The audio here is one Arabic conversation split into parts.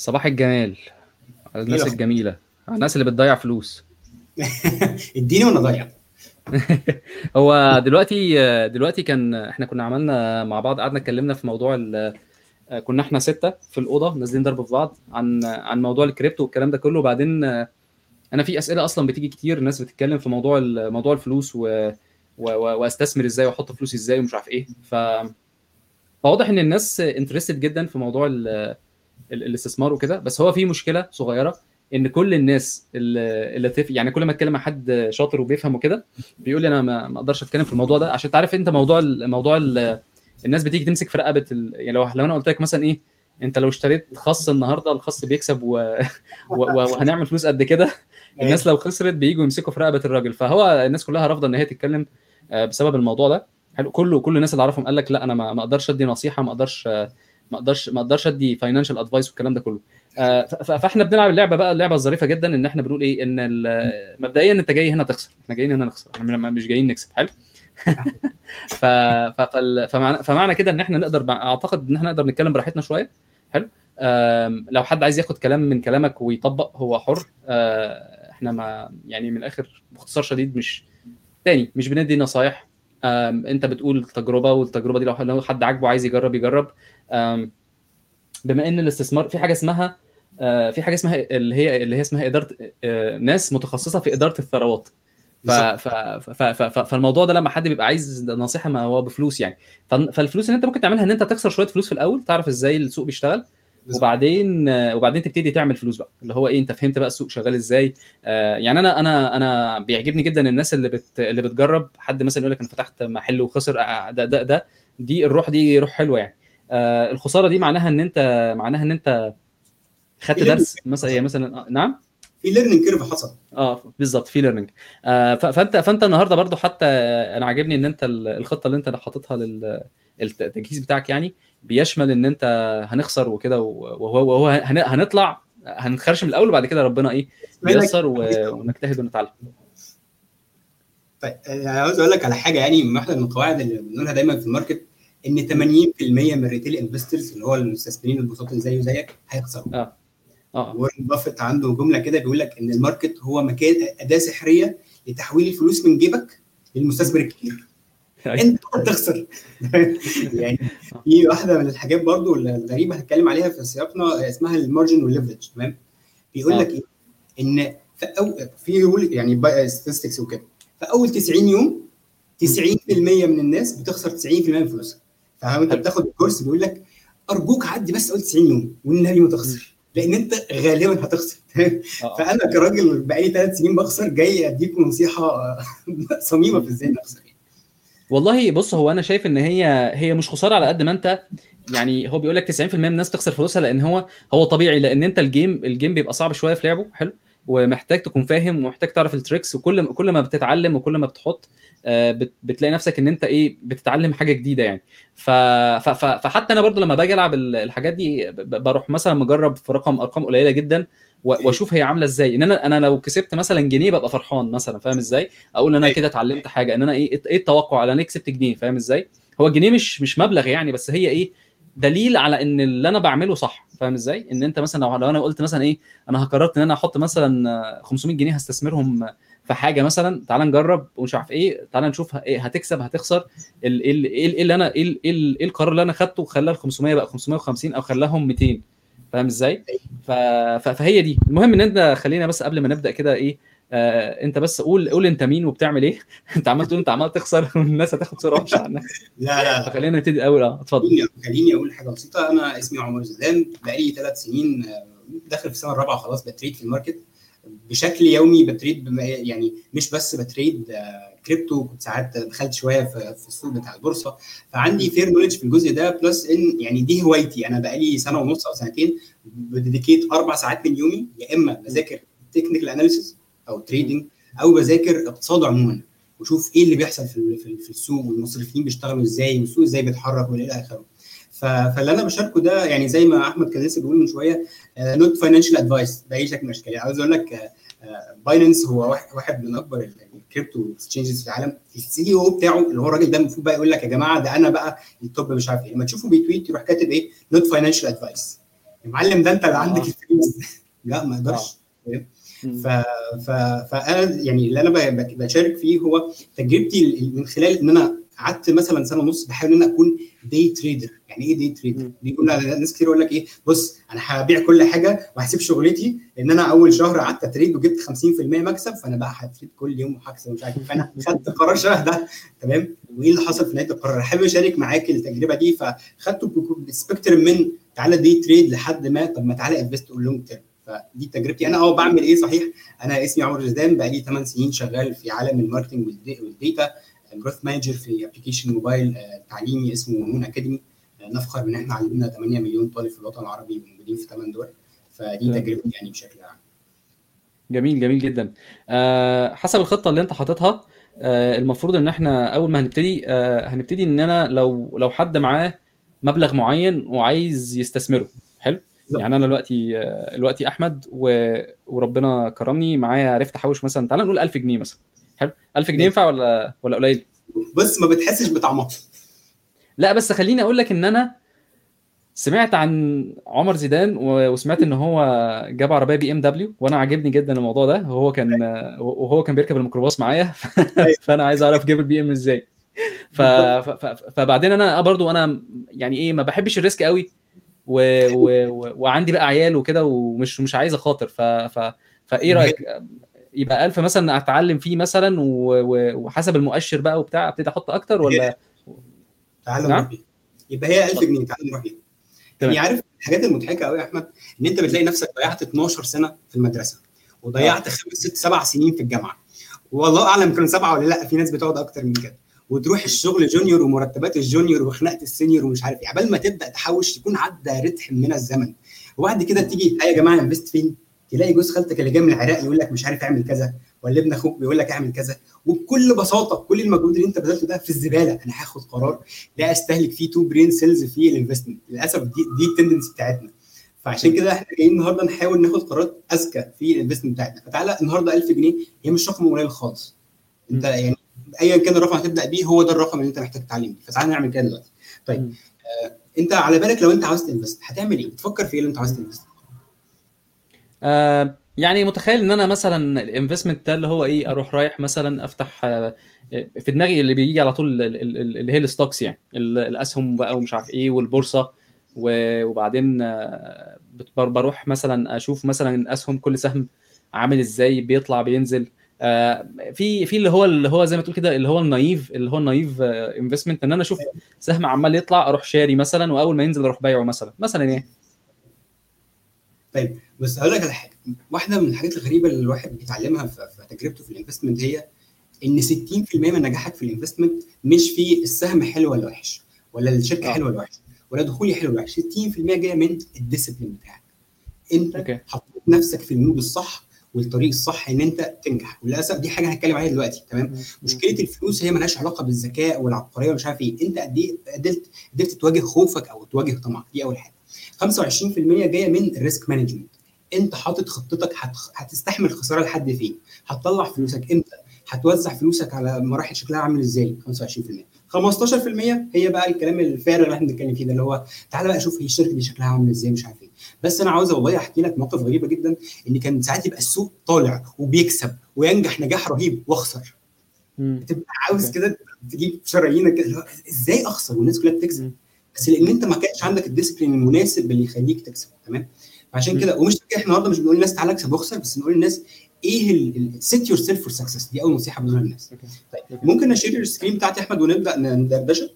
صباح الجمال على الناس الأخبار؟ الجميلة على الناس اللي بتضيع فلوس. إديني وأنا ضايع. هو دلوقتي دلوقتي كان إحنا كنا عملنا مع بعض قعدنا اتكلمنا في موضوع ال كنا إحنا ستة في الأوضة نازلين ضرب في بعض عن عن موضوع الكريبتو والكلام ده كله. وبعدين أنا في أسئلة أصلا بتيجي كتير الناس بتتكلم في موضوع موضوع الفلوس و... و... و... وأستثمر إزاي وأحط فلوسي إزاي ومش عارف إيه. ف فواضح إن الناس انترستد جدا في موضوع ال... ال... الاستثمار وكده. بس هو في مشكلة صغيرة إن كل الناس اللي, تف... يعني كل ما أتكلم مع حد شاطر وبيفهم وكده بيقول لي أنا ما أقدرش أتكلم في الموضوع ده. عشان تعرف أنت موضوع. موضوع ال... الناس بتيجي تمسك في رقبه ال... يعني لو لو أنا قلت لك مثلا إيه أنت لو اشتريت خص النهارده الخص بيكسب و... و... وهنعمل فلوس قد كده الناس لو خسرت بييجوا يمسكوا في رقبه الراجل. فهو الناس كلها رافضة إن هي تتكلم آه، بسبب الموضوع ده. حلو كله كل الناس اللي أعرفهم قال لك لا أنا ما أقدرش أدي نصيحة ما أقدرش ما أقدرش ما أقدرش ادي financial advice والكلام ده كله. آه، فاحنا بنلعب اللعبة بقى اللعبة الظريفة جدا إن إحنا بنقول إيه إن مبدئيا أنت جاي هنا تخسر. إحنا جايين هنا نخسر. إحنا مش جايين نكسب. حلو؟ ف... فمعنى... فمعنى كده إن إحنا نقدر أعتقد إن إحنا نقدر نتكلم براحتنا شوية. حلو؟ لو حد عايز ياخد كلام من كلامك ويطبق هو حر. آه، إحنا ما يعني من الآخر باختصار شديد مش تاني مش بندي نصايح. أنت بتقول تجربة والتجربة دي لو حد عاجبه عايز يجرب يجرب. بما إن الاستثمار في حاجة اسمها آه، في حاجة اسمها اللي هي اللي هي اسمها إدارة آه، ناس متخصصة في إدارة الثروات. ف... ف... ف... ف... ف... فالموضوع ده لما حد بيبقى عايز نصيحة ما هو بفلوس يعني. ف... فالفلوس اللي أنت ممكن تعملها إن أنت تخسر شوية فلوس في الأول تعرف إزاي السوق بيشتغل. وبعدين وبعدين تبتدي تعمل فلوس بقى. اللي هو إيه أنت فهمت بقى السوق شغال إزاي. آه، يعني أنا أنا أنا بيعجبني جدا الناس اللي بت اللي بتجرب. حد مثلا يقول لك أنا فتحت محل وخسر آه، ده ده ده دي الروح دي روح حلوة يعني. آه، الخسارة دي معناها إن انت معناها إن أنت خدت درس مثلا هي مثلا آه، نعم؟ في learning curve حصل. آه بالظبط في learning آه فانت فأنت النهارده برضو حتى أنا عاجبني إن أنت ال- الخطة اللي أنت حاططها للتجهيز بتاعك يعني بيشمل إن أنت هنخسر وكده وهو وهو هن- هنطلع هنخسر من الأول وبعد كده ربنا إيه؟ ييسر و- ونجتهد ونتعلم. طيب أنا عاوز أقول لك على حاجة يعني من واحدة من القواعد اللي بنقولها دايما في ال market. إن 80% من ال retail investors اللي هو المستثمرين البساط اللي زي وزيك هيخسروا. آه. آه. وارن بافيت عنده جملة كده بيقول لك إن ال market هو مكان أداة سحرية لتحويل الفلوس من جيبك للمستثمر الكبير. أنت هتخسر يعني في واحدة من الحاجات برضو الغريبة هتكلم عليها في سياقنا اسمها ال margin وال leverage تمام؟ بيقول لك إيه إن في أو في rule يعني statistics وكده في أول 90 يوم 90% من الناس بتخسر 90% من فلوسها. فانت بتاخد ال course بيقول لك أرجوك عدي بس اول 90 يوم والنبي ما تخسر لأن أنت غالبا هتخسر. فأنا كراجل بقالي ثلاث سنين بخسر جاي اديكم نصيحة صميمة في إزاي نخسر والله بص هو أنا شايف إن هي هي مش خسارة على قد ما أنت يعني هو بيقول لك 90% من الناس تخسر فلوسها لأن هو هو طبيعي لأن أنت ال game ال game بيبقى صعب شوية في لعبه. حلو. ومحتاج تكون فاهم ومحتاج تعرف ال tricks وكل كل ما بتتعلم وكل ما بتحط آه، بت- بتلاقي نفسك إن أنت إيه بتتعلم حاجة جديدة يعني. ف... ف... فحتى أنا برضو لما باجي ألعب ال- الحاجات دي بروح مثلا مجرب في رقم أرقام قليلة جدا وأشوف هي عاملة إزاي. إن أنا أنا لو كسبت مثلا جنيه ببقى فرحان مثلا فاهم إزاي؟ أقول إن أنا أيوة. كده اتعلمت حاجة إن أنا إيه إيه التوقع؟ أنا كسبت جنيه فاهم إزاي؟ هو الجنيه مش مش مبلغ يعني بس هي إيه دليل على إن اللي أنا بعمله صح فاهم إزاي إن أنت مثلا لو أنا قلت مثلا إيه أنا قررت إن أنا أحط مثلا آه، 500 جنيه هستثمرهم في حاجة مثلا تعال نجرب ومش عارف إيه تعال نشوف ه- إيه هتكسب هتخسر ال- إيه ال- اللي أنا إيه ال- إيه ال- القرار اللي أنا خدته خلى ال 500 بقى 550 أو خلاهم 200 فاهم إزاي. فهي دي المهم إن أنت خلينا بس قبل ما نبدأ كده إيه آه انت بس قول قول انت مين وبتعمل إيه. انت عمال تقول انت عمال تخسر والناس هتاخد صورة وحشة عنك. لا لا. فخلينا نبتدي الأول. آه اتفضل. خليني أقول حاجة بسيطة. أنا اسمي عمر زيدان بقالي ثلاث سنين آه، داخل في السنة الرابعة خلاص بـ trade في الـ market. بشكل يومي بـ trade يعني مش بس بـ trade آه، كريبتو. كنت ساعات دخلت شوية في في السوق بتاع البورصة. فعندي fair knowledge في الجزء ده. plus إن يعني دي هوايتي. أنا بقالي سنة ونص أو سنتين بـ dedicate أربع ساعات من يومي. يا إما بذاكر technical analysis أو trading أو بذاكر اقتصاد عموما وشوف إيه اللي بيحصل في في السوق والمصرفيين بيشتغلوا إزاي والسوق إزاي بيتحرك وإلى آخره. فاللي أنا بشاركه ده يعني زي ما أحمد كان لسه بيقول من شوية not financial advice بأي شكل من الاشكال عاوز أقول لك باينانس هو واحد- من أكبر الـ crypto exchanges في العالم. الـ CEO بتاعه اللي هو الراجل ده المفروض بقى يقول لك يا جماعة ده أنا بقى الـ top مش عارف إيه. لما تشوفه بيـ tweet يروح كاتب إيه؟ not financial advice يا معلم ده أنت اللي آه. عندك الفلوس. لا ما أقدرش ف... ف... فأنا يعني اللي أنا بشارك فيه هو تجربتي من خلال إن أنا قعدت مثلا سنة ونص بحاول إن أنا أكون day trader يعني إيه day trader؟ بيقول ناس كتير يقول لك إيه بص أنا هبيع كل حاجة وهسيب شغلتي لأن أنا أول شهر قعدت أ trade وجبت 50% مكسب فأنا بقى هـ trade كل يوم وهكسب ومش عارف إيه. فأنا خدت قرار شبه ده تمام وإيه اللي حصل في نهاية القرار؟ حابب أشارك معاك التجربة دي فخدته بـ spectrum من تعالى day trade لحد ما طب ما تعالى invest long term فدي تجربتي. أنا آه بعمل إيه؟ صحيح أنا اسمي عمر زيدان بقالي 8 سنين شغال في عالم الـ marketing والـ da- والـ data growth manager في application موبايل آه، تعليمي اسمه نون أكاديمي. نفخر ان إحنا علمنا 8 مليون طالب في الوطن العربي موجودين في 8 دول. فدي. تجربتي يعني بشكل عام. جميل جميل جدا. آه حسب الخطة اللي أنت حاططها آه المفروض إن إحنا أول ما هنبتدي آه هنبتدي إن أنا لو لو حد معاه مبلغ معين وعايز يستثمره حلو. يعني أنا دلوقتي دلوقتي أحمد و... وربنا كرمني معايا عرفت احوش مثلا. تعال نقول 1000 جنيه مثلا. حلو؟ 1000 جنيه ينفع ولا ولا قليل؟ بص ما بتحسش بطعمها. لا بس خليني أقول لك إن أنا سمعت عن عمر زيدان وسمعت إن هو جاب عربية بي إم دبليو وأنا عاجبني جدا الموضوع ده. وهو كان وهو كان بيركب الميكروباص معايا. فأنا عايز أعرف جاب البي إم إزاي. ف... ف... فبعدين أنا برضو أنا يعني إيه ما بحبش الريسك قوي. و... و... و... وعندي بقى عيال وكده ومش مش عايز أخاطر ف... ف... فإيه رأيك؟ يبقى 1000 مثلا أتعلم فيه مثلا و... و... وحسب المؤشر بقى وبتاع أبتدي أحط أكتر ولا؟ تعالى نعم. يبقى هي 1000 جنيه بيها تمام. يعني عارف الحاجات المضحكة قوي يا أحمد؟ إن أنت بتلاقي نفسك ضيعت 12 سنة في المدرسة وضيعت خمس ست سبع سنين في الجامعة. والله أعلم كانوا سبعة ولا لأ في ناس بتقعد أكتر من كده. وتروح الشغل junior ومرتبات الـ junior وخناقة الـ senior ومش عارف إيه. عبال ما تبدأ تحوش تكون عدى ردح من الزمن. وبعد كده تيجي يا جماعة invest فين؟ تلاقي جوز خالتك اللي جاي من العراق يقول لك مش عارف أعمل كذا ولا ابن أخوك بيقول لك أعمل كذا. وبكل بساطة كل المجهود اللي أنت بذلته ده في الزبالة أنا هاخد قرار لا أستهلك فيه two brain cells في الـ investment للأسف دي دي الـ tendency بتاعتنا. فعشان كده إحنا جايين النهارده نحاول ناخد قرارات أذكى في الـ investment بتاعتنا. فتعالى النهارده 1000 جنيه هي مش رقم قليل خالص. أنت يعني أيا كان الرقم هتبدأ بيه هو ده الرقم اللي أنت محتاج تتعلم بيه فتعالى نعمل كده دلوقتي طيب. آه أنت على بالك لو أنت عاوز ت invest هتعمل إيه؟ بتفكر في إيه اللي أنت عاوز ت invest؟ آه يعني متخيل إن أنا مثلا الـ investment ده اللي هو إيه أروح رايح مثلا أفتح آه في دماغي اللي بيجي على طول ال- ال- ال- اللي هي الـ stocks يعني ال- الأسهم بقى ومش عارف إيه والبورصة وبعدين آه بروح مثلا أشوف مثلا أسهم كل سهم عامل إزاي بيطلع بينزل آه في في اللي هو اللي هو زي ما تقول كده اللي هو الـ naive اللي هو الـ naive investment إن أنا أشوف سهم عمال يطلع أروح شاري مثلا وأول ما ينزل أروح بايعه مثلا. مثلا يعني. طيب بس هقول لك على حاجة. واحدة من الحاجات الغريبة اللي الواحد بيتعلمها في في تجربته في الـ investment هي إن 60% من نجاحك في الـ investment مش في السهم حلو ولا وحش ولا الشركة آه. حلوة ولا وحشه ولا دخولي حلو ولا وحش. 60% جاية من الـ discipline بتاعك. أنت حطيت نفسك في الـ mode الصح والطريق الصح إن أنت تنجح. وللأسف دي حاجة هنتكلم عليها دلوقتي تمام؟ مشكلة الفلوس هي مالهاش علاقة بالذكاء والعبقرية ومش عارف إيه. أنت قد إيه قدرت قدرت تواجه خوفك أو تواجه طمعك دي أول حاجة. 25% جاية من الـ risk management أنت حاطط خطتك هت... هتستحمل خسارة لحد فين؟ هتطلع فلوسك إمتى؟ هتوزع فلوسك على مراحل شكلها عامل إزاي؟ 25% 15% هي بقى الكلام الفارغ اللي إحنا بنتكلم فيه ده اللي هو تعالى بقى شوف هي الشركة دي شكلها عامل إزاي مش عارف إيه بس أنا عاوز والله احكي لك موقف غريبه جدا ان كان ساعات يبقى السوق طالع وبيكسب وينجح نجاح رهيب واخسر. تبقى عاوز. كده تجيب شرايينك كده إزاي اخسر والناس كلها بتكسب. بس لأن انت ما كانش عندك الـ discipline المناسب اللي يخليك تكسب تمام فعشان. كده ومش إحنا النهارده مش بنقول للناس تعالى اكسب واخسر بس بنقول للناس إيه set yourself for success دي أول نصيحة بنقولها للناس. طيب. ممكن أ share الـ screen بتاعتي أحمد ونبدأ ندردشه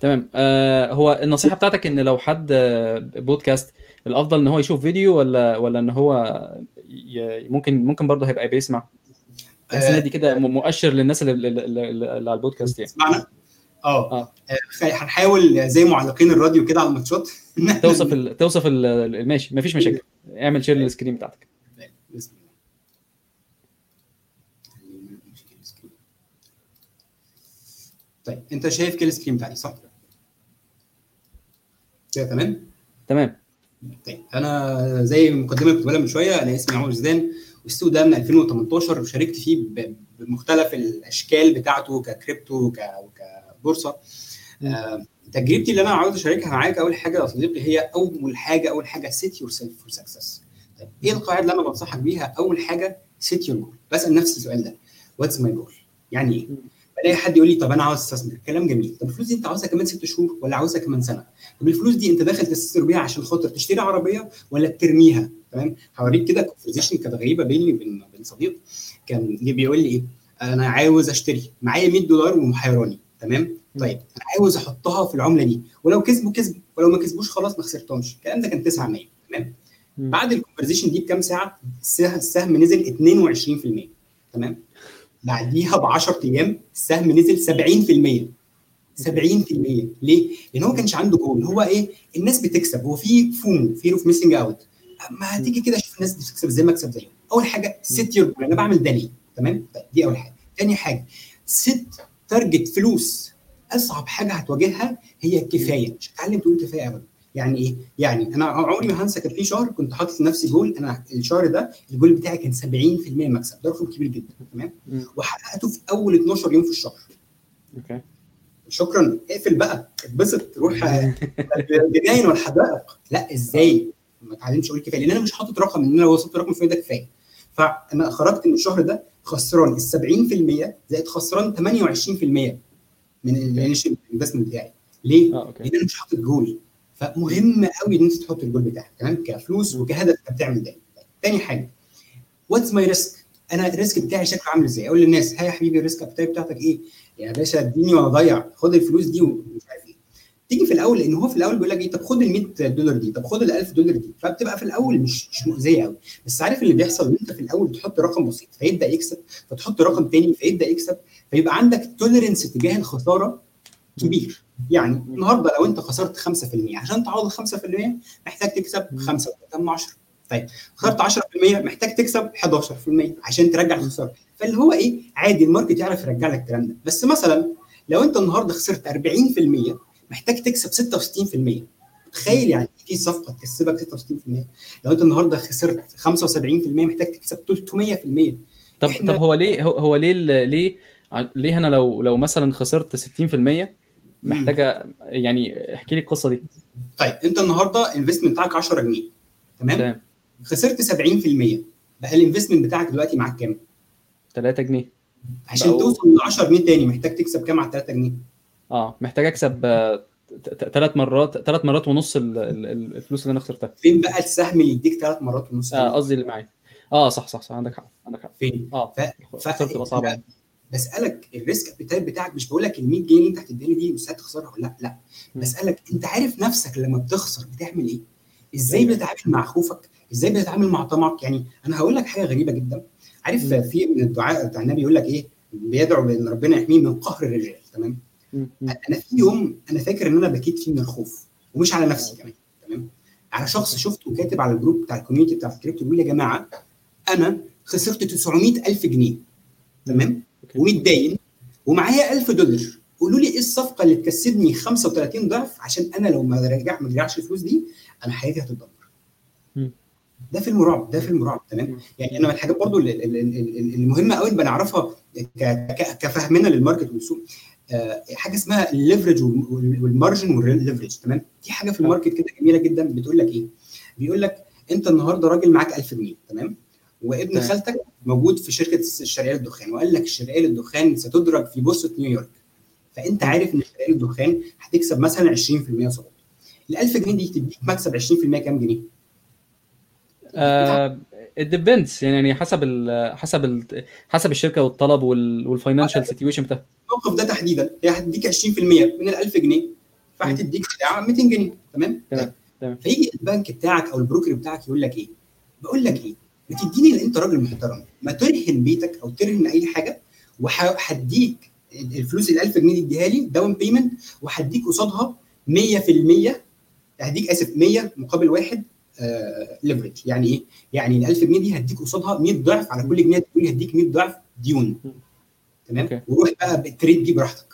تمام. آه هو النصيحة بتاعتك إن لو حد آه، بودكاست الأفضل إن هو يشوف فيديو ولا ولا إن هو ي- ممكن ممكن برضه هيبقى بيسمع إن دي كده مؤشر للناس اللي, اللي, على البودكاست يعني. اسمعنا آه. آه. آه، هنحاول زي معلقين الراديو كده على الماتشات. توصف ال... توصف ال... ال- ماشي مفيش مشاكل. اعمل share للـ screen بتاعتك. بسم الله خلينا نمشي كده الـ screen. طيب انت شايف كده الـ screen بتاعي صح؟ كده تمام؟ تمام. طيب أنا زي المقدمه اللي كنت بقولها من شوية أنا اسمي عمر زيدان والسوق ده من 2018 وشاركت فيه بمختلف الاشكال بتاعته ككريبتو وك- وكبورصه آه، تجربتي اللي أنا عاوز اشاركها معاك اول حاجة يا صديقي هي اول حاجة اول حاجة set yourself for success إيه القاعدة اللي أنا بنصحك بيها؟ اول حاجة set your goal بسأل نفسي السؤال ده what's my goal يعني إيه؟ بلاقي حد يقول لي طب أنا عاوز استثمر. كلام جميل. طب الفلوس دي انت عاوزها كمان ست شهور ولا عاوزها كمان سنة؟ طب الفلوس دي انت داخل تستثمر بيها عشان خاطر تشتري عربية ولا ترميها؟ تمام؟ هوريك كده conversation كانت غريبة بيني وبين بين صديق. كان بيقول لي إيه؟ أنا عاوز أشتري. معايا 100 دولار ومحيراني. تمام؟ طيب أنا عاوز أحطها في العملة دي. ولو كسبوا كسبوا. ولو ما كسبوش خلاص ما خسرتهمش. الكلام ده كان 900 تمام؟ بعد ال conversation دي بكام ساعة؟ السهم نزل 22% تمام؟ بعديها ب 10 أيام السهم نزل 70% 70% ليه؟ لأن هو ما كانش عنده جول هو إيه؟ الناس بتكسب. هو في FOMO fear of missing out ما هتيجي كده أشوف الناس بتكسب إزاي ما اكسب زيهم أول حاجة set your أنا بعمل ده ليه؟ تمام؟ دي أول حاجة. ثاني حاجة set target فلوس. أصعب حاجة هتواجهها هي الكفاية. مش هتتعلم تقول كفاية ابدا. يعني إيه؟ يعني أنا عمري ما هنسى كان في شهر كنت حاطط لنفسي جول أنا الشهر ده الجول بتاعي كان 70% مكسب ده رقم كبير جدا تمام؟ وحققته في أول 12 يوم في الشهر. okay. شكرا. اقفل بقى اتبسط روح الجناين والحدائق لا إزاي؟ ما اتعلمش أقول كفاية لأن أنا مش حاطط رقم إن أنا لو وصلت رقم فلاني ده كفاية. فأنا خرجت من الشهر ده خسران ال 70% زائد خسران 28% من ال initial investment بتاعي. ليه؟ okay. لأن أنا مش حاطط جول فمهم قوي ان انت تحط الجول بتاعك تمام؟ كفلوس وكهدف انت بتعمل ده. تاني حاجة what's my risk أنا ال risk بتاعي شكله عامل إزاي؟ أقول للناس ها يا حبيبي ال risk بتاعتك إيه؟ يا باشا اديني وأنا اضيع خد الفلوس دي ومش عارف إيه. تيجي في الأول لأن هو في الأول بيقول لك إيه؟ طب خد ال 100 دولار دي طب خد ال 1000 دولار دي. فبتبقى في الأول مش مش مؤذية قوي بس عارف اللي بيحصل؟ إن أنت في الأول بتحط رقم بسيط فيبدأ يكسب فتحط رقم تاني فيبدأ يكسب فيبقى عندك tolerance تجاه الخسارة كبير. يعني النهارده لو انت خسرت 5% عشان تعوض 5% محتاج تكسب 5 من 10 طيب خسرت 10% محتاج تكسب 11% عشان ترجع الخسارة. فاللي هو إيه؟ عادي ال market يعرف يرجع لك الكلام ده. بس مثلا لو انت النهارده خسرت 40% محتاج تكسب 66% تخيل يعني في صفقة تكسبك 66% لو انت النهارده خسرت 75% محتاج تكسب 300% طب طب هو ليه هو, ليه ليه ليه أنا لو لو مثلا خسرت 60% محتاجة يعني احكي لي القصة دي. طيب انت النهارده ال investment بتاعك 10 جنيه تمام؟ تمام. خسرت 70% بقى ال investment بتاعك دلوقتي معاك كام؟ 3 جنيه. عشان بقوا- توصل ل 10 جنيه تاني محتاج تكسب كام على 3 جنيه؟ آه محتاج اكسب ثلاث مرات ثلاث مرات ونص ال- ال- ال- الفلوس اللي أنا خسرتها. فين بقى السهم اللي يديك ثلاث مرات ونص آه قصدي اللي معايا. آه صح صح صح عندك حق عندك حق. فين؟ آه ف... بتبقى صعبة. بسألك ال risk appetite بتاعك مش بقول لك ال 100 جنيه اللي انت هتديني دي مستعد تخسرها ولا لأ لأ. بسألك انت عارف نفسك لما بتخسر بتعمل إيه؟ إزاي أيوة. بتتعامل مع خوفك؟ إزاي بتتعامل مع طمعك؟ يعني أنا هقول لك حاجة غريبة جدا عارف. في من الدعاء بتاع النبي يقول لك إيه؟ بيدعو بأن ربنا يحميه من قهر الرجال تمام؟ أنا في يوم أنا فاكر إن أنا بكيت فيه من الخوف ومش على نفسي كمان تمام على شخص شفته كاتب على الجروب بتاع ال community بتاع الكريبتو بيقول يا جماعة أنا خسرت 900 ألف جنيه تمام. ومتداين ومعايا 1000 دولار. قولوا لي إيه الصفقة اللي تكسبني 35 ضعف؟ عشان أنا لو ما رجع ما رجعش الفلوس دي أنا حياتي هتتدمر. ده فيلم رعب ده فيلم رعب تمام. يعني أنا من الحاجات برضو اللي- اللي- اللي- المهمة قوي بنعرفها ك- ك- كفهمنا لل market والسوق آه، حاجة اسمها ال leverage وال margin وال leverage تمام؟ دي حاجة في آه. ال market كده جميلة جدا بتقول لك إيه؟ بيقول لك أنت النهارده راجل معاك 1000 جنيه تمام؟ وابن. خالتك موجود في شركة الشرقيه للدخان وقال لك الشرقيه للدخان ستدرج في بورصة نيويورك فأنت عارف إن الشرقيه للدخان هتكسب مثلا 20% صافي ال 1000 جنيه دي تديك مكسب 20% كام جنيه؟ آه ال depends يعني حسب ال حسب ال حسب الشركة والطلب وال financial situation بتاعها الموقف ده تحديدا هي هتديك 20% من ال 1000 جنيه فهتديك بتاع 200 جنيه تمام؟ تمام، تمام. فيجي البنك بتاعك أو ال broker بتاعك يقول لك إيه؟ بقول لك إيه؟ ما تديني لأن أنت راجل محترم. ما ترهن بيتك أو ترهن أي حاجة وهديك الفلوس ال 1000 جنيه دي اديها لي down payment وهديك قصادها 100% هديك آسف 100 مقابل واحد leverage يعني إيه؟ يعني ال 1000 جنيه دي هديك قصادها 100 ضعف على كل جنيه تقول هديك 100 ضعف ديون. تمام؟ okay. وروح بقى بال trade دي براحتك.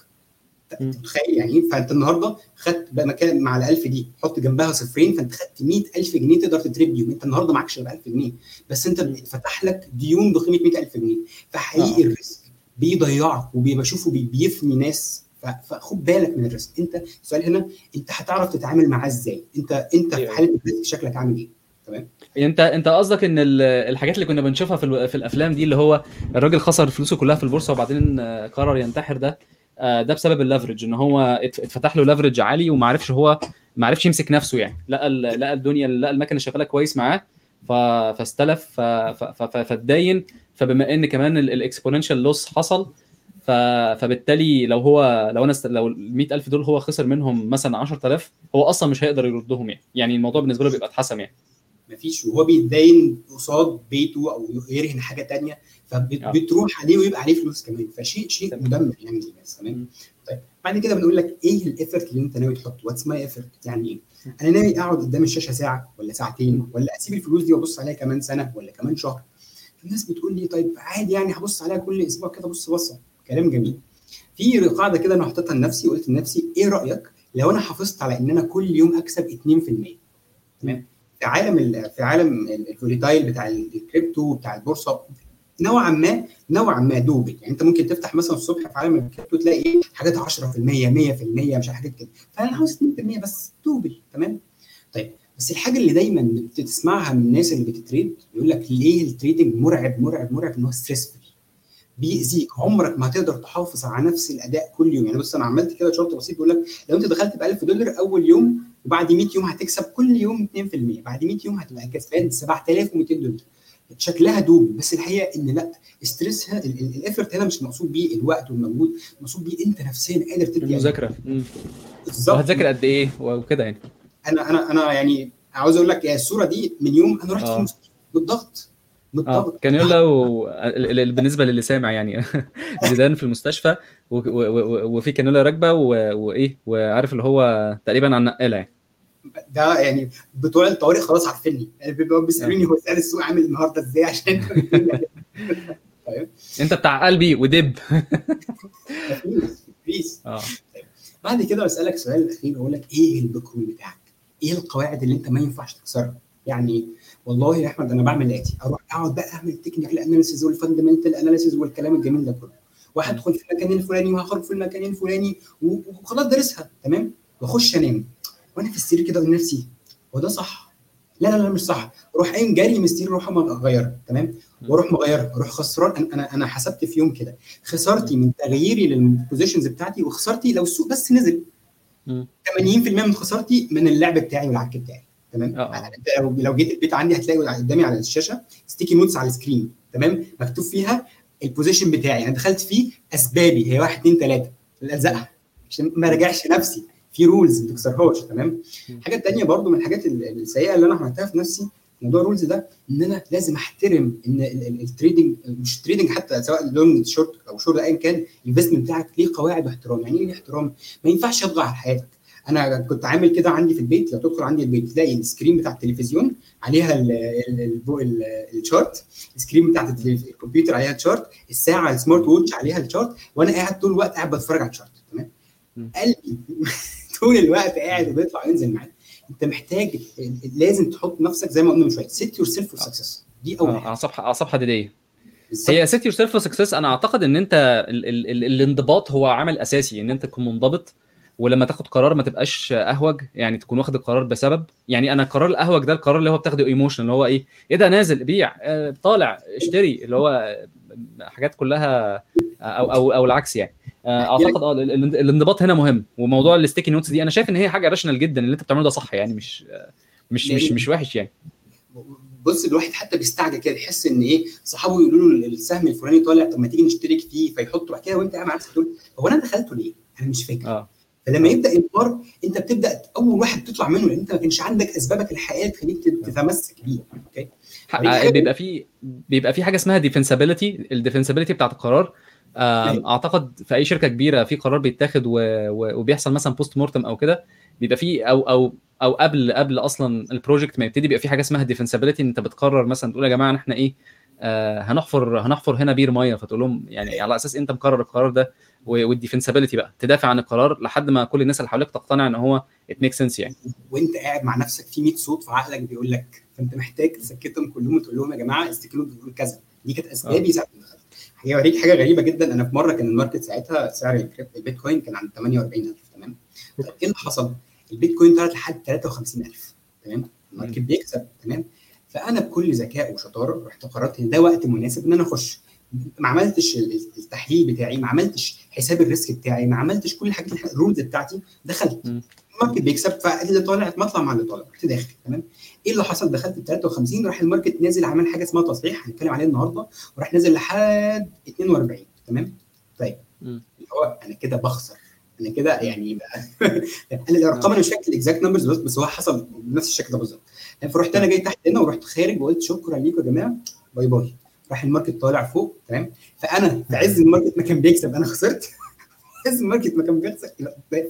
متخيل؟ يعني إيه؟ فأنت النهارده خدت بقى مكان مع ال 1000 دي حط جنبها صفرين فأنت خدت 100000 جنيه تقدر ت trade بيهم. أنت النهارده معكش غير 1000 جنيه. بس أنت. اتفتح لك ديون بقيمة 100000 جنيه. فحقيقي آه. ال risk بيضيعك وبيبقى شوفه بي- بيفني ناس. فخد بالك من ال risk. أنت السؤال هنا أنت هتعرف تتعامل معاه إزاي؟ أنت أنت في حالة ال risk شكلك عامل إيه؟ تمام؟ أنت أنت قصدك إن الحاجات اللي كنا بنشوفها في, في الأفلام دي اللي هو الراجل خسر فلوسه كلها في البورصة وبعدين قرر ينتحر ده ده بسبب ال leverage إن هو اتفتح له leverage عالي وما عرفش هو ما عرفش يمسك نفسه يعني. لقى لقى الدنيا لقى المكنة شغالة كويس معاه فاستلف فاتداين فبما إن كمان ال exponential loss حصل فبالتالي لو هو لو أنا. لو ال 100000 دول هو خسر منهم مثلا 10000 هو أصلا مش هيقدر يردهم يعني. يعني الموضوع بالنسبة له بيبقى اتحسم يعني. مفيش وهو بيتداين قصاد بيته أو يرهن حاجة تانية فبتروح عليه ويبقى عليه فلوس كمان. فشيء شيء مدمر يعني للناس تمام طيب بعد كده بنقول لك إيه ال effort اللي أنت ناوي تحطه؟ what's my effort يعني إيه؟ أنا ناوي أقعد قدام الشاشة ساعة ولا ساعتين ولا أسيب الفلوس دي وأبص عليها كمان سنة ولا كمان شهر؟ الناس بتقول لي طيب عادي يعني هبص عليها كل أسبوع كده بص بصة. كلام جميل. في قاعدة كده أنا حطيتها لنفسي وقلت لنفسي إيه رأيك لو أنا حافظت على إن أنا كل يوم أكسب 2% تمام؟ في عالم في عالم ال volatile بتاع الكريبتو بتاع البورصة نوعا ما نوعا ما doable يعني انت ممكن تفتح مثلا الصبح في عالم الكريبتو تلاقي حاجات 10% 100% مش حاجات كده. فأنا عاوز 2% بس doable تمام؟ طيب بس الحاجة اللي دايما بتسمعها من الناس اللي بت trade يقول لك ليه ال trading مرعب مرعب مرعب إن هو stressful بيأذيك. عمرك ما هتقدر تحافظ على نفس الأداء كل يوم. يعني بص أنا عملت كده شرط بسيط بيقول لك لو أنت دخلت ب 1000 دولار أول يوم وبعد 100 يوم هتكسب كل يوم 2% بعد 100 يوم هتبقى كسبان 7200 دولار. شكلها doable بس الحقيقة إن لأ stress ها ال effort هنا مش مقصود بيه الوقت والمجهود مقصود بيه أنت نفسيا قادر تدي المذاكرة. بالظبط. وهتذاكر قد إيه وكده يعني. أنا أنا أنا يعني عاوز أقول لك الصورة دي من يوم أنا رحت آه. بالضغط. آه. كانيولا و... بالنسبة للي سامع يعني. زيدان في المستشفى. وفي كانيولا راكبة وإيه وعارف اللي هو تقريبا على النقالة يعني. ده يعني بتوع الطوارئ خلاص عارفيني. يعني بيبقوا بيسألوني هو سأل السوق عامل النهارده إزاي عشان طيب. أنت بتاع قلبي ودب. بيس آه. بعد كده بسألك سؤال الأخير أقول لك إيه البيتكوين بتاعك؟ إيه القواعد اللي أنت ما ينفعش تكسرها؟ يعني والله يا أحمد أنا بعمل الاتي أروح أقعد بقى أعمل technical analysis وال fundamental analysis والكلام الجميل ده كله. وهدخل في المكان الفلاني وهخرج في المكان الفلاني وخلاص دارسها تمام؟ واخش أنام. وأنا في السرير كده أقول لنفسي هو ده صح؟ لا لا لا مش صح. أروح قايم جاري من السرير أروح اغيرها تمام؟ وأروح مغيرها أروح خسران. أنا أنا حسبت في يوم كده خسارتي من تغييري لل positions بتاعتي وخسارتي لو السوق بس نزل. 80% من خسارتي من اللعب بتاعي والعك بتاعي تمام؟ لو لو جيت البيت عندي هتلاقي قدامي على الشاشة sticky notes على ال screen تمام؟ مكتوب فيها ال position بتاعي. أنا دخلت فيه أسبابي هي 1 2 3 الزقها عشان ما راجعش نفسي. في rules ما تكسرهاش تمام؟ الحاجة الثانية برضو من الحاجات السيئة اللي أنا عملتها في نفسي موضوع ال rules ده إن أنا لازم أحترم إن ال trading مش trading حتى سواء long short أو شورت ايا كان ال investment بتاعك ليه قواعد واحترام؟ يعني إيه احترام ما ينفعش يطغى على حياتك. أنا كنت عامل كده عندي في البيت لو تدخل عندي البيت تلاقي ال screen بتاع التلفزيون عليها ال chart ال screen بتاعت الكمبيوتر عليها ال chart الساعة ال smart watch عليها ال chart وأنا قاعد طول الوقت قاعد بتفرج على ال chart تمام؟ قلبي طول الوقت قاعد وبيطلع وينزل معاك. انت محتاج لازم تحط نفسك زي ما قلنا من شوية. سيت يور سيلف فور سكسس دي أول حاجة. اعصاب اعصاب حديديه هي set yourself for success أنا أعتقد إن أنت ال ال ال الانضباط هو عامل أساسي إن أنت تكون منضبط ولما تاخد قرار ما تبقاش أهوج يعني تكون واخد القرار بسبب. يعني أنا القرار الأهوج ده القرار اللي هو بتاخده emotion اللي هو إيه؟ إيه ده؟ نازل بيع آه طالع اشتري اللي هو حاجات كلها أو أو أو العكس يعني. أعتقد آه الانضباط هنا مهم وموضوع ال sticky notes دي أنا شايف إن هي حاجة rational جدا اللي أنت بتعمله ده صح يعني مش مش مش مش وحش يعني. بص الواحد حتى بيستعجل كده يحس إن إيه صحابه يقولوا له السهم الفلاني طالع طب ما تيجي نشترك فيه فيحطوا بعد كده وأنت قاعد مع نفسك تقول هو أنا دخلته ليه؟ أنا مش فاكر. آه. فلما يبدأ انهار أنت بتبدأ أول واحد تطلع منه لأن أنت ما كانش عندك أسبابك الحقيقية تخليك تتمسك بيه okay؟ بيبقى في بيبقى في حاجة اسمها defensibility ال defensibility بتاعت القرار. أعتقد في أي شركة كبيرة في قرار بيتاخد وبيحصل مثلا post mortem أو كده بيبقى في أو أو أو قبل قبل أصلا ال project ما يبتدي بيبقى في حاجة اسمها defensibility إن أنت بتقرر مثلا تقول يا جماعة إحنا إيه آه هنحفر هنحفر هنا بير مية. فتقول لهم يعني على أساس أنت مقرر القرار ده؟ وال defensibility بقى تدافع عن القرار لحد ما كل الناس اللي حواليك تقتنع إن هو it make sense يعني. وأنت قاعد مع نفسك في 100 صوت في عقلك بيقول لك فأنت محتاج تسكتهم كلهم وتقول لهم يا جماعة استكنوا بيقول كذا. دي كانت أسبابي ساعه هي اوريك حاجة غريبة جدا. أنا في مرة كان ال market ساعتها سعر البيتكوين كان عند 48000 تمام؟ طيب إيه اللي حصل؟ البيتكوين طلعت لحد 53000 تمام؟ ال market بيكسب. تمام؟ فأنا بكل ذكاء وشطارة رحت قررت إن ده وقت مناسب إن أنا أخش. ما عملتش ال- التحليل بتاعي ما عملتش حساب ال risk بتاعي ما عملتش كل حاجة ال rules بتاعتي دخلت. ال market بيكسب فاللي طالع مطلع مع اللي طالع رحت داخل تمام؟ إيه اللي حصل؟ دخلت ب 53 راح الماركت نازل عمل حاجة اسمها تصحيح هنتكلم عليه النهارده وراح نازل لحد 42 تمام؟ طيب. اللي هو أنا كده بخسر أنا كده يعني بقى أنا الأرقام أنا مش فاكر ال exact numbers بس بس هو حصل بنفس الشكل ده بالظبط. فرحت أنا جاي تحت هنا ورحت خارج وقلت شكرا ليكم يا جماعة bye bye. راح ال market طالع فوق تمام؟ فأنا في عز ال market ما كان بيكسب أنا خسرت. في عز ال market ما كان بيخسر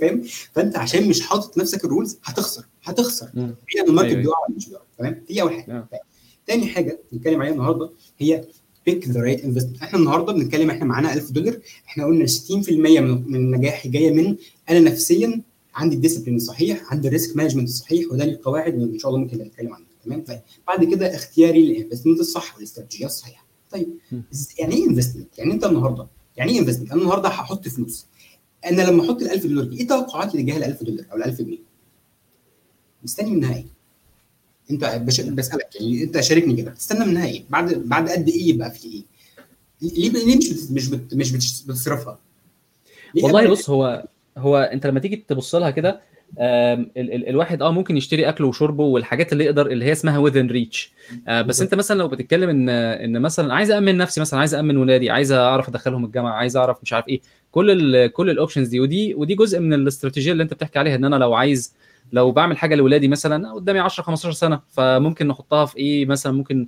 فاهم؟ فأنت عشان مش حاطط نفسك ال rules هتخسر هتخسر. عن ال market. بيقع ولا مش بيقع تمام دي أول حاجة. طيب. تاني حاجة نتكلم عليها النهارده هي pick the right investment إحنا النهارده بنتكلم إحنا معانا 1000 دولار. إحنا قلنا 60% من من نجاحي جاية من أنا نفسيا عندي ال discipline الصحيح عندي ال risk management الصحيح وده ليه قواعد وان شاء الله ممكن نتكلم عنها. تمام؟ طيب بعد كده اختياري لل investment الصح والاستراتيجيه الصحيحة. طيب يعني إيه investment يعني أنت النهارده يعني إيه investment أنا النهارده هحط فلوس. أنا لما أحط ال 1000 دولار دي إيه توقعاتي تجاه ال 1000 دولار أو ال 1000 جنيه؟ مستني منها إيه أنت بش... بسألك يعني أنت شاركني كده. تستنى منها إيه بعد بعد قد إيه يبقى في إيه؟ ليه ليه مش بت... مش بت... مش بتصرفها؟ والله بص هو هو أنت لما تيجي تبص لها كده الواحد آه ممكن يشتري اكله وشربه والحاجات اللي يقدر اللي هي اسمها within reach آه بس. انت مثلا لو بتتكلم ان إن مثلا عايز امن نفسي مثلا عايز امن ولادي عايز أعرف أدخلهم الجامعة عايز أعرف مش عارف إيه كل ال كل ال options دي ودي ودي جزء من الاستراتيجية اللي انت بتحكي عليها إن أنا لو عايز لو بعمل حاجة لاولادي مثلا قدامي 10 15 سنة فممكن نحطها في إيه مثلا ممكن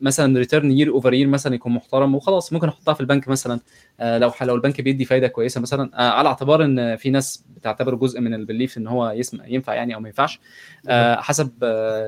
مثلا return year over year مثلا يكون محترم وخلاص ممكن أحطها في البنك مثلا آه، لو لو البنك بيدي فايدة كويسة مثلا آه، على اعتبار إن في ناس بتعتبره جزء من ال belief إن هو يسمع ينفع يعني أو ما ينفعش آه، حسب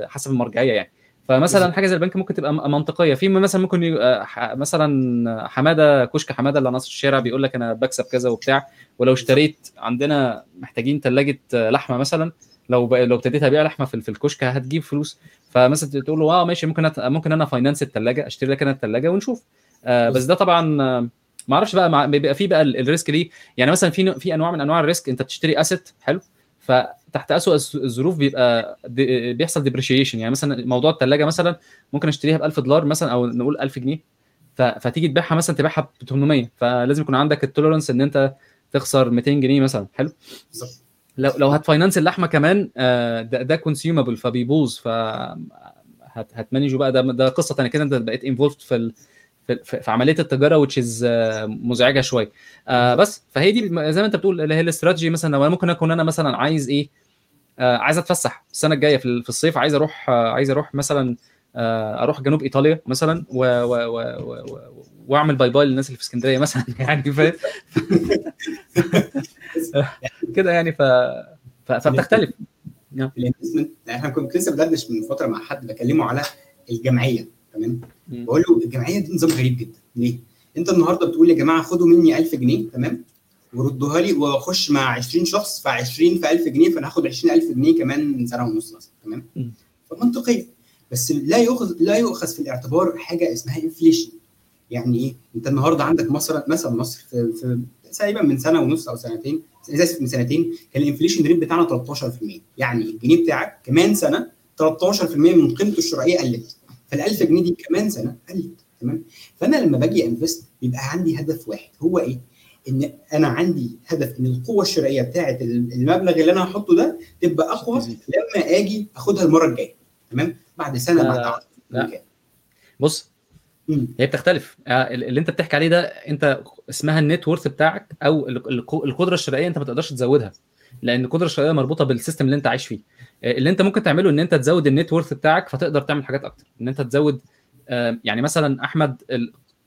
حسب المرجعية يعني. فمثلا. حاجة زي البنك ممكن تبقى منطقية. في مثلا ممكن مثلا حمادة كشك حمادة اللي على نص الشارع بيقول لك أنا بكسب كذا وبتاع ولو اشتريت عندنا محتاجين ثلاجه لحمة مثلا لو ب... لو ابتديت ابيع لحمة في, في الكشك هتجيب فلوس. فمثلا تقول له آه ماشي ممكن أت... ممكن أنا finance الثلاجه أشتري لك أنا الثلاجه ونشوف. آه بس ده طبعا آه، ما أعرفش بقى مع... بيبقى في بقى ال- ال risk دي يعني مثلا في في أنواع من أنواع ال risk أنت بتشتري asset حلو فتحت أسوأ الظ- الظروف بيبقى دي بيحصل depreciation يعني مثلا موضوع الثلاجه مثلا ممكن أشتريها ب 1000 دولار مثلا أو نقول 1000 جنيه. ف... فتيجي تبيعها مثلا تبيعها ب 800 فلازم يكون عندك ال tolerance إن أنت تخسر 200 جنيه مثلا حلو؟ بالظبط. لو لو هت finance اللحمة كمان آه، ده ده consumable فبيبوظ ف هت هت manage ه بقى ده ده قصة ثانية كده انت بقيت involved في. في, عملية التجارة which is آه، مزعجة شوية آه بس فهي دي زي ما انت بتقول اللي هي الاستراتيجي مثلا لو أنا ممكن أكون أنا مثلا عايز إيه عايز أتفسح السنة الجاية في ال- في الصيف عايز أروح عايز أروح مثلا أروح جنوب إيطاليا مثلا و و و و واعمل bye bye للناس اللي في اسكندرية مثلا يعني فاهم كده يعني ف... ف... فبتختلف. ال investment إحنا كنت لسه بدردش من فترة مع حد بكلمه على الجمعية تمام. بقول له الجمعية دي نظام غريب جدا. ليه؟ انت النهارده بتقول يا جماعة خدوا مني 1000 جنيه تمام؟ وردوها لي وأخش مع 20 شخص ف 20 في 1000 جنيه فأنا هاخد 20000 جنيه كمان سنة ونص مثلا تمام. فمنطقية. بس لا يؤخذ لا يؤخذ في الاعتبار حاجة اسمها inflation يعني إيه؟ أنت النهارده عندك مثلا مثلا مصر في, في تقريبا من سنة ونص أو سنتين من سنتين كان ال inflation rate بتاعنا 13% يعني الجنيه بتاعك كمان سنة 13% من قيمته الشرائية قلت فال 1000 جنيه دي كمان سنة قلت تمام فأنا لما باجي انفست بيبقى عندي هدف واحد هو إيه؟ إن أنا عندي هدف إن القوة الشرائية بتاعه المبلغ اللي أنا هحطه ده تبقى أقوى. لما آجي أخدها المرة الجاية تمام بعد سنة بعد لا، 10 لا. بص. هي بتختلف. آه، اللي انت بتحكي عليه ده انت اسمها النت وورث بتاعك أو ال- الق- القدرة الشرائيه انت ما تقدرش تزودها لأن القدرة الشرائيه مربوطة بال system اللي انت عايش فيه. آه، اللي انت ممكن تعمله إن انت تزود ال net worth بتاعك فتقدر تعمل حاجات أكتر. إن انت تزود آه، يعني مثلا أحمد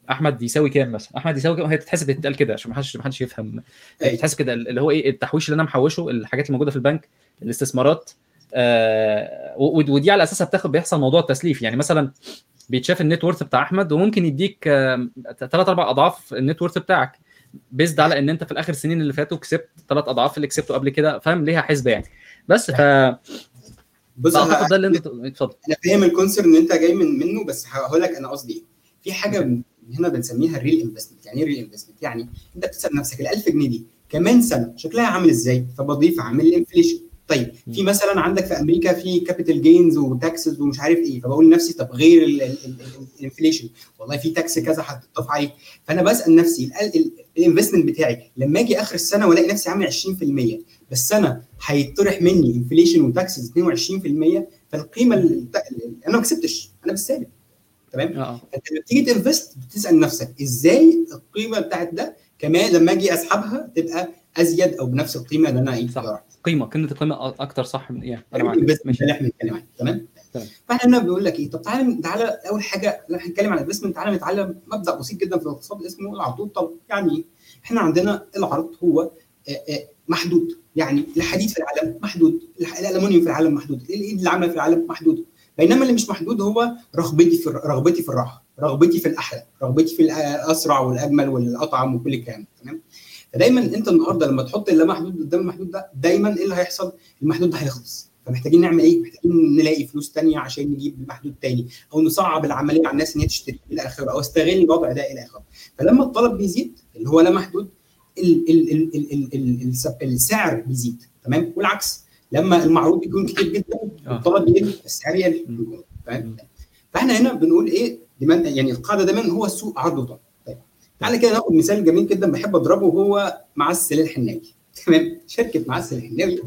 أحمد يساوي كام مثلا؟ أحمد يساوي كام؟ هي بتتحسب بتتقال كده عشان ما حدش ما حدش يفهم. أي. بتتحسب كده اللي هو إيه التحويش اللي أنا محوشه الحاجات اللي موجوده في البنك الاستثمارات آه، ودي على أساسها بتاخد بيحصل موضوع التسليف. يعني مثلا بيتشاف ال net worth بتاع أحمد وممكن يديك ثلاث أربع أضعاف ال net worth بتاعك based على إن أنت في الآخر السنين اللي فاتوا كسبت ثلاث أضعاف اللي كسبته قبل كده فاهم؟ ليها حسبة يعني. بس ف بص ه- ده اللي أنت اتفضل. أنا فاهم ال concern ان أنت جاي من منه بس هقول لك أنا قصدي إيه. في حاجة هنا بنسميها ال real investment يعني إيه real investment يعني أنت بتسال نفسك ال 1000 جنيه دي كمان سنة شكلها عامل إزاي؟ فبضيف عامل ال inflation طيب في مثلا عندك في أمريكا في capital gains و taxes ومش عارف إيه فبقول لنفسي طب غير ال inflation والله في tax كذا هتضاف عليه فأنا بسأل نفسي ال investment بتاعي لما أجي آخر السنة وألاقي نفسي عامل 20% بس أنا هيطرح مني inflation و taxes 22% فالقيمة اللي أنا ما كسبتش أنا بالسالب. تمام؟ فأنت لما تيجي ت invest بتسأل نفسك إزاي القيمة بتاعت ده كمان لما أجي أسحبها تبقى أزيد أو بنفس القيمة اللي أنا إيه؟ صح. قيمة كلمه القيمة أكتر صح. يعني أنا معاك. ماشي. اللي إحنا بنتكلم عنه تمام؟ فإحنا هنا بيقول لك إيه؟ طب تعالى تعالى أول حاجة لما هنتكلم عن الانفستمنت تعالى نتعلم مبدأ بسيط جدا في الاقتصاد اسمه العرض طب يعني إيه؟ إحنا عندنا العرض هو محدود. يعني الحديد في العالم محدود. الالومنيوم في العالم محدود. الايد اللي عامله في العالم محدوده بينما اللي مش محدود هو رغبتي في رغبتي في الراحة رغبتي في الأحلى رغبتي في الاسرع والأجمل والأطعم وكل الكلام تمام؟ فدايما أنت النهارده لما تحط اللا محدود قدام المحدود ده دايما إيه اللي هيحصل؟ المحدود ده هيخلص. فمحتاجين نعمل إيه؟ محتاجين نلاقي فلوس ثانية عشان نجيب محدود ثاني أو نصعب العملية على الناس إن هي تشتري إلى آخره أو أستغل الوضع ده إلى آخره. فلما الطلب بيزيد اللي هو لا محدود ال ال ال ال ال ال السعر بيزيد. تمام؟ والعكس لما المعروض بيكون كتير جدا الطلب بيقل السعر يقل. فاهم فإحنا هنا بنقول إيه؟ يعني القاعدة دايما هو السوق عرض وطلب تعالى كده ناخد مثال جميل جدا بحب أضربه وهو معسل الحناوي. تمام؟ شركة معسل الحناوي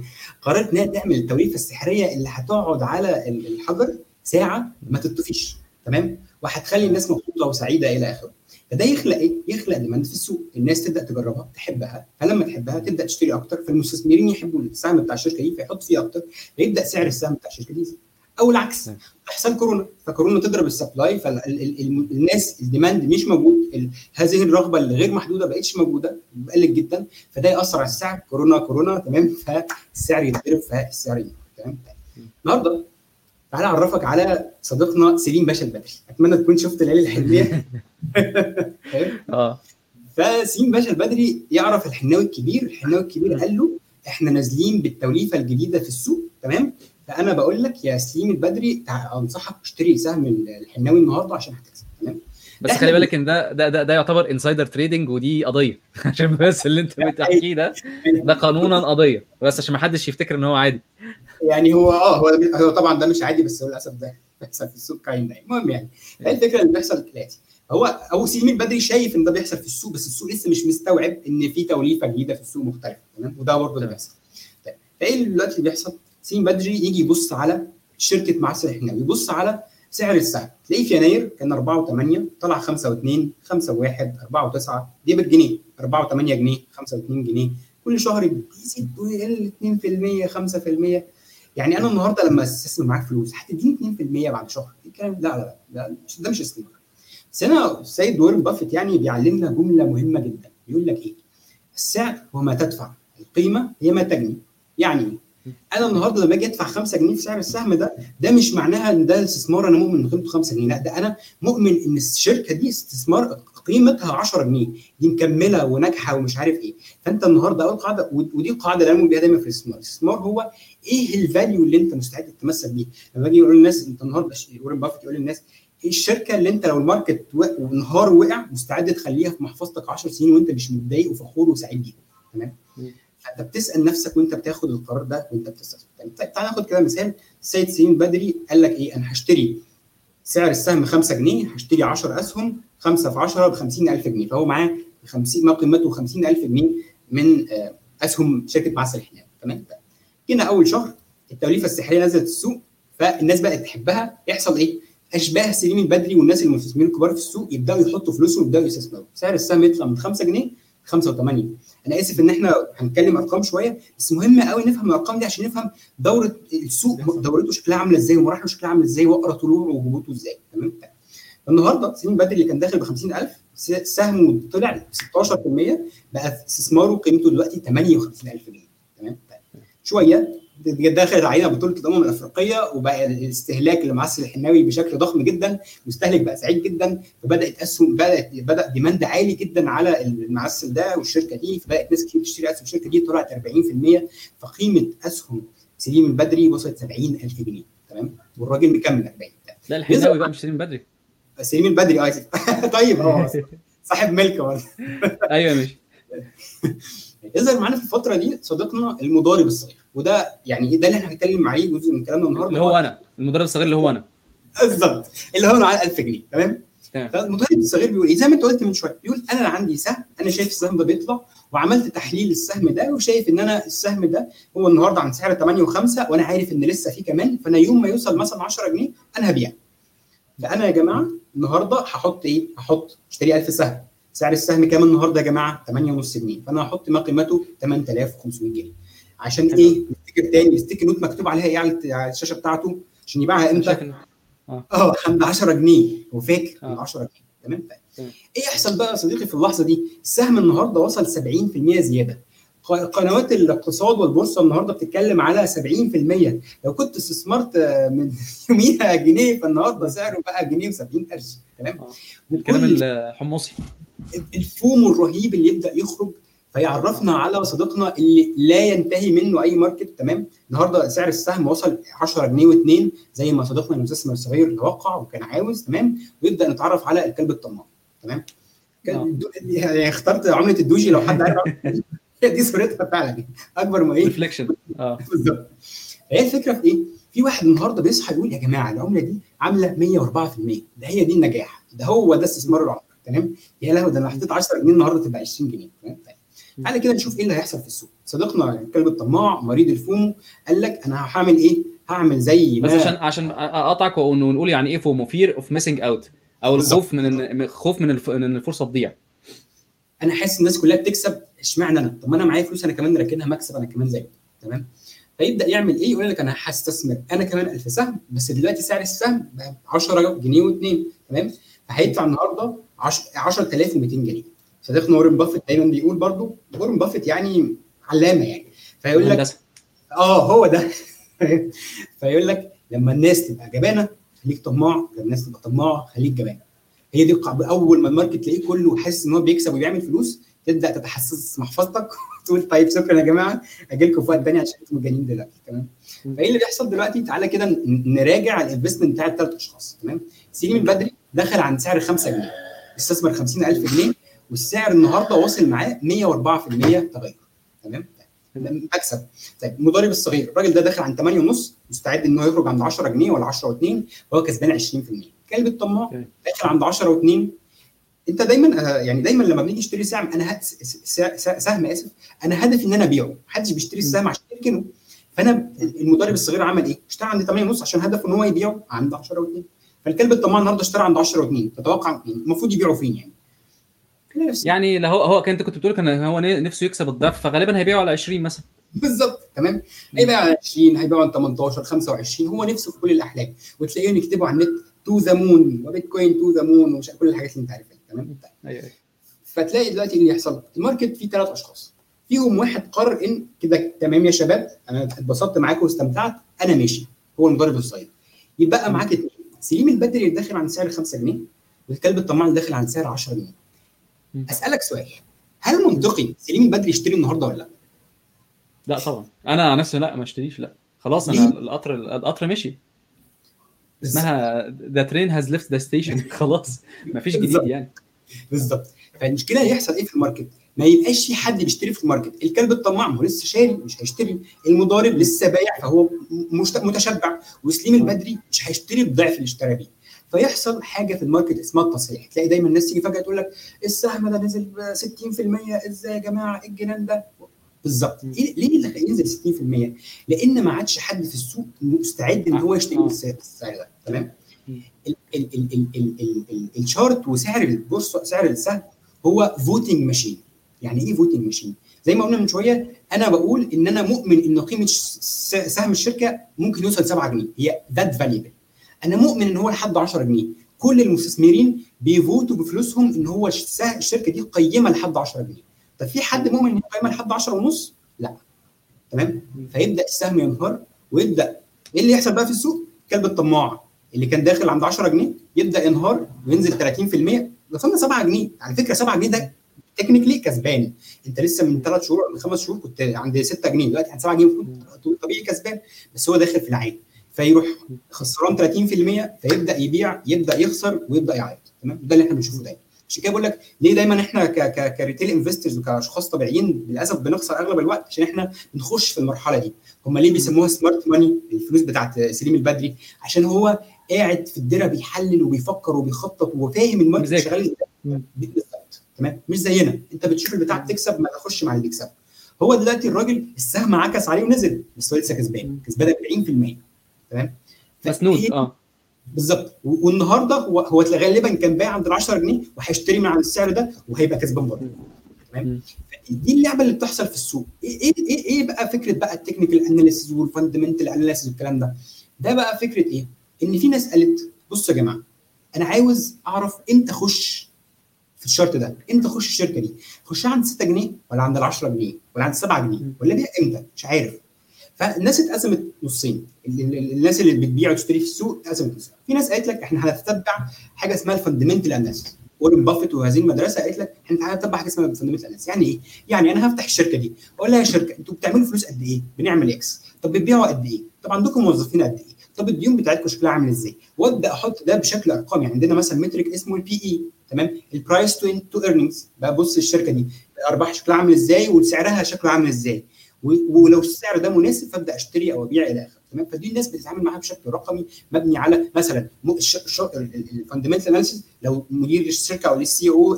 قررت إنها تعمل التوليفة السحرية اللي هتقعد على الحجر ساعة ما تطفيش. تمام؟ وهتخلي الناس مبسوطة وسعيدة إلى آخره. فده يخلق إيه؟ يخلق demand في السوق، الناس تبدأ تجربها تحبها، فلما تحبها تبدأ تشتري أكتر، فالمستثمرين يحبوا السهم بتاع الشركة دي فيحط فيه أكتر، فيبدأ سعر السهم بتاع الشركة دي. أو العكس. تحصل كورونا. فكورونا تضرب ال supply فالناس ال demand مش موجود. هذه الرغبة اللي غير محدودة ما بقتش موجودة قلت جدا. فده يأثر على السعر. كورونا كورونا تمام. فالسعر يتضرب فالسعر تمام. النهارده تعالى أعرفك على صديقنا سليم باشا البدري. أتمنى تكون شفت الليالي الحلميه آه. فسليم باشا البدري يعرف الحناوي الكبير. الحناوي الكبير قال له إحنا نازلين بالتوليفة الجديدة في السوق تمام. فأنا بقول لك يا سليم البدري أنصحك تشتري سهم الحناوي النهارده عشان هتكسب تمام؟ بس خلي بالك إن ده ده ده, ده يعتبر insider trading ودي قضية. عشان بس اللي أنت بتحكيه ده ده قانونا قضية. بس عشان ما حدش يفتكر إن هو عادي. يعني هو آه هو هو طبعا ده مش عادي بس هو للأسف ده بيحصل في السوق كاين ده المهم يعني الفكرة اللي بيحصل الاتي هو ابو سليم البدري شايف إن ده بيحصل في السوق بس السوق لسه مش مستوعب إن في توليفة جديدة في السوق مختلفة تمام؟ وده برضه اللي بيحصل. طيب فإيه دلوقتي اللي بيحصل؟ سليم بدري يجي يبص على شركة معسل الحناوي يبص على سعر السهم تلاقيه في يناير كان 4 و8 طلع 5 و2 5 و1 4 و9 دي بالجنيه 4 و8 جنيه 5 و2 جنيه. كل شهر بيزيد ويقل 2% 5% يعني أنا النهارده لما أستثمر معاك فلوس هتديني 2% بعد شهر؟ الكلام لا لا لا ده مش استثمار. بس هنا السيد وارن بافيت يعني بيعلمنا جملة مهمة جدا. بيقول لك إيه؟ السعر هو ما تدفع القيمة هي ما تجني. يعني أنا النهارده لما أجي ادفع 5 جنيه في سعر السهم ده ده مش معناها إن ده استثمار أنا مؤمن ان قيمته 5 جنيه لا ده أنا مؤمن إن الشركة دي استثمار قيمتها 10 جنيه دي مكملة وناجحة ومش عارف إيه. فأنت النهارده أول قاعدة ودي القاعده اللي أنا بيها دايما في الاستثمار. الاستثمار هو إيه ال value اللي أنت مستعد تتمسك بيه؟ لما باجي أقول للناس أنت النهارده وارن بافيت يقول للناس إيه الشركة اللي أنت لو ال market وانهار وقع مستعد تخليها في محفظتك 10 سنين وأنت مش متضايق وفخور وسعيد بيها؟ تمام؟ فانت بتسأل نفسك وانت بتاخد القرار ده وانت بتستثمر. طيب تعال ناخد كده مثال. السيد سليم بدري قال لك إيه؟ أنا هشتري سعر السهم 5 جنيه هشتري 10 أسهم 5 في 10 ب 50000 جنيه. فهو معاه 50 ما قيمته 50000 جنيه من أسهم شركة معسل الحناوي تمام؟ جينا أول شهر التوليفة السحرية نزلت السوق فالناس بدات تحبها. يحصل إيه؟ أشباه سليم البدري والناس المستثمرين الكبار في السوق يبدأوا يحطوا فلوسهم ويبدأوا يستثمروا. سعر السهم يطلع من 5 جنيه 5 و8 أنا آسف إن إحنا هنتكلم أرقام شوية بس مهم قوي نفهم الأرقام دي عشان نفهم دورة السوق دورته شكلها عاملة إزاي ومراحله شكلها عاملة إزاي وأقرأ طلوعه وهبوطه إزاي. تمام؟ النهارده سليم بدري اللي كان داخل ب 50000 سهمه طلع ب 16% بقى استثماره قيمته دلوقتي 58000 جنيه. تمام؟ شوية دخلت علينا بطولة الأمم الأفريقية وبقى الاستهلاك لمعسل الحناوي بشكل ضخم جدا المستهلك بقى سعيد جدا فبدات اسهم بدات بدأ ديماند عالي جدا على المعسل ده والشركة دي فبدأت ناس كتير تشتري أسهم. الشركة دي طلعت 40% فقيمة أسهم سليم البدري وصلت 70000 جنيه. تمام؟ والراجل مكمل 40 لا الحناوي بقى مش سليم بدري. سليم البدري آه طيب آه صاحب ملك أيوه ماشي. يظهر معانا في الفترة دي صديقنا المضارب الصغير. وده يعني ده اللي إحنا هنتكلم عليه جزء من كلامنا النهارده. اللي هو أنا المدرب الصغير اللي هو أنا. بالظبط. اللي هو على 1000 جنيه تمام. فالمضارب الصغير بيقول إيه؟ زي ما أنت قلت من شوية بيقول أنا عندي سهم أنا شايف السهم ده بيطلع وعملت تحليل السهم ده وشايف إن أنا السهم ده هو النهارده عند سعر 8 و5 وأنا عارف إن لسه في كمان فأنا يوم ما يوصل مثلا 10 جنيه أنا هبيع. فأنا يا جماعة النهارده هحط إيه؟ هحط أشتري 1000 سهم. سعر السهم كام النهارده يا جماعة؟ 8.5 جنيه. فأنا هحط ما قيمته؟ 8500 جنيه. عشان حلو. إيه؟ نفتكر تاني sticky note مكتوب عليها إيه على الشاشة بتاعته عشان يبيعها إمتى؟ آه عند 10 جنيه هو فاكر آه. عند 10 جنيه تمام تمام. إيه يحصل بقى يا صديقي في اللحظة دي؟ السهم النهارده وصل 70% زيادة قنوات الاقتصاد والبورصة النهارده بتتكلم على 70% لو كنت استثمرت آه، من يوميها جنيه فالنهاردة سعره بقى جنيه و70 قرش تمام آه. الكلام الحمصي الفوم الرهيب اللي يبدأ يخرج فيعرفنا على صديقنا اللي لا ينتهي منه أي ماركت تمام؟ النهارده سعر السهم وصل 10 جنيه و2 زي ما صديقنا المستثمر الصغير توقع وكان عاوز تمام؟ ويبدا نتعرف على الكلب الطماع تمام. الدو- يعني اخترت عملة الدوجي لو حد عارف. دي صورتها فعلا. أكبر ما إيه؟ reflection آه. بالظبط. هي الفكرة في إيه؟ في واحد النهارده بيصحى يقول يا جماعة العملة دي عاملة 104% ده هي دي النجاح. ده هو ده استثمار العمر تمام؟ يا لهوي ده أنا حطيت 10 جنيه النهارده تبقى 20 جنيه. تمام؟ طيب. تعالى كده نشوف إيه اللي هيحصل في السوق صديقنا الكلب الطماع مريض ال FOMO قال لك أنا هعمل إيه؟ هعمل زي بس ما عشان عشان أقطعك ونقول يعني إيه FOMO fear of missing out أو. الخوف من الخوف من إن الفرصة تضيع أنا حاسس الناس كلها بتكسب إشمعنى أنا؟ طب ما أنا معايا فلوس أنا كمان راكنها مكسب أنا كمان زيه تمام؟ فيبدأ يعمل إيه؟ يقول لك أنا هستثمر أنا كمان 1000 سهم بس دلوقتي سعر السهم بقى 10 جنيه و2 تمام؟ فهيدفع النهارده 10 10200 جنيه صديقنا وارن بافيت دايما بيقول برضو وارن بافيت يعني علامة يعني. فيقول لك آه هو ده. فيقول لك لما الناس تبقى جبانة خليك طماع. لما الناس تبقى طماعه خليك جبان هي دي أول ما ال market تلاقيه كله حاسس إن هو بيكسب وبيعمل فلوس تبدأ تتحسس محفظتك تقول طيب شكرا يا جماعة أجي لكم في وقت تاني عشان أنتم مجانين دلوقتي. تمام؟ فإيه اللي بيحصل دلوقتي؟ تعالى كده نراجع ال investment بتاع الثلاث أشخاص. تمام؟ سليم البدري دخل عند سعر 5 جنيه استثمر 50000 جنيه والسعر النهارده واصل معاه 104% تغير. تمام؟ مكسب. طيب المضارب الصغير. الراجل ده داخل عند 8 ونص مستعد إن هو يخرج عند 10 جنيه ولا 10 و2 وهو كسبان 20% كلب الطماع. داخل عند 10 و2 أنت دايما آه، يعني دايما لما بنيجي نشتري سهم أنا سهم آسف أنا هدفي إن أنا أبيعه. محدش بيشتري السهم عشان يركنه. فأنا المضارب الصغير عمل إيه؟ اشترى عند 8 ونص عشان هدفه إن هو يبيعه عند 10 و2 فالكلب الطماع النهارده اشترى عند 10 و2 تتوقع يعني المفروض يبيعه فين يعني؟ يعني لو هو هو كان انت كنت بتقول كان هو نفسه يكسب الضعف فغالبا هيبيعه على 20 مثلا. بالظبط تمام؟ هيبيع على 20 هيبيع على 18 25 هو نفسه في كل الأحلام. وتلاقيهم يكتبوا على النت to the moon وبيتكوين to the moon ومش كل الحاجات اللي انت عارفها تمام. أيوه فتلاقي دلوقتي إيه اللي يحصل ال market فيه ثلاث أشخاص. فيهم واحد قرر إن كده تمام يا شباب؟ أنا اتبسطت معاكم واستمتعت. أنا ماشي. هو المضارب الصغير يبقى معاك اثنين سليم البدري اللي داخل عن سعر 5 جنيه والكلب الطماع اللي داخل عن سعر 10 جنيه. أسألك سؤال. هل منطقي سليم البدري يشتري النهارده ولا لا؟ لا طبعا. أنا نفسي لا ما أشتريش لا. خلاص؟ أنا القطر القطر مشي. اسمها the train has left the station خلاص ما فيش جديد. يعني. بالظبط. فالمشكلة هيحصل إيه في ال market؟ ما يبقاش في حد بيشتري في ال market، الكلب الطماع ما هو لسه شاري مش هيشتري، المضارب لسه بايع فهو متشبع، وسليم البدري مش هيشتري بضعف اللي اشترى بيه. فيحصل حاجة في ال market اسمها التصحيح، تلاقي دايما الناس تيجي فجأة تقول لك السهم ده نزل ب 60% إزاي يا جماعة؟ إيه الجنان ده؟ بالظبط. ليه اللي ينزل 60%؟ لأن ما عادش حد في السوق مستعد إن هو يشتري آه. بالسعر السعر ده. تمام؟ ال chart وسعر البورصه سعر السهم هو voting machine يعني إيه voting machine زي ما قلنا من شوية أنا بقول إن أنا مؤمن إن قيمة سهم الشركة ممكن يوصل 7 جنيه. هي that valuable أنا مؤمن إن هو لحد 10 جنيه. كل المستثمرين بي vote وا بفلوسهم إن هو الش- الشركة دي قيمة لحد 10 جنيه. طب في حد مؤمن إن هي قيمة لحد 10 ونص؟ لا. تمام؟ فيبدأ السهم ينهار ويبدأ إيه اللي يحصل بقى في السوق؟ كلب الطماع. اللي كان داخل عند 10 جنيه يبدأ ينهار وينزل 30% وصلنا 7 جنيه. على فكرة 7 جنيه ده technically كسبان. أنت لسه من ثلاث شهور من خمس شهور كنت عند 6 جنيه. دلوقتي عند 7 جنيه طبيعي كسبان. بس هو داخل في العين فيروح خسران 30% فيبدأ يبيع يبدأ يخسر ويبدأ يعيط. تمام؟ ده اللي إحنا بنشوفه دايما. عشان كده بقول لك ليه دايما إحنا ك ك ك retail investors وكأشخاص طبيعيين للأسف بنخسر أغلب الوقت؟ عشان إحنا بنخش في المرحلة دي. هم ليه بيسموها smart money الفلوس بتاعت سليم البدري. عشان هو قاعد في الدرا بيحلل وبيفكر وبيخطط وفاهم ال market. شغال إزاي. بالظبط. تمام؟ مش زينا. أنت بتشوف البتاع بتكسب ما تخش مع اللي بيكسب. هو دلوقتي الراجل السهم عكس عليه ونزل بس هو لسه كسبان. كسبان 40% تمام؟ مسنود آه. بالظبط. والنهارده هو هو غالبا كان بايع عند ال 10 جنيه وهيشتري من عند السعر ده وهيبقى كسبان برضه. تمام؟ دي اللعبة اللي بتحصل في السوق. إيه إيه إيه, إيه بقى فكرة بقى ال technical analysis وال fundamental analysis والكلام ده؟ ده بقى فكرة إيه؟ إن في ناس قالت بصوا يا جماعة أنا عاوز أعرف إمتى أخش في ال chart ده؟ إمتى أخش الشركة دي؟ أخشها عند 6 جنيه ولا عند ال 10 جنيه ولا عند 7 جنيه ولا أبيعها إمتى؟ مش عارف. فالناس اتقسمت نصين ال- ال- الناس اللي بتبيع وتشتري في السوق اتقسمت نصين في ناس قالت لك إحنا هنتتبع حاجة اسمها ال fundamental analysis وارن بافيت وهذه المدرسة قالت لك إحنا هنتبع حاجة اسمها ال fundamental analysis يعني إيه؟ يعني أنا هفتح الشركة دي أقول لها يا شركة أنتوا بتعملوا فلوس قد إيه؟ بنعمل X طب بتبيعوا قد إيه؟ طب عندكم موظفين قد إيه؟ طب الديون بتاعتكم شكلها عامل إزاي؟ وأبدأ أحط ده بشكل ارقام يعني عندنا مثلا metric اسمه ال P/E تمام؟ ال price to to earnings ببص الشركة دي الأرباح شكلها عامل إزاي وسعرها شكله عامل إزاي ولو السعر ده مناسب فابدأ أشتري أو أبيع إلى آخره تمام فدي الناس بتتعامل معاها بشكل رقمي مبني على مثلا ال fundamental analysis لو مدير الشركة أو ال CEO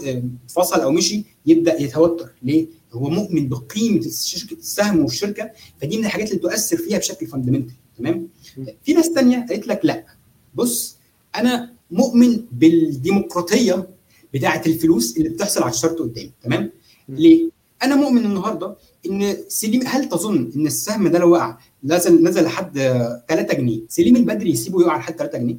اتفصل أو مشي يبدأ يتوتر ليه؟ هو مؤمن بقيمة الشركة السهم والشركة فدي من الحاجات اللي تؤثر فيها بشكل fundamental تمام؟ في ناس تانية قالت لك لا بص أنا مؤمن بالديمقراطية بتاعة الفلوس اللي بتحصل على ال chart قدامي تمام؟ ليه؟ أنا مؤمن النهارده إن سليم هل تظن إن السهم ده لو وقع نزل نزل لحد 3 جنيه؟ سليم البدري يسيبه يقع لحد 3 جنيه؟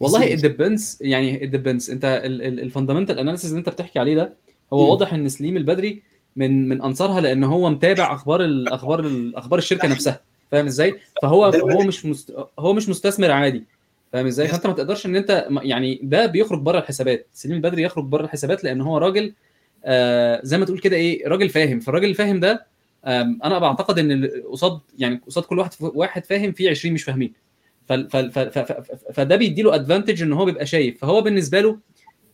والله. ال depends يعني ال depends أنت ال fundamental analysis اللي أنت بتحكي عليه ده هو مم. واضح إن سليم البدري من من أنصارها لأن هو متابع أخبار الاخبار الاخبار الشركة نفسها. فاهم إزاي؟ فهو هو مش مست... هو مش مستثمر عادي. فاهم إزاي. فأنت ما تقدرش إن أنت يعني ده بيخرج بره الحسابات. سليم البدري يخرج بره الحسابات لأن هو راجل زي ما تقول كده إيه راجل فاهم. فالراجل الفاهم ده أنا بعتقد إن قصاد يعني قصاد كل واحد واحد فاهم في 20 مش فاهمين. فده بيديله ادفانتج إن هو بيبقى شايف. فهو بالنسبة له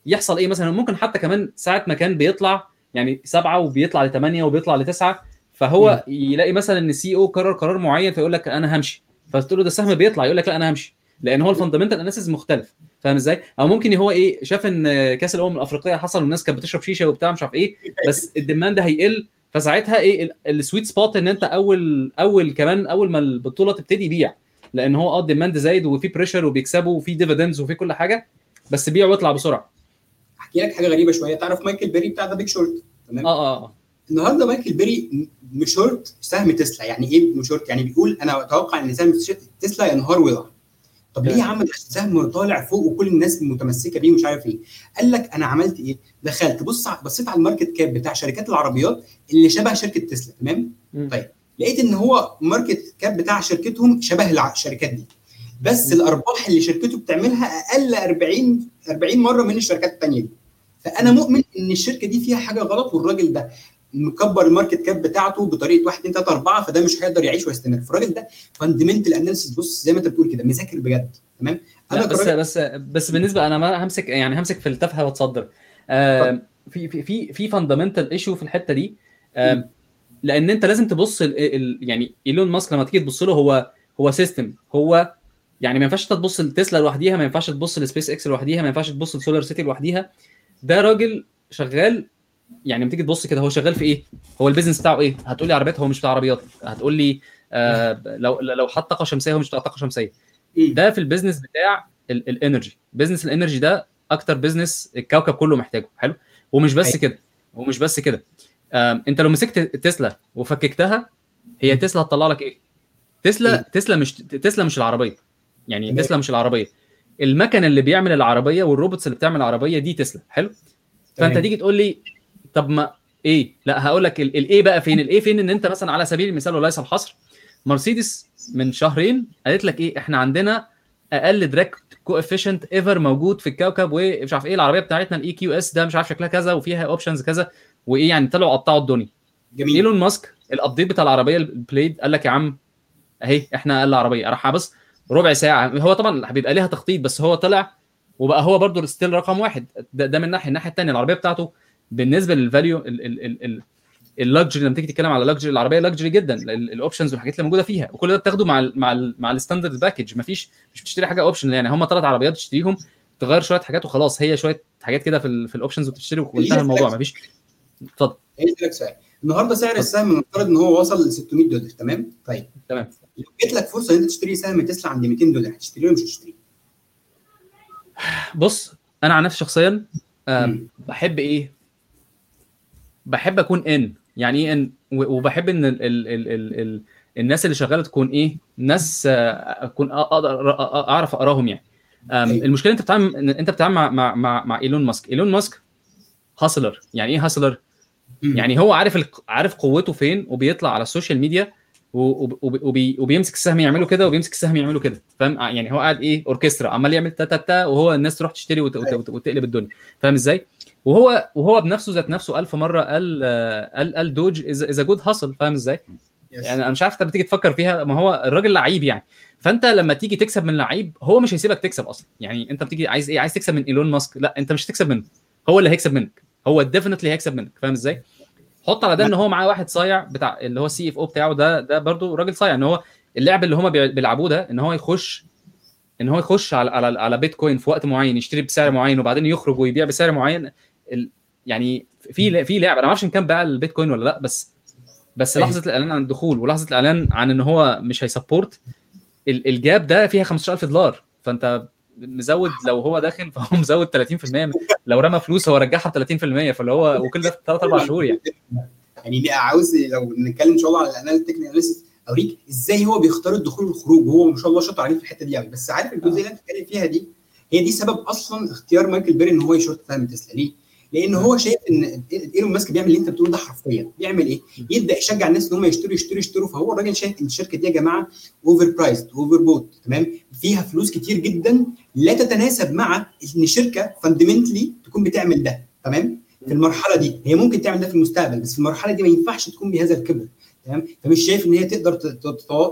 يحصل إيه مثلا؟ ممكن حتى كمان ساعة ما كان بيطلع يعني سبعة وبيطلع لثمانيه وبيطلع لتسعة فهو يلاقي مثلا إن ال CEO قرر قرار معين فيقول لك أنا همشي. فتقول له ده السهم بيطلع يقول لك لا أنا همشي. لأن هو ال fundamental analysis مختلف. فاهم إزاي؟ أو ممكن هو إيه شاف ان كاس الامم الافريقيه حصل والناس كانت بتشرب شيشه وبتاع مش عارف إيه بس ال demand هيقل فساعتها إيه ال sweet spot ان انت اول اول كمان اول ما البطوله تبتدي بيع لأن هو آه ال demand زايد وفي pressure وبيكسبوا وفي dividends وفي كل حاجة بس بيع واطلع بسرعة. احكي لك حاجة غريبه شوية تعرف مايكل بيري بتاع The Big Short؟ تمام؟ آه آه آه. النهارده مايكل بيري مشورت سهم تسلا. يعني إيه مشورت يعني بيقول أنا أتوقع ان سهم تسلا ينهار ويقع طب ليه يا عم السهم طالع فوق وكل الناس متمسكة بيه ومش عارف إيه؟ قال لك أنا عملت إيه؟ دخلت بص بصيت على ال market cap بتاع شركات العربيات اللي شبه شركة تسلا تمام. طيب لقيت إن هو market cap بتاع شركتهم شبه الشركات دي. بس. الأرباح اللي شركته بتعملها أقل 40 40 مرة من الشركات الثانية دي. فأنا مؤمن إن الشركة دي فيها حاجة غلط والراجل ده مكبر ال market cap بتاعته بطريقة 1 2 3 4 فده مش هيقدر يعيش ويستمر. فالراجل ده fundamental analysis بص زي ما انت بتقول كده مذاكر بجد تمام؟ لا بس بس بس بالنسبة أنا ما همسك يعني همسك في التفهة وأتصدر. آه في في في في fundamental issue في الحتة دي. آه لأن أنت لازم تبص ال ال يعني إيلون ماسك لما تيجي تبص له هو هو system هو يعني ما ينفعش تبص لتسلا لوحديها ما ينفعش تبص لسبيس إكس لوحديها ما ينفعش تبص لسولار سيتي لوحديها. ده راجل شغال يعني لما تيجي تبص كده هو شغال في إيه؟ هو ال business بتاعه إيه؟ هتقول لي عربيات هو مش بتاع عربيات هتقول لي آه لو لو حط طاقة شمسية هو مش بتاع طاقة شمسية مم. ده في ال business بتاع ال- ال energy business ال energy ده أكتر business الكوكب كله محتاجه حلو ومش بس أيوة. كده ومش بس كده آم، أنت لو مسكت تسلا وفككتها هي تسلا هتطلع لك إيه تسلا إيه؟ تسلا مش تسلا مش العربية يعني. تسلا مش العربية المكن اللي بيعمل العربية وال robots اللي بتعمل العربية دي تسلا حلو فأنت. تيجي تقول لي طب ما إيه؟ لا هقول لك ال- الايه بقى فين؟ الإيه فين؟ إن أنت مثلا على سبيل المثال وليس الحصر مرسيدس من شهرين قالت لك إيه؟ إحنا عندنا أقل drag coefficient ever موجود في الكوكب ومش عارف إيه العربية بتاعتنا ال EQS ده مش عارف شكلها كذا وفيها options كذا وإيه يعني؟ طلعوا قطعوا الدنيا. جميل. إيلون ماسك ال update بتاع العربية ال Plaid قال لك يا عم أهي إحنا أقل عربية. راح ابص ربع ساعة هو طبعا بيبقى ليها تخطيط بس هو طلع وبقى هو برضه still رقم واحد. ده, ده من ناحية الناحية الثانية العربية بتاعته بالنسبة لل value ال luxury لما تيجي تتكلم على luxury العربية luxury جدا ال options والحاجات اللي موجودة فيها وكل ده بتاخده مع ال مع ال مع ال standard package مفيش مش بتشتري حاجة option يعني. هم ثلاث عربيات تشتريهم تغير شوية حاجات وخلاص. هي شوية حاجات كده في, ال في ال options وتشتري وانتهى الموضوع. مفيش اتفضل. لك سؤال. النهارده سعر السهم نفترض إن هو وصل ل 600 دولار. تمام؟ طيب. تمام. لو جت لك فرصة إن أنت تشتري سهم تسلا عند 200 دولار هتشتريه ولا مش هتشتريه؟ بص أنا عن نفسي شخصيا آه. بحب إيه؟ بحب أكون إن. يعني إيه إن؟ وبحب إن ال ال ال ال ال الناس اللي شغالة تكون إيه؟ ناس آه، أكون أقدر أعرف أقراهم يعني. أيوة. المشكلة أنت بتتعامل أنت بتتعامل مع مع مع, مع إيلون ماسك. إيلون ماسك hustler يعني إيه hustler. يعني هو عارف عارف قوته فين وبيطلع على ال social media وبي وبيمسك السهم يعمله كده وبيمسك السهم يعمله كده. فاهم؟ يعني هو قاعد إيه أوركسترا. عمال يعمل تا تا تا وهو الناس تروح تشتري وت- وت- وت- وتقلب الدنيا. فاهم إزاي؟ وهو وهو بنفسه ذات نفسه ألف مرة قال آه، قال قال Doge is good hustle فاهم إزاي. يعني أنا مش عارف أنت بتيجي تفكر فيها ما هو الراجل لعيب يعني. فأنت لما تيجي تكسب من لعيب هو مش هيسيبك تكسب أصلا. يعني أنت بتيجي عايز إيه؟ عايز تكسب من إيلون ماسك؟ لا أنت مش هتكسب منه. هو اللي هيكسب منك. هو definitely هيكسب منك. فاهم إزاي؟ حط على ده إن هو معاه واحد صايع بتاع اللي هو ال CFO بتاعه ده ده برضو راجل صايع. إن هو اللعب اللي هم بيلعبوه ده إن هو يخش إن هو يخش على على على بيتكوين في وقت معين يشتري بسعر معين وبعدين يخرج ويبيع بسعر معين. ال... يعني في في لعبه أنا ما أعرفش إن كان باع البيتكوين ولا لأ بس بس أيوة. لحظة الإعلان عن الدخول ولحظة الإعلان عن إن هو مش ه support ال- ال gap ده فيها 15000 دولار. فأنت مزود لو هو داخل فهو مزود 30% من- لو رمى فلوس هو رجعها ب 30% فاللي هو وكل ده في 3 4 شهور يعني. يعني عاوز لو نتكلم إن شاء الله على ال anal- technical أوريك إزاي هو بيختار الدخول والخروج. وهو ما شاء الله شاطر عليه في الحتة دي قوي بس عارف الجزئيه اللي أنت بتتكلم فيها دي؟ هي دي سبب أصلا اختيار مايكل بيري إن هو يشورت سهم تسلا. ليه؟ لأن هو شايف إن إيلون ماسك بيعمل اللي أنت بتقوله ده حرفيا. بيعمل إيه؟ يبدأ يشجع الناس إن هم يشتروا يشتروا يشتروا. فهو الراجل شايف إن الشركة دي يا جماعة over priced over bought تمام؟ فيها فلوس كتير جدا لا تتناسب مع إن شركة fundamentally تكون بتعمل ده تمام؟ في المرحلة دي. هي ممكن تعمل ده في المستقبل بس في المرحلة دي ما ينفعش تكون بهذا الكبر تمام؟ فمش شايف إن هي تقدر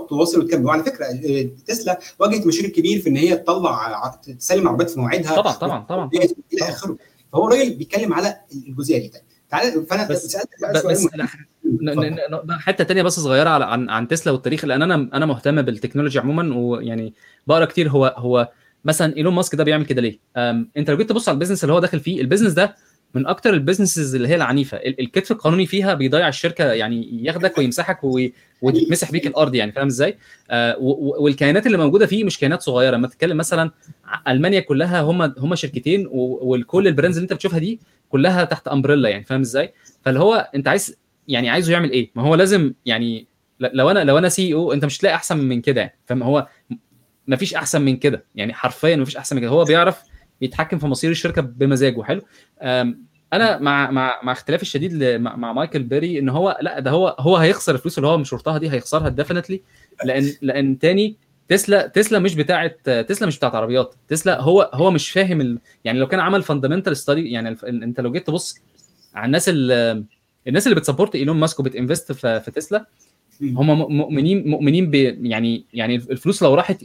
تواصل وتكمل. وعلى فكرة آه، تسلا واجهت مشاكل كبير في إن هي تطلع تسلم عربيات في مواعيدها. طبعا طبعا طبعا. إلى. آخره. فهو الراجل بيتكلم على الجزئية دي. طيب تعالى فأنا بس- بس ن- حتة تانية بس صغيرة على عن عن تسلا والتاريخ لأن أنا أنا مهتم بالتكنولوجيا عموما ويعني بقرأ كتير هو هو مثلا إيلون ماسك ده بيعمل كده ليه؟ أنت لو جيت تبص على ال business اللي هو داخل فيه ال business ده من أكتر ال businesses اللي هي العنيفة ال- الكتف القانوني فيها بيضيع الشركة يعني ياخدك ويمسحك وي- وتتمسح بيك الأرض يعني فاهم إزاي؟ و- والكيانات اللي موجودة فيه مش كيانات صغيرة لما تتكلم مثلا ألمانيا كلها هم هم شركتين وكل ال brands اللي أنت بتشوفها دي كلها تحت umbrella يعني فاهم إزاي؟ فاللي هو أنت عايز يعني عايزه يعمل إيه؟ ما هو لازم يعني لو أنا لو أنا CEO أنت مش هتلاقي أحسن من كده يعني فاهم هو ما فيش أحسن من كده يعني حرفيا ما فيش أحسن من كده هو بيعرف يتحكم في مصير الشركة بمزاجه حلو أنا مع مع مع اختلافي الشديد مع, مايكل بيري إن هو لا ده هو هو هيخسر الفلوس اللي هو مش شرطها دي هيخسرها definitely لأن لأن تاني تسلا تسلا مش بتاعة تسلا مش بتاعة عربيات تسلا هو هو مش فاهم ال... يعني لو كان عمل fundamental study يعني. أنت لو جيت تبص على الناس ال... الناس اللي بت support ايلون ماسك وبت invest في, في تسلا هم مؤمنين مؤمنين ب يعني يعني الفلوس لو راحت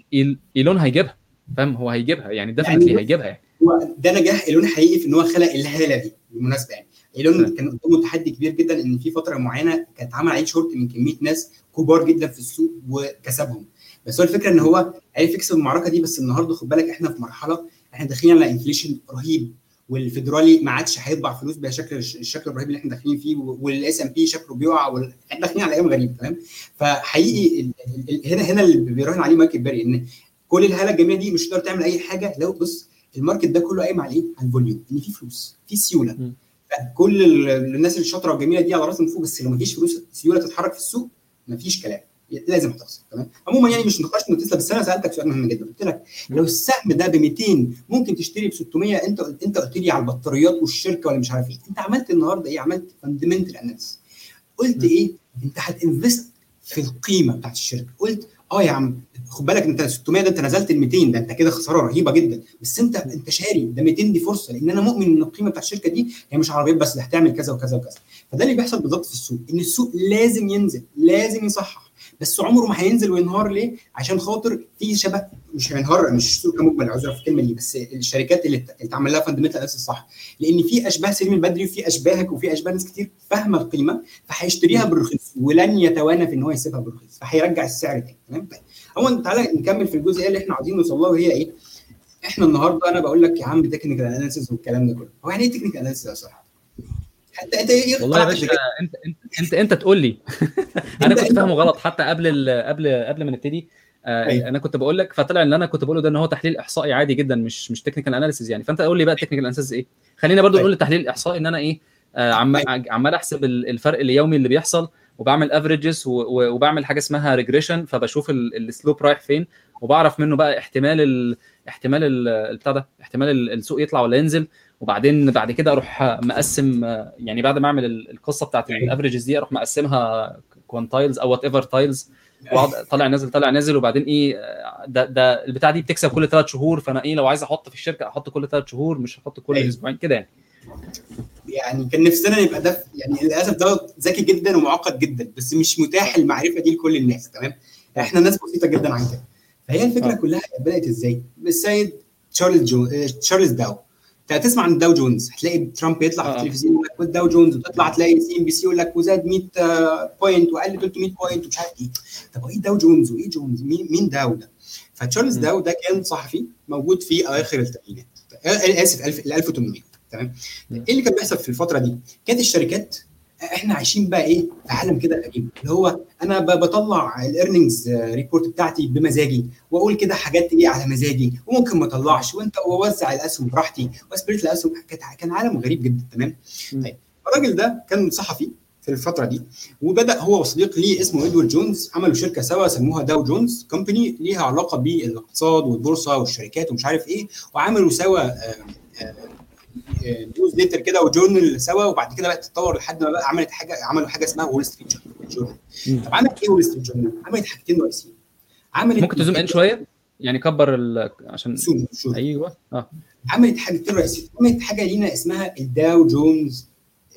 ايلون هيجيبها فاهم؟ هو هيجيبها يعني definitely يعني- هيجيبها يعني. هو ده نجاح ايلون حقيقي في إن هو خلق الهالة دي بالمناسبة يعني. ايلون. كان قدامه تحدي كبير جدا إن في فترة معينة كانت عمل عليه شورت من كمية ناس كبار جدا في السوق وكسبهم. بس هو الفكرة إن هو عرف يكسب المعركة دي بس النهارده خد بالك إحنا في مرحلة إحنا داخلين على inflation رهيب. والفيدرالي ما عادش هيطبع فلوس بالشكل الشكل الرهيب اللي إحنا داخلين فيه وال S&P شكله بيقع وال- إحنا داخلين على أيام غريبة تمام فحقيقي هنا هنا اللي بيراهن عليه مايكل بيري إن كل الهالة الجميلة دي مش هتقدر تعمل أي حاجة لو بص ال market ده كله قايم على إيه؟ على ال volume إن في فلوس في سيولة. كل ال- الناس الشاطرة والجميلة دي على راسهم فوق بس لو مفيش فلوس سيولة تتحرك في السوق مفيش كلام لازم هتخسر تمام؟ عموما يعني مش نقاش من تسلا بس أنا سألتك سؤال مهم جدا. قلت لك لو السهم ده ب 200 ممكن تشتري ب 600 انت أنت قلت لي على البطاريات والشركة ولا مش عارف إيه. أنت عملت النهارده إيه؟ عملت fundamental analysis قلت. إيه؟ أنت هت invest في القيمة بتاعت الشركة. قلت آه يا عم خد بالك أنت 600 ده أنت نزلت ال 200 ده أنت كده خسارة رهيبة جدا. بس انت أنت شاري ده 200 دي فرصة لأن أنا مؤمن إن القيمة بتاعت الشركة دي هي مش عربيات بس ده هتعمل كذا وكذا وكذا. فده اللي بيحصل بالظبط في السوق إن السوق لازم ينزل لازم يصحح. بس عمره ما هينزل وينهار ليه؟ عشان خاطر في شبه مش هينهار مش السوق كمجمل عذرا في الكلمة دي بس الشركات اللي اللي اتعمل لها fundamental analysis صح لأن في أشباه سليم البدري وفي أشباهك وفي أشباه ناس كتير فاهمة القيمه فهيشتريها بالرخيص ولن يتوانى في إن هو يسيبها بالرخيص فهيرجع السعر تاني تمام عموما تعالى نكمل في الجزئية اللي إحنا عايزين نوصل لها وهي إيه؟ إحنا النهارده أنا بقول لك يا عم technical analysis والكلام ده كله هو يعني إيه technical analysis يا صاحبي؟ انت انت إيه والله يا باشا انت انت انت, انت تقول لي أنا كنت فاهمه غلط حتى قبل قبل قبل ما نبتدي آه أيوة. أنا كنت بقول لك فطلع ان أنا كنت بقوله ده إن هو تحليل إحصائي عادي جدا مش مش technical analysis يعني فأنت قول لي بقى ال technical analysis إيه خلينا برضو أيوة. نقول التحليل الإحصائي إن أنا إيه آه عمال أيوة. عمال أحسب الفرق اليومي اللي بيحصل وبعمل averages وبعمل حاجة اسمها regression فبشوف ال slope رايح فين وبعرف منه بقى احتمال ال احتمال البتاع ده احتمال السوق يطلع ولا ينزل وبعدين بعد كده أروح مقسم يعني بعد ما أعمل القصة بتاعت ال averages دي أروح مقسمها quantiles أو whatever tiles وأقعد طالع نازل طالع نازل وبعدين إيه ده ده البتاع دي بتكسب كل ثلاث شهور فأنا إيه لو عايز أحط في الشركة أحط كل ثلاث شهور مش هحط كل أيوة. أسبوعين كده يعني. يعني كان نفسنا يبقى ده يعني للأسف ده ذكي جدا ومعقد جدا بس مش متاح المعرفة دي لكل الناس تمام؟ إحنا ناس بسيطة جدا عن كده. فهي الفكرة آه. كلها بدات إزاي؟ السيد تشارلز جو تشارلز داو. انت هتسمع عن الداو جونز. هتلاقي ترامب يطلع في التلفزيون يقول لك والداو جونز وتطلع تلاقي CNBC يقول لك وزاد 100 point وقل 300 point ومش عارف إيه. طب إيه داو جونز؟ وإيه جونز؟ مين مين داو ده؟ فتشارلز داو ده كان صحفي موجود في أواخر الثمانينات آسف 1800 تمام؟ إيه اللي كان بيحصل في الفترة دي؟ كانت الشركات إحنا عايشين بقى إيه في عالم كده غريب اللي هو أنا بطلع ال earnings report بتاعتي بمزاجي واقول كده حاجات إيه على مزاجي وممكن ما اطلعش وانت واوزع الاسهم براحتي وا split الاسهم كان عالم غريب جدا تمام؟ طيب الراجل ده كان صحفي في الفترة دي وبدأ هو وصديق ليه اسمه إدوارد جونز عملوا شركة سوا سموها داو جونز company ليها علاقة بالاقتصاد والبورصة والشركات ومش عارف إيه وعملوا سوا آآ آآ newsletter كده و journal سوا وبعد كده بقت تتطور لحد ما بقى عملت حاجة عملوا حاجة اسمها وول ستريت جورنال طب عملت إيه وول ستريت جورنال؟ عملت حاجتين رئيسيين عملت ممكن ت zoom in شوية؟ يعني كبر ال... عشان شوف شوف. أيوه. آه. عملت حاجتين رئيسيين عملت حاجة لينا اسمها الداو جونز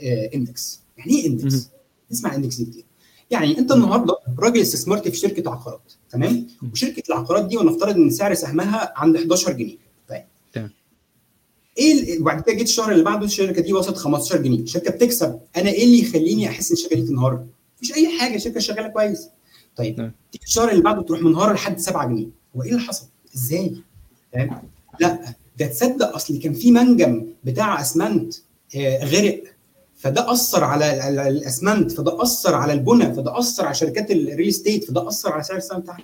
آه index يعني إيه index؟ اسمع index دي. كتير يعني أنت النهارده راجل استثمرت في شركة عقارات تمام؟ وشركة العقارات دي ونفترض إن سعر سهمها عند 11 جنيه. إيه وبعد كده جيت الشهر اللي بعده الشركة دي وصلت 15 جنيه. الشركة بتكسب. أنا إيه اللي يخليني أحس ان الشركة دي تنهار؟ مفيش أي حاجة. الشركة شغالة كويس. طيب تيجي الشهر اللي بعده تروح منهاره لحد 7 جنيه. هو إيه اللي حصل؟ إزاي؟ فاهم؟ لا ده تصدق أصل كان في منجم بتاع أسمنت آه غرق. فده أثر على الاسمنت فده أثر على البنى. فده أثر على شركات ال real estate فده أثر على سعر السهم بتاعها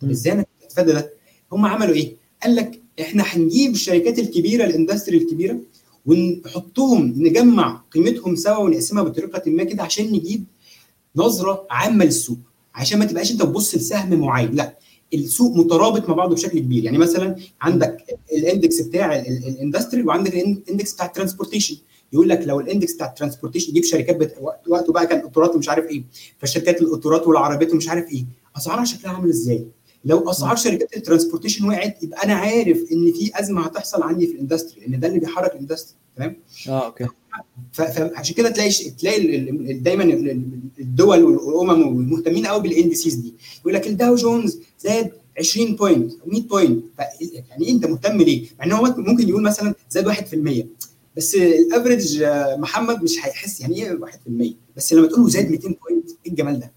طب إزاي أنا أتفادى ده؟ هم عملوا إيه؟ قال لك إحنا هنجيب الشركات الكبيرة ال industry الكبيرة ونحطهم نجمع قيمتهم سوا ونقسمها بطريقة ما كده عشان نجيب نظرة عامة للسوق. عشان ما تبقاش انت تبص لسهم معين لا السوق مترابط مع بعضه بشكل كبير. يعني مثلا عندك ال index بتاع ال industry وعندك ال index بتاع ال transportation. يقول لك لو ال index بتاع ال transportation يجيب شركات بت... وقته بقى كان قطارات ومش عارف إيه فالشركات القطارات والعربيات ومش عارف إيه. أسعارها شكلها عامل إزاي؟ لو أسعار شركات ال transportation وقعت يبقى أنا عارف إن في أزمة هتحصل عندي في ال industry لأن ده اللي بيحرك ال industry تمام آه okay فعشان كده تلاقي تلاقي دايما الدول والأمم المهتمين قوي بال indices دي يقول لك ال Dow Jones زاد 20 point 100 point يعني أنت مهتم ليه؟ مع إن هو ممكن يقول مثلا زاد 1% بس ال average محمد مش هيحس يعني إيه 1% بس لما تقول له زاد 200 point إيه الجمال ده؟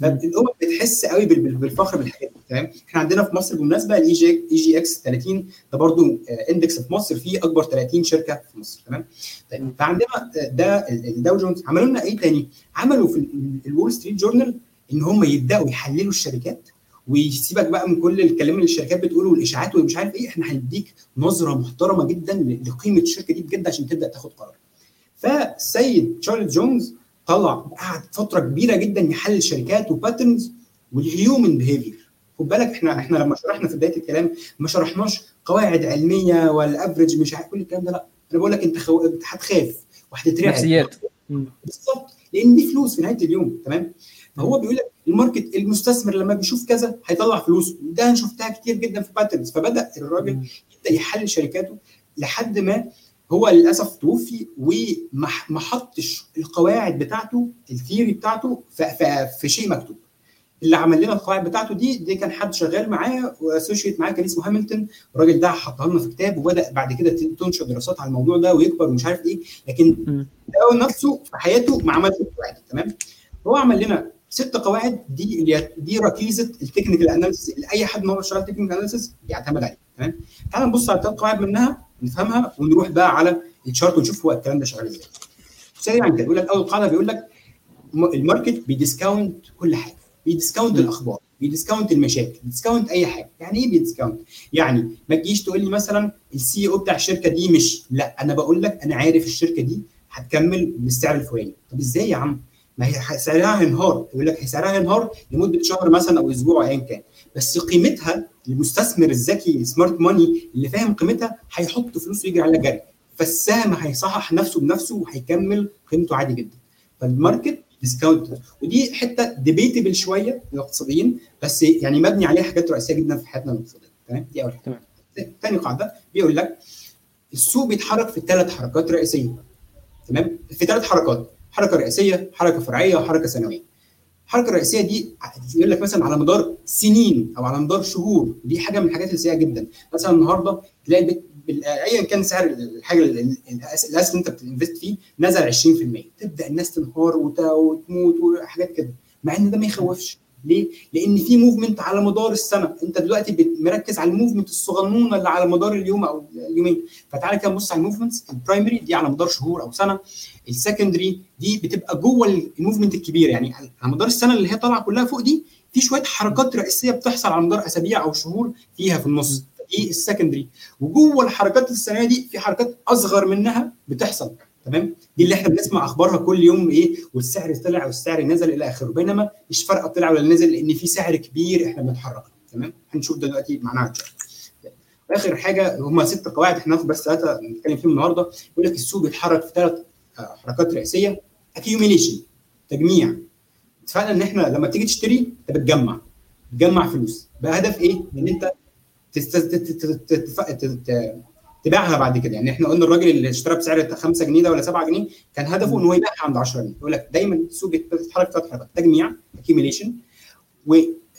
فالامم بتحس قوي بالفخر بالحاجات دي تمام؟ إحنا عندنا في مصر بالمناسبة ال EG EGX 30 ده برضو index في مصر فيه أكبر 30 شركة في مصر تمام؟ طيب فعندنا ده ال Dow Jones عملوا لنا إيه تاني؟ عملوا في ال Wall Street Journal إن هم يبدأوا يحللوا الشركات ويسيبك بقى من كل الكلام اللي الشركات بتقوله والإشاعات ومش عارف إيه إحنا هنديك نظرة محترمة جدا لقيمة الشركة دي بجد عشان تبدأ تاخد قرار. فالسيد تشارلز جونز طلع قعد فترة كبيرة جدا يحلل شركات و patterns وال human behavior خد بالك إحنا إحنا لما شرحنا في بداية الكلام ما شرحناش قواعد علمية وال average مش عارف كل الكلام ده لأ. أنا بقول لك أنت خو... هتخاف وهتترعب. نفسيات. بالظبط لأن دي فلوس في نهاية اليوم تمام؟ فهو بيقول لك ال market المستثمر لما بيشوف كذا هيطلع فلوس ده أنا شفتها كتير جدا في patterns فبدأ الراجل يبدأ يحلل شركاته لحد ما هو للأسف توفي وما حطش القواعد بتاعته ال theory بتاعته في, في شيء مكتوب. اللي عمل لنا القواعد بتاعته دي دي كان حد شغال معاه و associate معاه كان اسمه Hamilton الراجل ده حطها لنا في كتاب وبدأ بعد كده تنشر دراسات على الموضوع ده ويكبر ومش عارف إيه. لكن هو نفسه في حياته ما عملش القواعد تمام؟ هو عمل لنا ست قواعد دي اللي دي ركيزة ال technical analysis اللي أي حد النهارده شغال technical analysis بيعتمد عليه تمام؟ تعال نبص على الثلاث قواعد منها. نفهمها ونروح بقى على ال chart ونشوف هو الكلام ده شغال إزاي سريعا كده بيقول لك أول قاعدة بيقول لك ال market بي discount كل حاجة بي discount الأخبار بي discount المشاكل بي discount أي حاجة. يعني إيه بي discount؟ يعني ما تجيش تقول لي مثلا ال CEO بتاع الشركة دي مش لا أنا بقول لك أنا عارف الشركة دي هتكمل بالسعر الفلاني. طب إزاي يا عم؟ ما هي سعرها هينهار. يقول لك سعرها هينهار لمدة شهر مثلا أو أسبوع ايا كان. بس قيمتها المستثمر الذكي smart money اللي فاهم قيمتها هيحط فلوسه يجري عليها جري. فالسهم هيصحح نفسه بنفسه وهيكمل قيمته عادي جدا. فال market discount ودي حتة debatable شوية للاقتصاديين بس يعني مبني عليها حاجات رئيسية جدا في حياتنا الاقتصاديه تمام؟ دي أول حاجة. ثاني قاعدة بيقول لك السوق بيتحرك في ثلاث حركات رئيسية. تمام؟ في ثلاث حركات. حركة رئيسية حركة فرعية وحركة ثانويه الحركه الرئيسيه دي يقول لك مثلا على مدار سنين أو على مدار شهور دي حاجة من الحاجات السيئة جدا. مثلا النهارده تلاقي ايا كان سعر الحاجة الاسهم اللي أنت بت invest فيه نزل 20% تبدأ الناس تنهار وتموت وحاجات كده مع إن ده ما يخوفش. ليه؟ لأن في movement على مدار السنة. أنت دلوقتي مركز على ال movement الصغنونة اللي على مدار اليوم أو اليومين. فتعالى كده نبص على ال movements ال primary دي على مدار شهور أو سنة. ال secondary دي بتبقى جوه ال movement الكبير. يعني على مدار السنة اللي هي طالعة كلها فوق دي في شوية حركات رئيسية بتحصل على مدار أسابيع أو شهور فيها في النص. دي السكندري. وجوه الحركات السنويه دي في حركات أصغر منها بتحصل. تمام؟ دي اللي إحنا بنسمع أخبارها كل يوم إيه؟ والسعر طلع والسعر نزل إلى آخره. بينما مش فارقة طلع ولا نزل لأن في سعر كبير إحنا بنتحرك. تمام؟ هنشوف دلوقتي معناها وآخر حاجة هم ست قواعد إحنا ناخد بس ثلاثة نتكلم فيهم النهارده. يقول لك السوق بيتحرك في ثلاث حركات رئيسية accumulation تجميع. اتفقنا إن إحنا لما تيجي تشتري أنت بتجمع بتجمع فلوس. بهدف إيه؟ إن أنت تبيعها بعد كده. يعني إحنا قلنا الراجل اللي اشترى بسعر 5 جنيه ده ولا 7 جنيه كان هدفه ان هو يبيعها عند 10 جنيه. يقول لك دايما السوق بيتحرك ثلاث حركات تجميع accumulation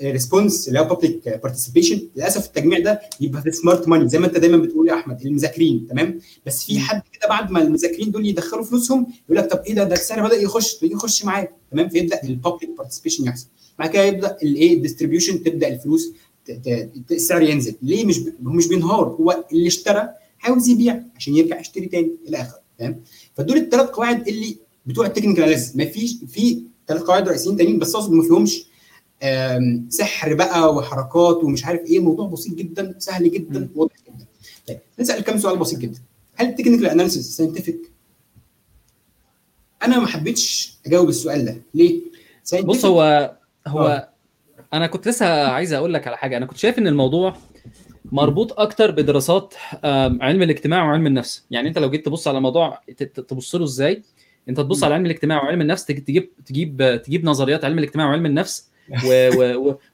و response اللي هو public participation للأسف التجميع ده يبقى في smart money زي ما أنت دايما بتقول يا أحمد المذاكرين تمام؟ بس في حد كده بعد ما المذاكرين دول يدخلوا فلوسهم يقول لك طب إيه ده؟ ده السعر بدأ يخش يخش معايا تمام؟ فيبدأ ال public participation يحصل. بعد كده يبدأ الايه ال distribution تبدأ الفلوس السعر ينزل. ليه؟ مش هو مش بينهار. هو اللي اشترى عاوز يبيع عشان يرجع يشتري تاني إلى آخره تمام؟ فدول الثلاث قواعد اللي بتوع ال technical analysis ما فيش في ثلاث قواعد رئيسيين تانيين بس أقصد ما فيهمش سحر بقى وحركات ومش عارف إيه. الموضوع بسيط جدا سهل جدا واضح جدا. طيب نسال كم سؤال بسيط جدا. هل ال technical analysis scientific أنا ما حبيتش أجاوب السؤال ده. ليه؟ بص هو هو أوه. أنا كنت لسه عايز أقول لك على حاجة. أنا كنت شايف إن الموضوع مربوط أكتر بدراسات علم الاجتماع وعلم النفس. يعني أنت لو جيت تبص على موضوع تبص له إزاي؟ أنت تبص على علم الاجتماع وعلم النفس تجيب تجيب تجيب نظريات علم الاجتماع وعلم النفس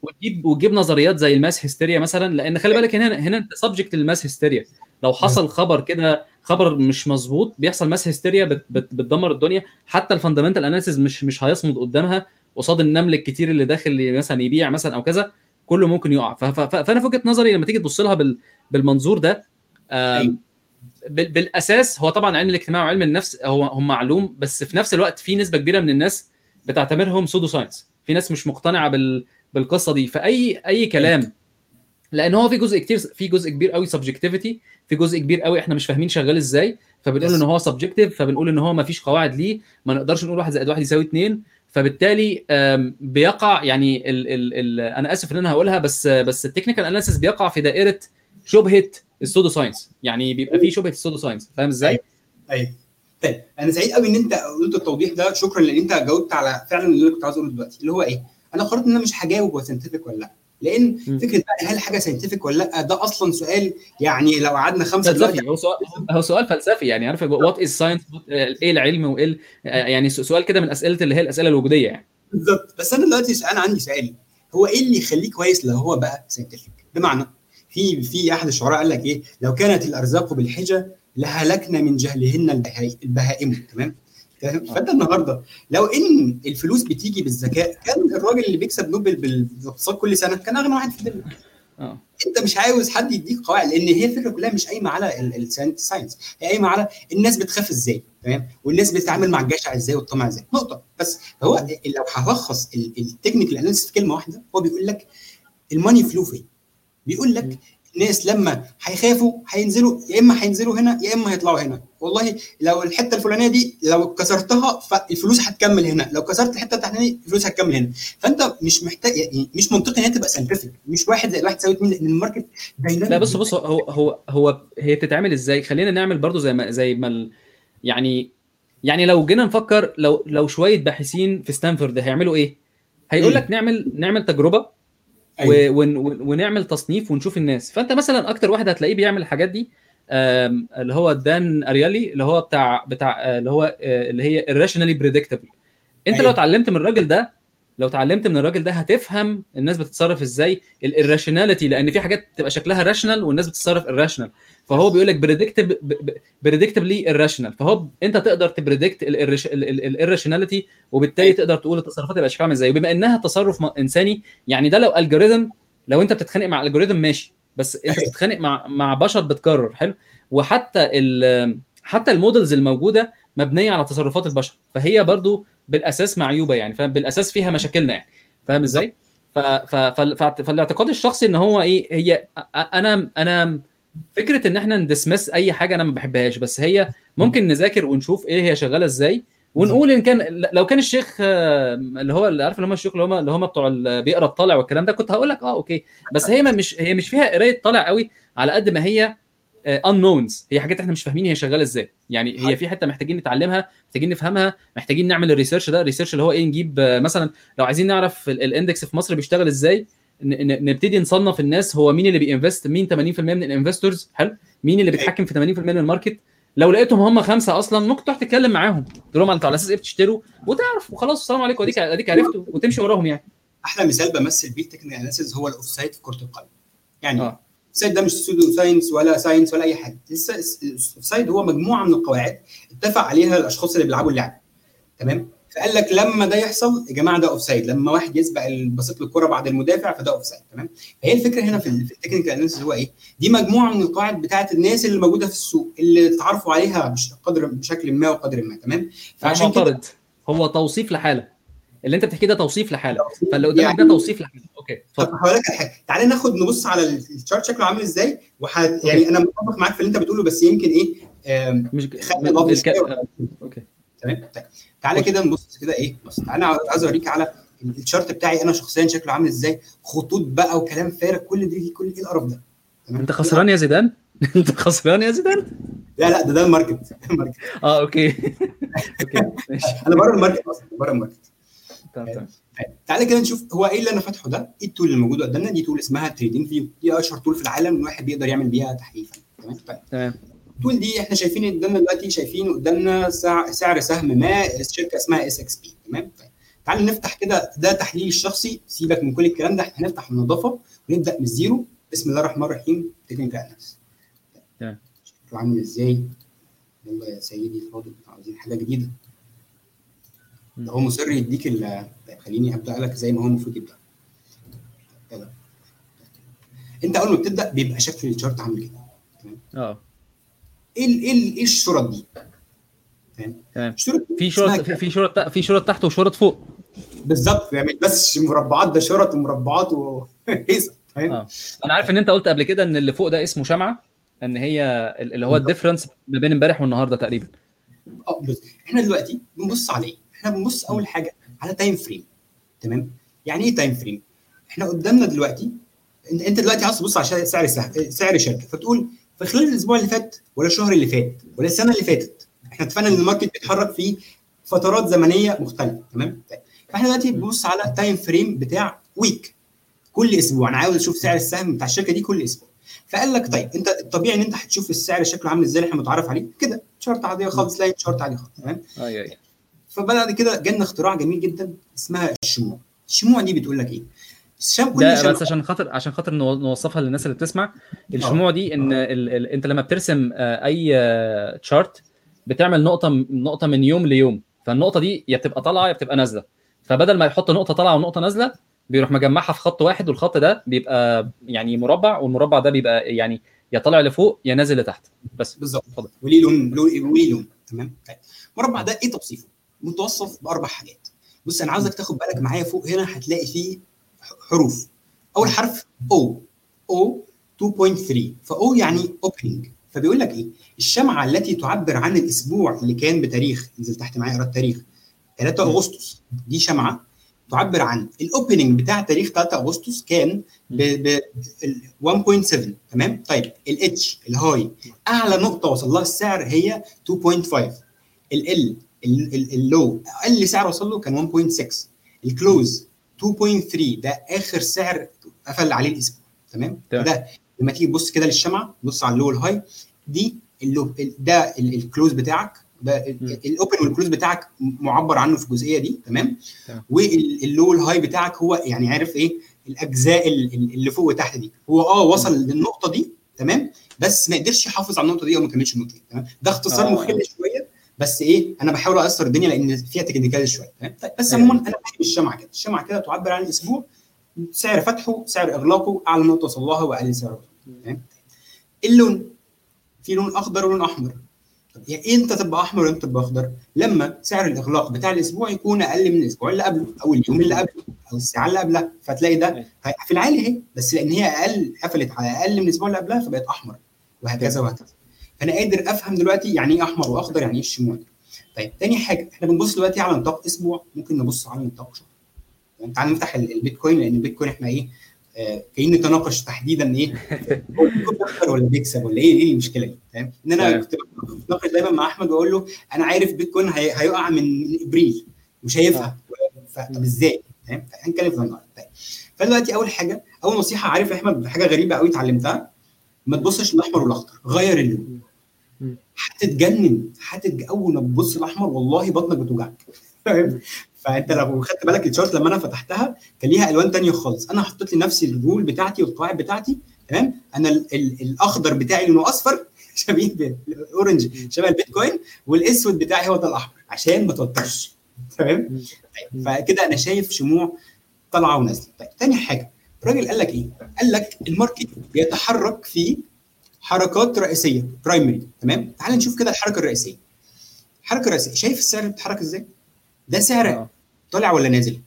وتجيب وتجيب نظريات زي ال mass hysteria مثلا لأن خلي بالك هنا هنا أنت subject لل mass hysteria. لو حصل خبر كده خبر مش مظبوط بيحصل mass hysteria بت بت بتدمر الدنيا. حتى ال fundamental analysis مش مش هيصمد قدامها قصاد النمل الكتير اللي داخل مثلا يبيع مثلا أو كذا كله ممكن يقع. فأنا في وجهة نظري لما تيجي تبص لها بالمنظور ده بالأساس هو طبعا علم الاجتماع وعلم النفس هو هم معلوم بس في نفس الوقت في نسبة كبيرة من الناس بتعتبرهم pseudo science في ناس مش مقتنعة بال بالقصة دي. فاي أي كلام لأن هو في جزء كتير في جزء كبير قوي subjectivity في جزء كبير قوي إحنا مش فاهمين شغال إزاي فبنقول إن هو subjective فبنقول إن هو ما فيش قواعد ليه ما نقدرش نقول واحد زائد واحد يساوي اثنين فبالتالي بيقع يعني ال ال ال أنا آسف إن أنا هقولها بس بس ال technical analysis بيقع في دائرة شبهة ال pseudo science يعني بيبقى في شبهة ال pseudo science فاهم إزاي؟ أيوه. طيب أنا سعيد قوي إن أنت قلت التوضيح ده. شكرا لأن أنت جاوبت على فعلا اللي أنا كنت عايز أقوله دلوقتي اللي هو إيه؟ أنا قررت إن أنا مش هجاوب هو scientific ولا لأ. لأن م. فكرة بقى هل حاجة scientific ولا لأ ده أصلا سؤال يعني لو قعدنا خمسة فلسفي. هو سؤال هو سؤال فلسفي يعني عارف what is science إيه العلم وإيه يعني سؤال كده من أسئلة اللي هي الأسئلة الوجودية يعني. بالظبط. بس أنا دلوقتي أنا عندي سؤال. هو إيه اللي يخليه كويس لو هو بقى scientific بمعنى في في أحد الشعراء قال لك إيه؟ لو كانت الأرزاق بالحجة لهلكنا من جهلهن البهائم تمام؟ فانت النهارده لو إن الفلوس بتيجي بالذكاء كان الراجل اللي بيكسب نوبل بالاقتصاد كل سنة كان أغنى واحد في الدنيا. آه. أنت مش عاوز حد يديك قواعد لأن هي الفكرة كلها مش قايمة على الساينس هي قايمة على الناس بتخاف إزاي تمام؟ والناس بتتعامل مع الجشع إزاي والطمع إزاي. نقطة. بس هو لو هلخص ال technical analysis في كلمة واحدة هو بيقول لك ال money flow فين بيقول لك الناس لما هيخافوا هينزلوا يا إما هينزلوا هنا يا إما هيطلعوا هنا. والله لو الحتة الفلانية دي لو كسرتها فالفلوس هتكمل هنا. لو كسرت الحتة التحتانيه الفلوس هتكمل هنا. فأنت مش محتاج يعني مش منطقي إن هي تبقى scientific مش واحد زائد واحد يساوي اثنين لأن ال market dynamic لا بص بص هو هو هو هي بتتعمل إزاي؟ خلينا نعمل برضو زي ما زي ما ال- يعني يعني لو جينا نفكر لو لو شوية باحثين في ستانفورد هيعملوا إيه؟ هيقول لك نعمل نعمل تجربة أيوة. ون- ون- ونعمل تصنيف ونشوف الناس فأنت مثلا أكتر واحد هتلاقيه بيعمل الحاجات دي اللي هو دان أريالي اللي هو بتاع بتاع آه، اللي هو آه، اللي هي irrationally predictable أنت أيوة. لو اتعلمت من الراجل ده لو اتعلمت من الراجل ده هتفهم الناس بتتصرف إزاي الirrationality لأن في حاجات تبقى شكلها راشنال والناس بتتصرف irrational فهو بيقول لك predictably irrational فهو انت تقدر ت predict ال irrationality وبالتالي. تقدر تقول التصرفات تبقى شكلها عامل إزاي وبما انها تصرف انساني يعني ده لو algorithm لو انت بتتخانق مع algorithm ماشي بس انت أيوة. بتتخانق مع مع بشر بتكرر حلو وحتى ال حتى ال models الموجودة مبنية على تصرفات البشر فهي برضو بالأساس معيوبة يعني فاهم؟ بالأساس فيها مشاكلنا يعني فاهم إزاي؟ فالاعتقاد الشخصي إن هو إيه هي أنا أنا فكرة إن إحنا ن dismiss أي حاجة أنا ما بحبهاش بس هي ممكن نذاكر ونشوف إيه هي شغالة إزاي ونقول إن كان لو كان الشيخ آه، اللي هو اللي عارف اللي هم الشيوخ اللي هم اللي هم بتوع بيقرا الطالع والكلام ده كنت هقول لك آه okay. بس هي ما مش هي مش فيها قراية طالع قوي على قد ما هي unknowns هي حاجات إحنا مش فاهمين هي شغالة إزاي. يعني هي في حتة محتاجين نتعلمها محتاجين نفهمها محتاجين نعمل ال research ده ال research اللي هو إيه نجيب آه، مثلا لو عايزين نعرف ال- ال index في مصر بيشتغل إزاي نبتدي نصنف الناس هو مين اللي بي invest مين 80% من ال investors حلو؟ مين اللي بيتحكم في 80% من ال market؟ لو لقيتهم هم خمسة أصلا ممكن تروح تتكلم معاهم. تقول لهم أنتوا على أساس إيه بتشتروا؟ وتعرف وخلاص السلام عليكم اديك أديك عرفتوا وتمشي وراهم يعني. أحلى مثال بمثل بيه ال technical analysis هو ال offside في كرة القدم. يعني آه. ال side ده مش pseudo science ولا science ولا أي حاجة. ال offside هو مجموعة من القواعد اتفق عليها الأشخاص اللي بيلعبوا اللعبه تمام؟ فقال لك لما ده يحصل يا جماعة ده offside لما واحد يسبق البسيط للكره بعد المدافع فده offside تمام؟ فهي الفكرة هنا في ال- في ال technical analysis هو إيه؟ دي مجموعة من القواعد بتاعت الناس اللي موجودة في السوق اللي اتعرفوا عليها قدر بشكل ما وقدر ما. تمام؟ فعشان كده هو توصيف لحالة. اللي انت بتحكيه ده توصيف لحاله. فاللي قدامك يعني- ده توصيف لحاله. okay اتفضل. هقول لك على حاجة. تعالى ناخد نبص على ال chart شكله عامل إزاي وح... يعني أنا متفق معاك في اللي انت بتقوله بس يمكن إيه آم، مش خلي م- ضغط الك- شوية. okay. تمام؟ طيب. تعالى كده نبص كده إيه بص تعالى عايز أوريك على ال chart بتاعي أنا شخصيا شكله عامل إزاي خطوط بقى وكلام فارغ كل دي كل إيه القرف ده. تمام؟ أنت خسران يا زيدان؟ أنت خسران يا زيدان؟ لا لا ده ده ال market. ال market. آه okay. okay ماشي. أنا بره ال market أصلا بره ال market. تمام تعالى كده نشوف هو إيه اللي أنا فاتحه ده؟ إيه ال tool اللي موجوده قدامنا؟ دي tool اسمها TradingView دي أشهر tool في العالم الواحد بيقدر يعمل بيها تحليل تمام؟ طيب. تمام. ال tool دي إحنا شايفين قدامنا دلوقتي شايفين قدامنا سعر, سعر سهم ما شركة اسمها SXP تمام؟ طيب. تعال نفتح كده ده تحليل الشخصي. سيبك من كل الكلام ده. إحنا هنفتح على نظافه ونبدأ من ال zero. بسم الله الرحمن الرحيم. technical analysis تمام. شكله عامل إزاي؟ يلا يا سيدي الفاضل عاوزين حاجة جديدة. ده هو مصر يديك ال طيب خليني أبدأ لك زي ما هو المفروض يبدأ. أنت أول ما بتبدأ بيبقى شكل ال chart عامل كده. آه. إيه إيه إيه الشرط دي؟ تمام؟ في شرط في شرط في شرط تحت وشرط فوق. بالظبط. يعني بس مربعات ده شرط ومربعات وهيصه فاهم؟ آه. أنا عارف إن أنت قلت قبل كده إن اللي فوق ده اسمه شمعة إن هي اللي هو ال difference ما بين امبارح والنهاردة تقريبا. آه إحنا دلوقتي بنبص على إيه؟ إحنا بنبص أول حاجة على time frame تمام؟ يعني إيه time frame؟ إحنا قدامنا دلوقتي أنت دلوقتي عاوز تبص على سعر سعر شركة فتقول في خلال الأسبوع اللي فات ولا الشهر اللي فات ولا السنة اللي فاتت إحنا اتفقنا إن ال market بيتحرك في فترات زمنية مختلفة تمام؟ فإحنا دلوقتي بنبص على time frame بتاع week كل أسبوع. أنا عاوز أشوف سعر السهم بتاع الشركة دي كل أسبوع. فقال لك طيب أنت الطبيعي إن أنت هتشوف السعر شكله عامل إزاي اللي إحنا متعرف عليه؟ كده. chart عادية خالص line chart عادي خالص تمام؟ اي اي فبعد كده جالنا اختراع جميل جدا اسمها الشموع. الشموع دي بتقول لك إيه؟ الشم كل ده بس عشان خاطر عشان خاطر نو- نوصفها للناس اللي بتسمع. الشموع دي إن ال... ال... أنت لما بترسم آه، أي تشارت بتعمل نقطة نقطة من يوم ليوم. فالنقطة دي يا بتبقى طالعة يا بتبقى نازلة. فبدل ما يحط نقطة طالعة ونقطة نازلة بيروح مجمعها في خط واحد والخط ده بيبقى يعني مربع والمربع ده بيبقى يعني يا طالع لفوق يا نازل لتحت. بس. بالظبط. وليه لون وليه لون تمام؟ طيب. المربع ده إيه توصيفه؟ متوصف بأربع حاجات. بص أنا عاوزك تاخد بالك معايا فوق هنا هتلاقي فيه حروف. أول حرف O O 2.3 ف O يعني opening فبيقول لك إيه؟ الشمعة التي تعبر عن الأسبوع اللي كان بتاريخ انزل تحت معايا اقرا التاريخ. 3 أغسطس دي شمعة تعبر عن ال opening بتاع تاريخ 3 أغسطس كان ب ب ال 1.7 تمام؟ طيب الاتش الهاي أعلى نقطة وصل لها السعر هي 2.5 ال ال low. أقل سعر وصل له كان 1.6 ال close 2.3 ده آخر سعر قفل عليه الأسبوع. تمام. ده لما تيجي تبص كده للشمعة بص على ال low وال high دي ال low ده ال- ال close بتاعك. ده. ال open وال close بتاعك معبر عنه في الجزئية دي. تمام. وال low وال high بتاعك هو يعني عارف إيه؟ الأجزاء ال- ال- اللي فوق وتحت دي. هو آه وصل للنقطة دي. تمام؟ بس ما قدرش يحافظ على النقطة دي أو ما كملش النقطة دي. تمام؟ ده اختصار آه. مخل شوية. بس إيه أنا بحاول اقصر الدنيا لأن فيها technical شوية طيب بس. عموما أنا بحب الشمعة كده الشمعة كده تعبر عن الأسبوع سعر فتحه سعر إغلاقه أعلى نقطه وصل لها وأقل سعر اللون في لون أخضر ولون أحمر طب يعني إمتى تبقى أحمر وامتى تبقى أخضر؟ لما سعر الإغلاق بتاع الأسبوع يكون أقل من الأسبوع اللي قبله أو اليوم اللي قبله أو الساعة اللي قبلها فتلاقي ده. في العالي اهي بس لأن هي أقل قفلت على أقل من الأسبوع اللي قبلها فبقت أحمر وهكذا وهكذا فانا قادر أفهم دلوقتي يعني إيه أحمر وأخضر يعني إيه الشموع. طيب تاني حاجة إحنا بنبص دلوقتي على نطاق أسبوع ممكن نبص على نطاق شهر. يعني تعال نفتح ال- البيتكوين لأن البيتكوين إحنا إيه آه، جايين نتناقش تحديدا إيه بيخسر ولا بيكسب ولا إيه إيه المشكلة دي؟ فاهم إن أنا تمام. كنت بتناقش دايما مع أحمد وأقول له أنا عارف بيتكوين هي... هيقع من إبريل مش هيفهم طب إزاي؟ فاهم هنتكلم في النهارده طيب فدلوقتي أول حاجة أول نصيحة عارف يا أحمد حاجة غريبة قوي اتعلمتها؟ ما تبصش للأحمر والأخضر غير اللون. هتتجنن هتتج... أول ما تبص الأحمر والله بطنك بتوجعك. فاهم؟ فأنت لو خدت بالك الشارت لما أنا فتحتها كان ليها ألوان تانية خالص. أنا حطيت لنفسي الرول بتاعتي والقواعد بتاعتي تمام؟ أنا ال... ال... الأخضر بتاعي لونه أصفر شبيه بال orange شبه البيتكوين والأسود بتاعي هو ده الأحمر عشان ما توترش. تمام؟ طيب، فكده أنا شايف شموع طالعة ونازلة. طيب تاني حاجة. الراجل قال لك إيه؟ قال لك ال market بيتحرك في حركات رئيسية primary تمام؟ تعال نشوف كده الحركة الرئيسية الحركه الرئيسيه شايف السعر بيتحرك إزاي؟ ده سعر آه. طالع ولا نازل؟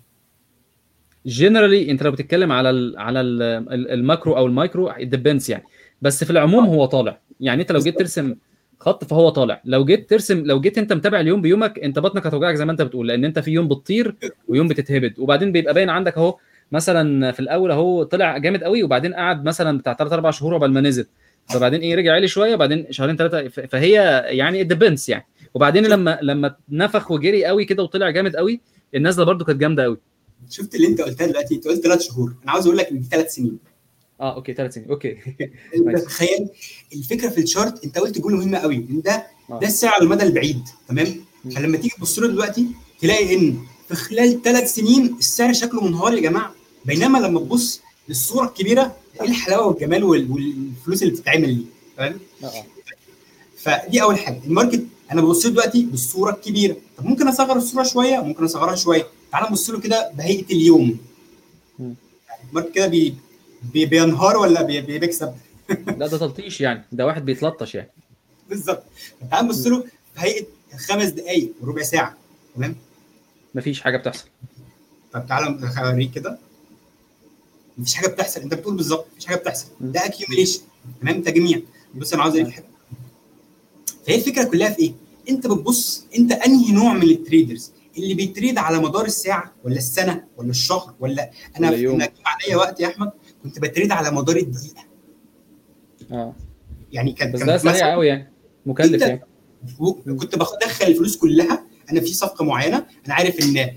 generally أنت لو بتتكلم على ال على ال ال macro أو ال micro depends يعني بس في العموم هو طالع يعني أنت لو جيت ترسم خط فهو طالع لو جيت ترسم لو جيت أنت متابع اليوم بيومك أنت بطنك هتوجعك زي ما أنت بتقول لأن أنت في يوم بتطير ويوم بتتهبد وبعدين بيبقى باين عندك أهو مثلا في الأول أهو طلع جامد قوي وبعدين قعد مثلا بتاع 3 4 شهور قبل ما نزل فبعدين إيه رجع عالي شوية وبعدين شهرين ثلاثة فهي يعني depends يعني. وبعدين لما لما نفخ وجري قوي كده وطلع جامد قوي النازلة برده كانت جامدة قوي. شفت اللي انت قلتها دلوقتي؟ انت قلت ثلاث شهور. أنا عاوز أقول لك ان دي ثلاث سنين. آه okay ثلاث سنين okay. انت. تخيل الفكرة في ال chart انت قلت جملة مهمة قوي ان ده آه. ده السعر على المدى البعيد تمام. فلما تيجي تبص له دلوقتي تلاقي ان في خلال ثلاث سنين السعر شكله منهار يا جماعة. بينما لما تبص للصورة الكبيرة إيه الحلاوة والجمال وال- والفلوس اللي بتتعمل دي فاهم آه. آه فدي أول حاجة. ال market أنا ببص له دلوقتي بالصورة الكبيرة. طب ممكن أصغر الصورة شوية؟ ممكن أصغرها شوية. تعال نبص له كده بهيئة اليوم. ال market كده بي بي بينهار ولا بي بي- بيكسب لا ده تلطيش يعني. ده واحد بيتلطش يعني. بالظبط. تعال نبص له بهيئة خمس دقائق وربع ساعة. تمام؟ مفيش حاجة بتحصل. طب تعالى أوريك كده. مفيش حاجة بتحصل. انت بتقول بالظبط مفيش حاجة بتحصل. ده accumulation تمام؟ تجميع. بص أنا عاوز اوريك حاجة. فهي الفكرة كلها في إيه؟ أنت بتبص أنت أنهي نوع من ال traders؟ اللي بي trade على مدار الساعة ولا السنة ولا الشهر ولا أنا. أنا عليا وقت يا أحمد كنت ب trade على مدار الدقيقة. آه. يعني كان بس ده سريع قوي يعني. مكلف يعني. كنت بدخل الفلوس كلها. أنا في صفقة معينة. أنا عارف إن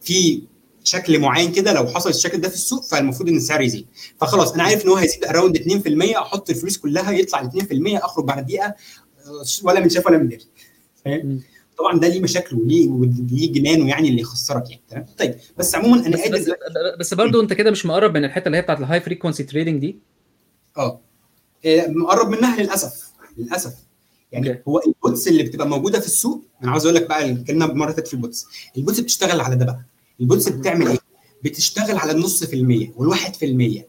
في شكل معين كده لو حصل الشكل ده في السوق فالمفروض إن السعر يزيد. فخلاص أنا عارف إن هو هيزيد around 2% أحط الفلوس كلها يطلع ل 2% أخرج بعد دقيقة آه، ولا من شاف ولا من دري فاهم. طبعا ده ليه مشاكله وليه وليه جنانه يعني اللي يخسرك يعني تمام؟ طيب بس عموما أنا بس بس, بس برضه أنت كده مش مقرب من الحتة اللي هي بتاعت ال high frequency trading دي؟ آه. آه، مقرب منها للأسف للأسف. يعني okay. هو ال bots اللي بتبقى موجودة في السوق أنا عاوز أقول لك بقى الكلمة مرة فاتت في ال bots. ال bots بتشتغل على ده بقى. ال bots بتعمل إيه؟ بتشتغل على النص في المية والواحد في المية.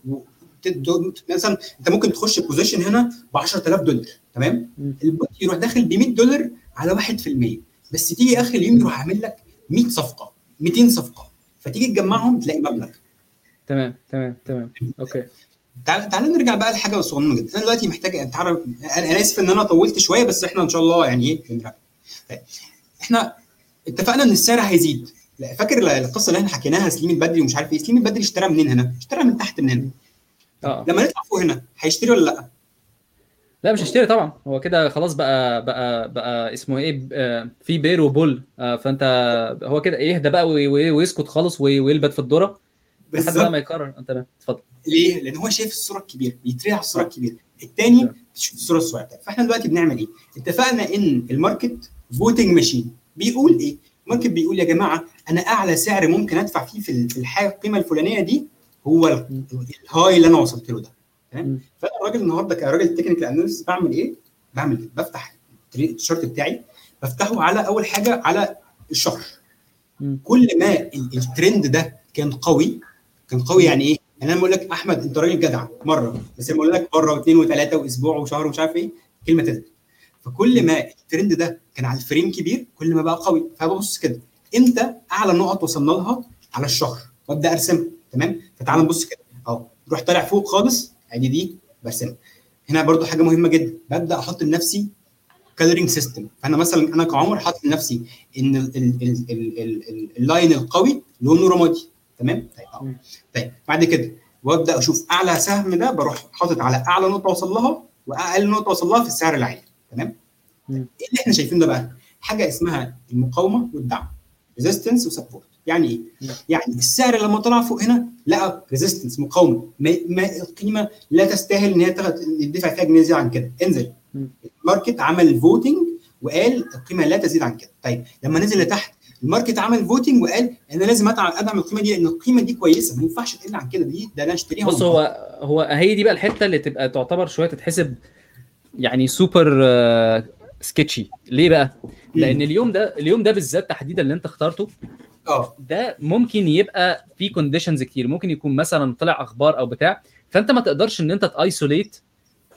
مثلا أنت ممكن تخش position هنا ب 10000 دولار تمام؟ ال bot يروح داخل ب 100 دولار على 1% بس تيجي آخر اليوم يروح عامل لك 100 صفقة 200 صفقة. فتيجي تجمعهم تلاقي مبلغ. تمام تمام تمام. okay. تعال تعال نرجع بقى لحاجة صغننة جدا. أنا دلوقتي محتاج اتعرف أنا آسف إن أنا طولت شوية بس إحنا إن شاء الله يعني إيه؟ طيب. إحنا اتفقنا إن السعر هيزيد. فاكر القصة اللي إحنا حكيناها سليم البدري ومش عارف إيه؟ سليم البدري اشترى منين هنا اشترى من تحت من هنا. آه. لما نطلع فوق هنا هيشتري ولا لا؟ لا مش هشتري طبعا. هو كده خلاص بقى بقى بقى اسمه إيه آه، في bear و bull. آه، فانت هو كده يهدى بقى وي- وي- ويسكت خالص وي- ويلبت في الذره لحد بقى ما يقرر. انت اتفضل. ليه؟ لأن هو شايف الصورة الكبيرة بيتريق على الصورة الكبيرة. الثاني نعم. بيشوف الصورة الصغيرة. فاحنا دلوقتي بنعمل إيه؟ اتفقنا ان ال market voting ماشين. بيقول إيه؟ ال market بيقول يا جماعة أنا أعلى سعر ممكن أدفع فيه في ال- في الحاجة القيمة الفلانية دي هو. ال high اللي أنا وصلت له ده. تمام؟ فأنا الراجل النهارده كراجل technical analyst بعمل إيه؟ بعمل إيه؟ بفتح ال chart بتاعي بفتحه على أول حاجة على الشهر. كل ما ال- الترند ده كان قوي كان قوي يعني إيه؟ يعني أنا بقول لك أحمد أنت راجل جدع مرة بس لما أقول لك مرة واثنين وثلاثة وأسبوع وشهر ومش عارف إيه كلمة تثبت فكل ما الترند ده كان على ال frame كبير كل ما بقى قوي فببص كده إمتى اعلى نقط وصلنا لها؟ على الشهر. وابدا ارسمها. تمام؟ فتعال نبص كده. اهو. روح طالع فوق خالص. ادي دي برسمها. هنا برضو حاجة مهمة جدا. ببدأ أحط لنفسي coloring system فأنا مثلا أنا كعمر حاطط لنفسي إن ال- ال- ال- ال- ال- ال- ال line القوي لونه رمادي. تمام؟ طيب. طيب. بعد كده وأبدأ أشوف أعلى سهم ده بروح حاطط على أعلى نقطة وصل لها وأقل نقطة وصل لها في السعر العالي تمام. إيه اللي إحنا شايفينه ده بقى؟ حاجة اسمها المقاومة والدعم. resistance و support يعني إيه. يعني السعر لما طلع فوق هنا لقى resistance مقاومه ما, ما القيمة لا تستاهل إن هي تاخد يدفع فيها جنيه زيادة عن كده. انزل. ال market عمل voting وقال القيمة لا تزيد عن كده. طيب لما نزل لتحت ال market عمل voting وقال أنا لازم ادعم القيمة دي لأن القيمة دي كويسة. ما ينفعش تقل عن كده. دي ده أنا اشتريها بص هو هو هي دي بقى الحتة اللي تبقى تعتبر شوية تتحسب يعني super sketchy. ليه بقى؟ لأن اليوم ده اليوم ده بالذات تحديدا اللي أنت اخترته آه. ده ممكن يبقى في conditions كتير. ممكن يكون مثلا طلع أخبار أو بتاع فأنت ما تقدرش إن أنت ت isolate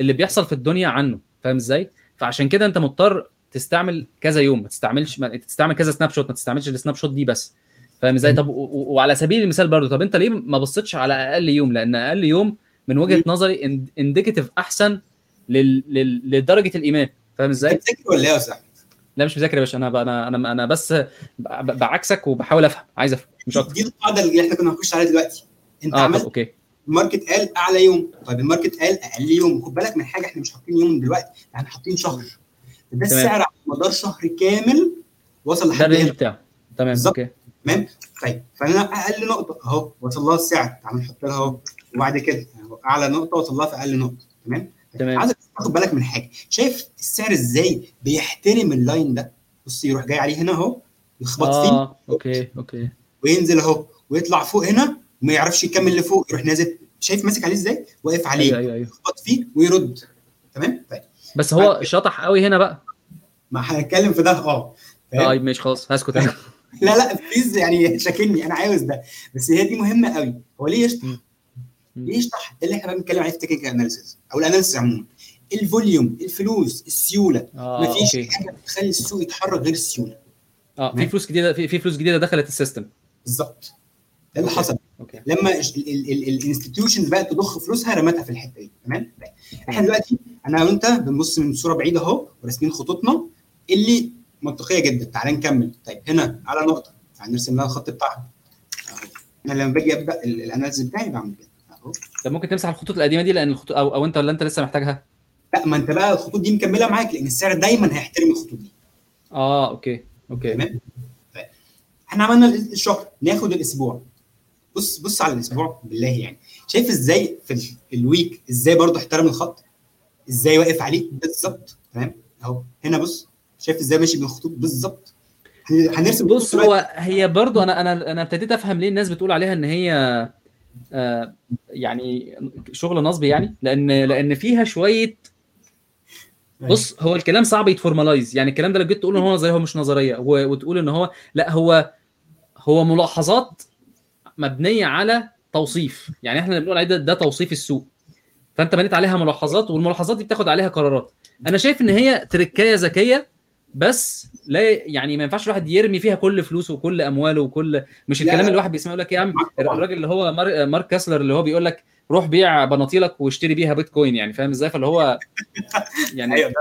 اللي بيحصل في الدنيا عنه. فاهم إزاي؟ فعشان كده أنت مضطر تستعمل كذا يوم. ما تستعملش ما تستعمل كذا snapshot ما تستعملش ال snapshot دي بس. فاهم إزاي؟ طب وعلى سبيل المثال برضو طب أنت ليه ما بصيتش على أقل يوم؟ لأن أقل يوم من وجهة نظري indicative أحسن لل... لل... لدرجة الإيمان. فاهم إزاي؟ بتذاكر ولا إيه يا أستاذ؟ لا مش مذاكر يا باشا. أنا. أنا أنا أنا بس بعكسك وبحاول أفهم. عايز أفهم. مش أكتر. دي القاعدة اللي إحنا كنا هنخش عليها دلوقتي. أنت طب عملت أوكي. الماركت قال أعلى يوم. طيب ال market قال أقل يوم. خد بالك من حاجة إحنا مش حاطين يوم دلوقتي. إحنا حاطين شهر. ده السعر على مدار شهر كامل وصل ده لحد ال range هنا. بتاعه. تمام. okay. تمام؟ طيب فأنا أقل نقطة. أهو وصل لها السعر. تعال نحط لها أهو. وبعد كده أعلى نقطة وصل لها في أقل نقطة. تمام؟ تمام. عايزك تاخد بالك من حاجة. شايف السعر إزاي بيحترم ال line ده؟ بص يروح جاي عليه هنا أهو يخبط فيه آه okay okay. وينزل أهو ويطلع فوق هنا وما يعرفش يكمل لفوق يروح نازل. شايف ماسك عليه إزاي؟ واقف عليه أيوه أيوه. أيوه يخبط فيه ويرد. تمام؟ طيب. بس هو شطح قوي هنا بقى. ما هنتكلم في ده آه؟ طيب ماشي خلاص هسكت أنا. لا لا please يعني شككني أنا عاوز ده. بس هي دي مهمة قوي. هو ليه يشطح؟ ده اللي إحنا بقى بنتكلم عليه في technical analysis أو ال analysis عموما. ال volume الفلوس السيولة. آه مفيش okay. حاجة بتخلي السوق يتحرك غير السيولة. آه في. فلوس جديده في, فلوس جديدة دخلت ال system. بالظبط. ده اللي okay. حصل. okay. لما ال institutions بقت تضخ فلوسها رمتها في الحتة دي. تمام. إحنا دلوقتي أنا وأنت بنبص من صورة بعيدة أهو وراسمين خطوطنا اللي منطقية جدا. تعال نكمل. طيب هنا على نقطة. تعال نرسم لها الخط بتاعها. أنا لما باجي أبدأ ال- ال analysis بتاعي بعمل كده. طب ممكن تمسح الخطوط القديمة دي لأن الخطوط أو, أو أنت ولا أنت لسه محتاجها؟ لا ما أنت بقى الخطوط دي مكملة معاك لأن السعر دايما هيحترم الخطوط دي. آه okay okay. تمام؟ طيب. إحنا عملنا ال- الشهر ناخد الأسبوع. بص بص على الأسبوع بالله يعني. شايف إزاي في ال- ال week إزاي برضه احترم الخط؟ إزاي واقف عليه؟ بالظبط. تمام؟ أهو هنا بص شايف إزاي ماشي بين الخطوط؟ بالظبط. هن- هنرسم بص. هو هي برضو أنا أنا أنا ابتديت أفهم ليه الناس بتقول عليها إن هي يعني شغل نصب يعني لأن لأن فيها شوية بص هو الكلام صعب يتفورماليز يعني الكلام ده لو جيت تقول إن هو نظريه هو مش نظرية وتقول إن هو لا هو هو ملاحظات مبنية على توصيف. يعني إحنا بنقول عليه ده, ده توصيف السوق. فأنت بنيت عليها ملاحظات والملاحظات دي بتاخد عليها قرارات. أنا شايف إن هي تركاية ذكية بس لا يعني ما ينفعش الواحد يرمي فيها كل فلوسه وكل أمواله وكل مش لا، الكلام لا. اللي الواحد بيسمعه يقول لك يا عم. الراجل اللي هو مار- مارك كاسلر اللي هو بيقول لك روح بيع بناطيلك واشتري بيها بيتكوين يعني فاهم إزاي فاللي هو يعني أيوه.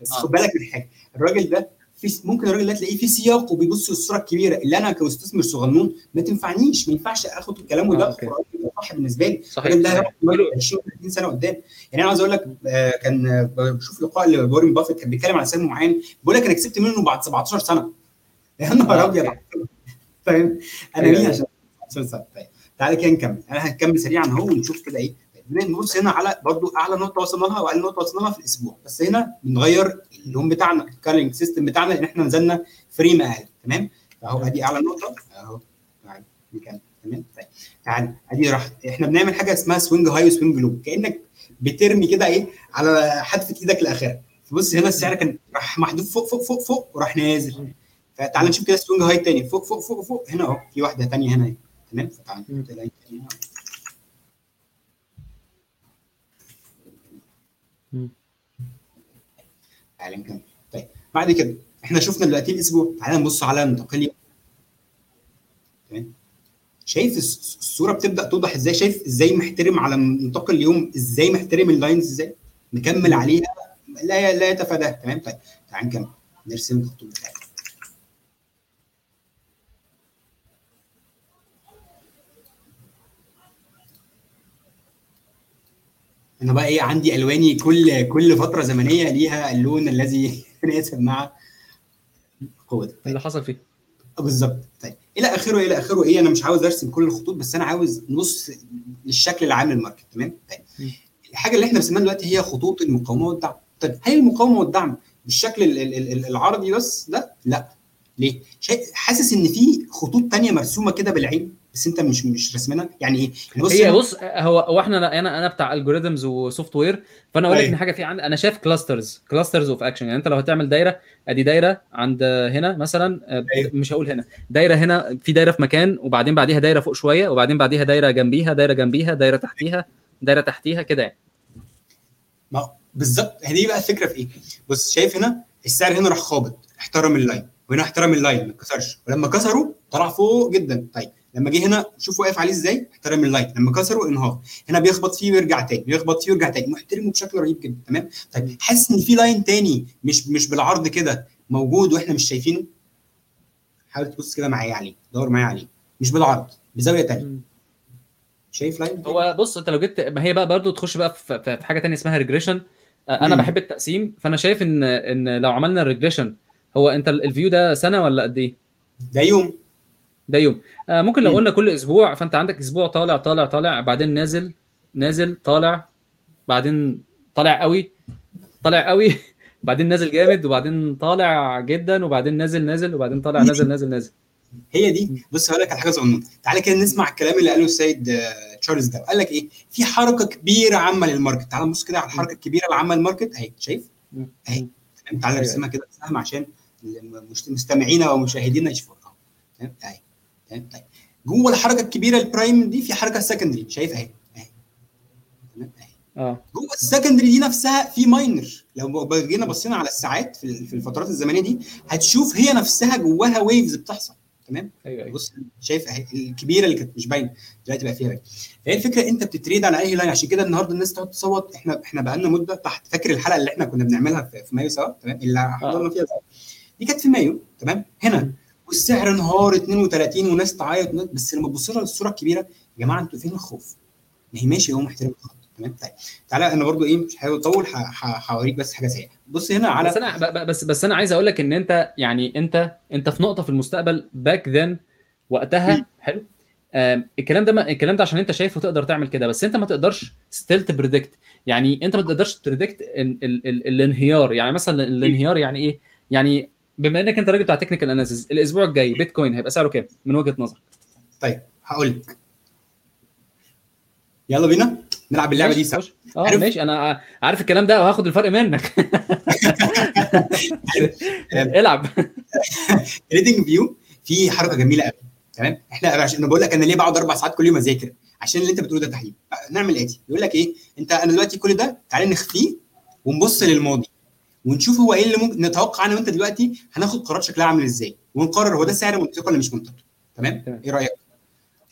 بس آه. خد بالك من حاجة الراجل ده في ممكن الراجل ده تلاقيه في سياق وبيبص للصورة الكبيرة اللي أنا كمستثمر صغنون ما تنفعنيش ما ينفعش آخد كلامه آه، ده يبقى صح بالنسبة لي. صحيح. الراجل ده صحيح. هياخد دماغه 20 30 سنة قدام. يعني أنا عاوز أقول لك آه، كان آه، بشوف لقاء ل Warren Buffett كان بيتكلم على سهم معين بيقول لك أنا كسبت منه بعد 17 سنة. يا نهار آه، أبيض. فاهم؟ أنا مين أيوة. عشان 17 سنة؟ طيب تعالى كده نكمل. أنا هنكمل سريعا أهو ونشوف كده إيه. نبص هنا على برضو أعلى نقطة وصلنا لها وأقل نقطة وصلنا لها في الأسبوع. بس هنا بنغير اللون بتاعنا ال coloring system بتاعنا إن إحنا نزلنا frame أقل تمام؟ فاهو أدي أعلى نقطة. أهو تعالى نكمل تمام؟ طيب تعالى أدي راح إحنا بنعمل حاجة اسمها swing high و swing low كأنك بترمي كده إيه على حدفه إيدك لاخرها بص هنا السعر كان راح محذوف فوق فوق فوق فوق وراح نازل. فتعالى نشوف كده swing high تاني. فوق فوق فوق فوق. هنا أهو في واحدة تانية هنا. تمام؟ تانية. هنا. تعالى نكمل طيب بعد كده إحنا شفنا دلوقتي الأسبوع. تعالى نبص على تمام؟ شايف الصورة بتبدأ توضح إزاي؟ شايف إزاي محترم على نطاق اليوم؟ إزاي محترم اللاينز إزاي؟ مكمل عليها. لا لا يتفاداها. تمام؟ طيب تعال نكمل. نرسم الخطوط بتاعتنا أنا بقى إيه عندي ألواني كل كل فترة زمنية ليها اللون الذي يتناسب مع قوتها اللي حصل فيه بالظبط. طيب. إلى آخره إلى آخره إيه أنا مش عاوز أرسم كل الخطوط بس أنا عاوز نبص للشكل العام لل market تمام؟ طيب. الحاجة اللي إحنا بنسميها دلوقتي هي خطوط المقاومة والدعم. طيب هل المقاومة والدعم بالشكل ال- ال- ال- العرضي بس؟ ده لا. ليه؟ حاسس إن في خطوط تانية مرسومة كده بالعين؟ بس انت مش مش راسمينها يعني إيه يعني هي بص هو هو إحنا أنا أنا بتاع algorithms و software فانا أقول لك أيوة. إن حاجة في عندي أنا شايف clusters clusters of action يعني انت لو هتعمل دايرة ادي دايرة عند هنا مثلا آه، أيوة. مش هقول هنا دايرة هنا في دايرة في مكان وبعدين بعديها دايرة فوق شوية وبعدين بعديها دايرة جنبيها دايرة جنبيها دايرة تحتيها دايرة تحتيها كده يعني ما بالظبط هي دي بقى الفكرة في إيه؟ بص شايف هنا السعر هنا راح خابط احترم ال line وهنا احترم ال line ما اتكسرش ولما كسروا طلع فوق جدا طيب لما جه هنا شوف واقف عليه إزاي؟ احترم ال line لما كسروا انهار. هنا بيخبط فيه ويرجع تاني. بيخبط فيه ويرجع تاني. محترمه بشكل رهيب جدا. تمام؟ طيب حاسس إن في line تاني مش مش بالعرض كده موجود وإحنا مش شايفينه؟ حاول تبص كده معايا عليه دور معايا عليه مش بالعرض بزاوية تانية. شايف line هو بص أنت لو جيت ما هي بقى برضو تخش بقى في في حاجة تانية اسمها regression أنا مم. بحب التقسيم. فأنا شايف إن إن لو عملنا ال regression هو أنت ال view ده سنة ولا قد إيه؟ ده يوم. ده يوم. آه ممكن لو. قلنا كل أسبوع فأنت عندك أسبوع طالع طالع طالع بعدين نازل نازل طالع بعدين طالع قوي طالع قوي بعدين نازل جامد وبعدين طالع جدا وبعدين نازل نازل وبعدين طالع نازل نازل نازل. هي دي. بص هقول لك على حاجة صغنونة. تعالى كده نسمع الكلام اللي قاله السيد آه، تشارلز ده. قال لك إيه؟ في حركة كبيرة عامة لل market. تعالى نبص كده على الحركة الكبيرة العامة لل market. أهي شايف. أهي. تمام تعالى أيوة. نرسمها كده بسهم عشان مستمعينا ومشاهدينا يشوفوها. أهي. تمام طيب. جوه الحركة الكبيرة ال prime دي في حركة secondary شايف اهي اهي. تمام؟ اهي. آه. جوه ال secondary دي نفسها في minor لو جينا بصينا على الساعات في ال- في الفترات الزمنية دي هتشوف هي نفسها جواها waves بتحصل تمام؟ أيوه أيوه. بص شايف اهي الكبيرة اللي كانت مش باينة دلوقتي بقى فيها باينه فهي الفكرة انت بتتريد على أي line عشان كده النهارده الناس تقعد تصوت إحنا إحنا بقى لنا مدة تحت. فاكر الحلقة اللي إحنا كنا بنعملها في, في مايو سوا؟ تمام؟ اللي حضرنا فيها سوا. دي كانت في مايو تمام؟ هنا. والسعر انهار 32 وناس تعيط بس لما تبص لها للصوره الكبيرة يا جماعة أنتوا فين الخوف؟ ما هي ماشي هو محترم الخط تمام؟ طيب. تعالى أنا برضو إيه مش هحاول اطول هوريك بس حاجة سريعة. بص هنا على بس أنا بس بس أنا عايز أقول لك إن أنت يعني انت أنت في نقطة في المستقبل back then وقتها. حلو؟ الكلام ده ما الكلام ده عشان أنت شايفه تقدر تعمل كده بس أنت ما تقدرش still ت predict يعني أنت ما تقدرش ت predict ال- ال- ال- الانهيار. يعني مثلا الانهيار يعني إيه؟ يعني بما إنك أنت راجل بتاع technical analysis الأسبوع الجاي بيتكوين هيبقى سعره كام؟ من وجهة نظرك. طيب هقول لك. يلا بينا نلعب اللعبة دي سوا. آه عارف- ماشي. أنا عارف الكلام ده وهاخد الفرق منك. العب. TradingView في حركة جميلة قوي. تمام؟ إحنا عشان أنا بقول لك أنا ليه بقعد أربع ساعات كل يوم أذاكر؟ عشان اللي أنت بتقوله ده تحليل. نعمل إيه؟ يقول لك إيه؟ أنت أنا دلوقتي كل ده تعالى نخفيه ونبص للماضي. ونشوف هو إيه اللي ممكن نتوقع أنا وانت دلوقتي هناخد قرارات شكلها عامل إزاي. ونقرر هو ده سعر منطقي ولا مش منطقي. تمام؟ تمام. إيه رأيك.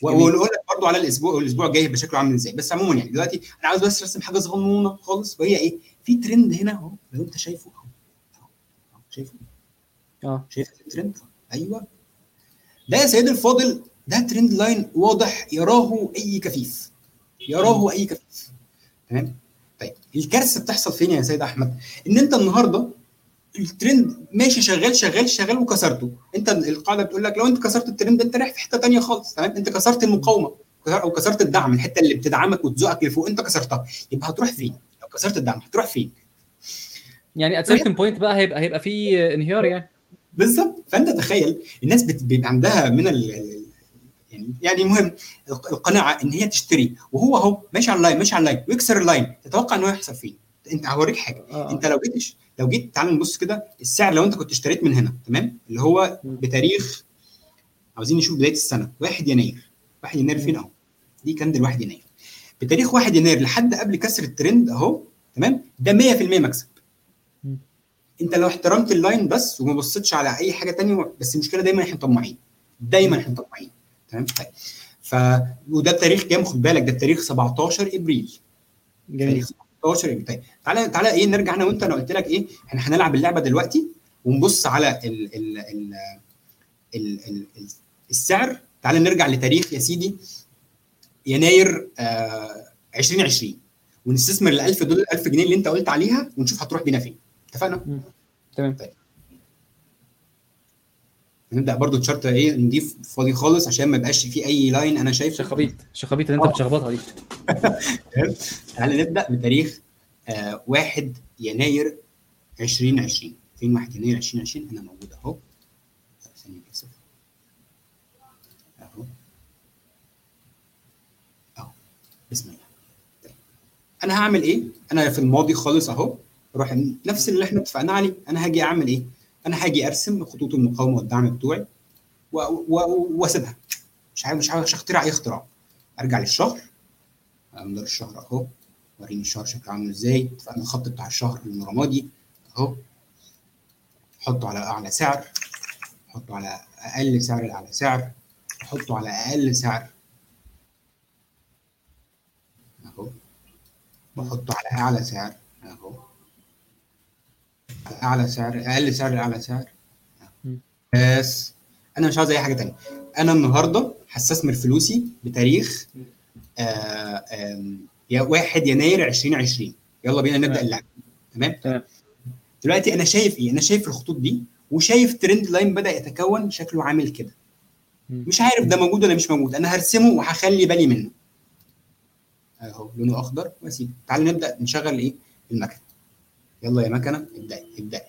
ونقول لك برضو على الأسبوع الأسبوع الجاي هيبقى شكله عامل إزاي. بس عموما يعني دلوقتي أنا عاوز بس أرسم حاجة صغنونة خالص وهي إيه؟ في ترند هنا اهو لو انت شايفه اهو. شايفه؟ آه. شايف الترند أيوه. ده يا سيدي الفاضل ده trend line واضح يراه أي كفيف. يراه أي كفيف. تمام؟ الكارثة بتحصل فين يا سيد أحمد؟ إن أنت النهارده الترند ماشي شغال شغال شغال وكسرته. أنت القاعدة بتقول لك لو أنت كسرت الترند أنت رايح في حتة تانية خالص تمام؟ أنت كسرت المقاومة أو كسرت الدعم الحتة اللي بتدعمك وتزقك لفوق أنت كسرتها. يبقى هتروح فين؟ لو كسرت الدعم هتروح فين؟ يعني at certain point بقى هيبقى هيبقى في انهيار يعني. بالظبط. فأنت تخيل الناس بيبقى عندها من ال- يعني المهم الق- القناعة إن هي تشتري وهو أهو ماشي على ال line ماشي على ال line ويكسر ال line تتوقع ان هو يحصل فين؟ أنت هوريك حاجة. آه. أنت لو جيت لو جيت تعال نبص كده السعر لو أنت كنت اشتريت من هنا تمام؟ اللي هو. بتاريخ عاوزين نشوف بداية السنة 1 يناير. 1 يناير فين أهو؟ دي candle 1 يناير. بتاريخ 1 يناير لحد قبل كسر الترند أهو تمام؟ ده 100% مكسب. أنت لو احترمت ال line بس وما بصيتش على أي حاجة تانية بس المشكلة دايما إحنا طماعين دايما إحنا طماعين تمام؟ طيب. ف وده التاريخ كام خد بالك ده التاريخ 17 إبريل. جميل. تاريخ 17 إبريل. طيب تعالى تعالى إيه نرجع أنا وأنت أنا قلت لك إيه إحنا هنلعب اللعبة دلوقتي ونبص على ال ال ال ال ال ال السعر. تعالى نرجع لتاريخ يا سيدي يناير آه 2020 ونستثمر ال 1000 دولار 1000 جنيه اللي أنت قلت عليها ونشوف هتروح بينا فين. اتفقنا؟ تمام. نبدأ برضو chart إيه نضيف فاضي خالص عشان ما يبقاش فيه أي line أنا شايفه. شخابيط شخابيط اللي أنت آه. بتشخبطها دي. تعالى نبدأ بتاريخ آه 1 يناير 2020 فين 1 يناير 2020 أنا موجود أهو. ثانية اسف أهو. أهو. بسم الله. طيب. أنا هعمل إيه؟ أنا في الماضي خالص أهو. أروح نفس اللي إحنا اتفقنا عليه. أنا هاجي أعمل إيه؟ أنا هاجي أرسم خطوط المقاومة والدعم بتوعي وأسيبها. مش عارف مش عارف مش هخترع أي اختراع. أرجع للشهر. مدار الشهر أهو. وريني الشهر شكله عامل إزاي. اتفقنا الخط بتاع الشهر الرمادي أهو. حطه على أعلى سعر. حطه على أقل سعر الاعلى سعر. حطه على أقل سعر. أهو. واحطه على أعلى سعر. أهو. على أعلى سعر أقل سعر لاعلى سعر. بس أنا مش عاوز أي حاجة تانية. أنا النهارده هستثمر فلوسي بتاريخ آه يا 1 يناير 2020 يلا بينا نبدأ تمام. اللعبة. تمام. دلوقتي أنا شايف إيه؟ أنا شايف الخطوط دي وشايف ترند لاين بدأ يتكون شكله عامل كده. مش عارف ده موجود ولا مش موجود. أنا هرسمه وهخلي بالي منه. أهو لونه أخضر. وأسيبه. تعال نبدأ نشغل إيه؟ المكنه يلا يا مكنة ابدأي ابدأي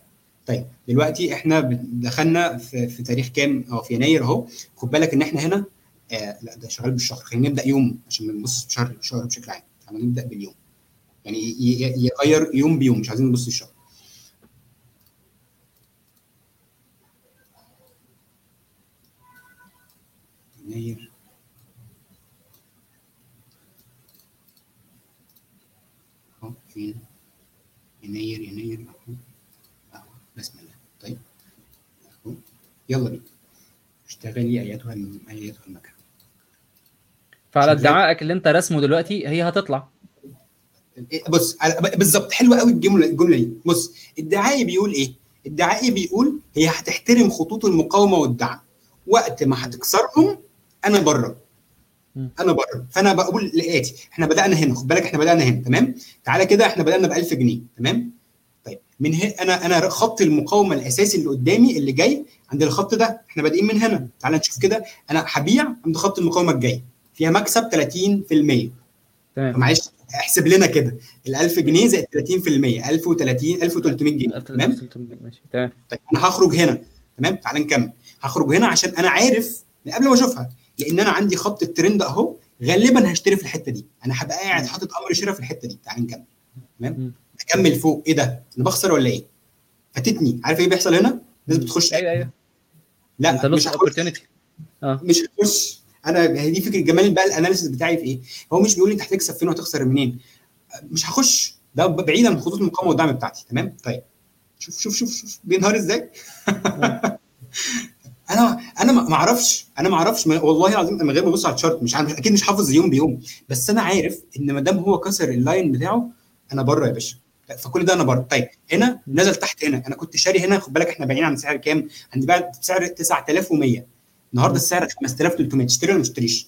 طيب دلوقتي إحنا دخلنا في, في تاريخ كام؟ آه في يناير اهو. خد بالك ان إحنا هنا آه لا ده شغال بالشهر. خلينا نبدأ يوم عشان ما نبص بشهر شهر بشكل عام. تعالى نبدأ باليوم. يعني يغير يوم بيوم. مش عايزين نبص الشهر يناير. أهو فين؟ يناير يناير اهو أهو بسم الله. طيب اهو يلا بينا. اشتغلي أيتها أيتها المكنه فعلى. ادعائك اللي انت رسمه دلوقتي هي هتطلع. إيه، بص بالظبط حلوة قوي الجملة الجملة دي. بص الدعائي بيقول إيه؟ الدعائي بيقول هي هتحترم خطوط المقاومة والدعم. وقت ما هتكسرهم أنا بره. أنا بره. فأنا بقول الاتي إحنا بدأنا هنا خد بالك إحنا بدأنا هنا تمام؟ تعالى كده إحنا بدأنا ب 1000 جنيه تمام؟ طيب من هنا أنا أنا خط المقاومة الأساسي اللي قدامي اللي جاي عند الخط ده إحنا بادئين من هنا. تعالى نشوف كده. أنا هبيع عند خط المقاومة الجاي. فيها مكسب 30% تمام. معلش احسب لنا كده. ال 1000 جنيه زائد 30% 1030 1300 جنيه تمام؟ ماشي تمام. طيب أنا هخرج هنا تمام؟ تعال نكمل. هخرج هنا عشان أنا عارف من قبل ما أشوفها لأن أنا عندي خط الترند اهو غالبا هشتري في الحتة دي. أنا هبقى قاعد حاطط أمر شراء في الحتة دي. تعال نكمل. تمام؟ أكمل فوق. إيه ده؟ أنا بخسر ولا إيه؟ فاتتني. عارف إيه بيحصل هنا؟ الناس بتخش. أيوه أيوه. لا أنت مش opportunity آه. مش هخش. أنا هي دي فكرة جمال بقى ال analysis بتاعي في إيه؟ هو مش بيقول لي أنت هتكسب فين وهتخسر منين. مش هخش. ده بعيدا عن خطوط المقاومة والدعم بتاعتي. تمام؟ طيب. شوف شوف شوف شوف. بينهار إزاي؟ أنا أنا ما أعرفش أنا ما أعرفش والله العظيم من غير ما ابص على ال chart مش عارف أكيد مش حافظ يوم بيوم بس أنا عارف ان ما دام هو كسر ال line بتاعه أنا بره يا باشا فكل ده أنا بره طيب هنا نزل تحت هنا أنا كنت شاري هنا خد بالك إحنا بايعين عن سعر كام؟ عندي باع بسعر 9100 النهارده السعر 5300 تشتري ولا ما تشتريش؟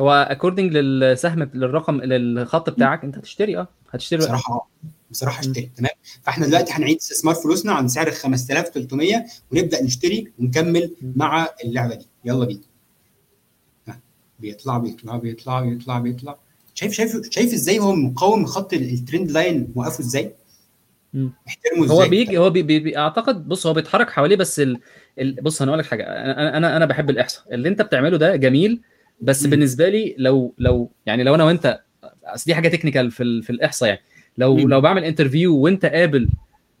هو according للسهم للرقم للخط بتاعك انت هتشتري آه هتشتري بصراحة بصراحة اشتري تمام؟ فاحنا دلوقتي هنعيد استثمار فلوسنا عند سعر 5300 ونبدأ نشتري ونكمل مع اللعبة دي. يلا بينا. بيطلع بيطلع بيطلع بيطلع بيطلع. شايف شايف شايف إزاي هو مقاوم خط ال- ال trend line؟ موقفه إزاي؟ احترمه إزاي؟ هو بيجي هو بي بي بي- اعتقد بص هو بيتحرك حواليه بس ال... ال... بص أنا أقول لك حاجة. أنا أنا أنا بحب الاحصاء. اللي انت بتعمله ده جميل بس مم. بالنسبة لي لو لو يعني لو أنا وانت اصل دي حاجة technical في ال... في الاحصاء يعني. لو مم. لو بعمل interview وانت قابل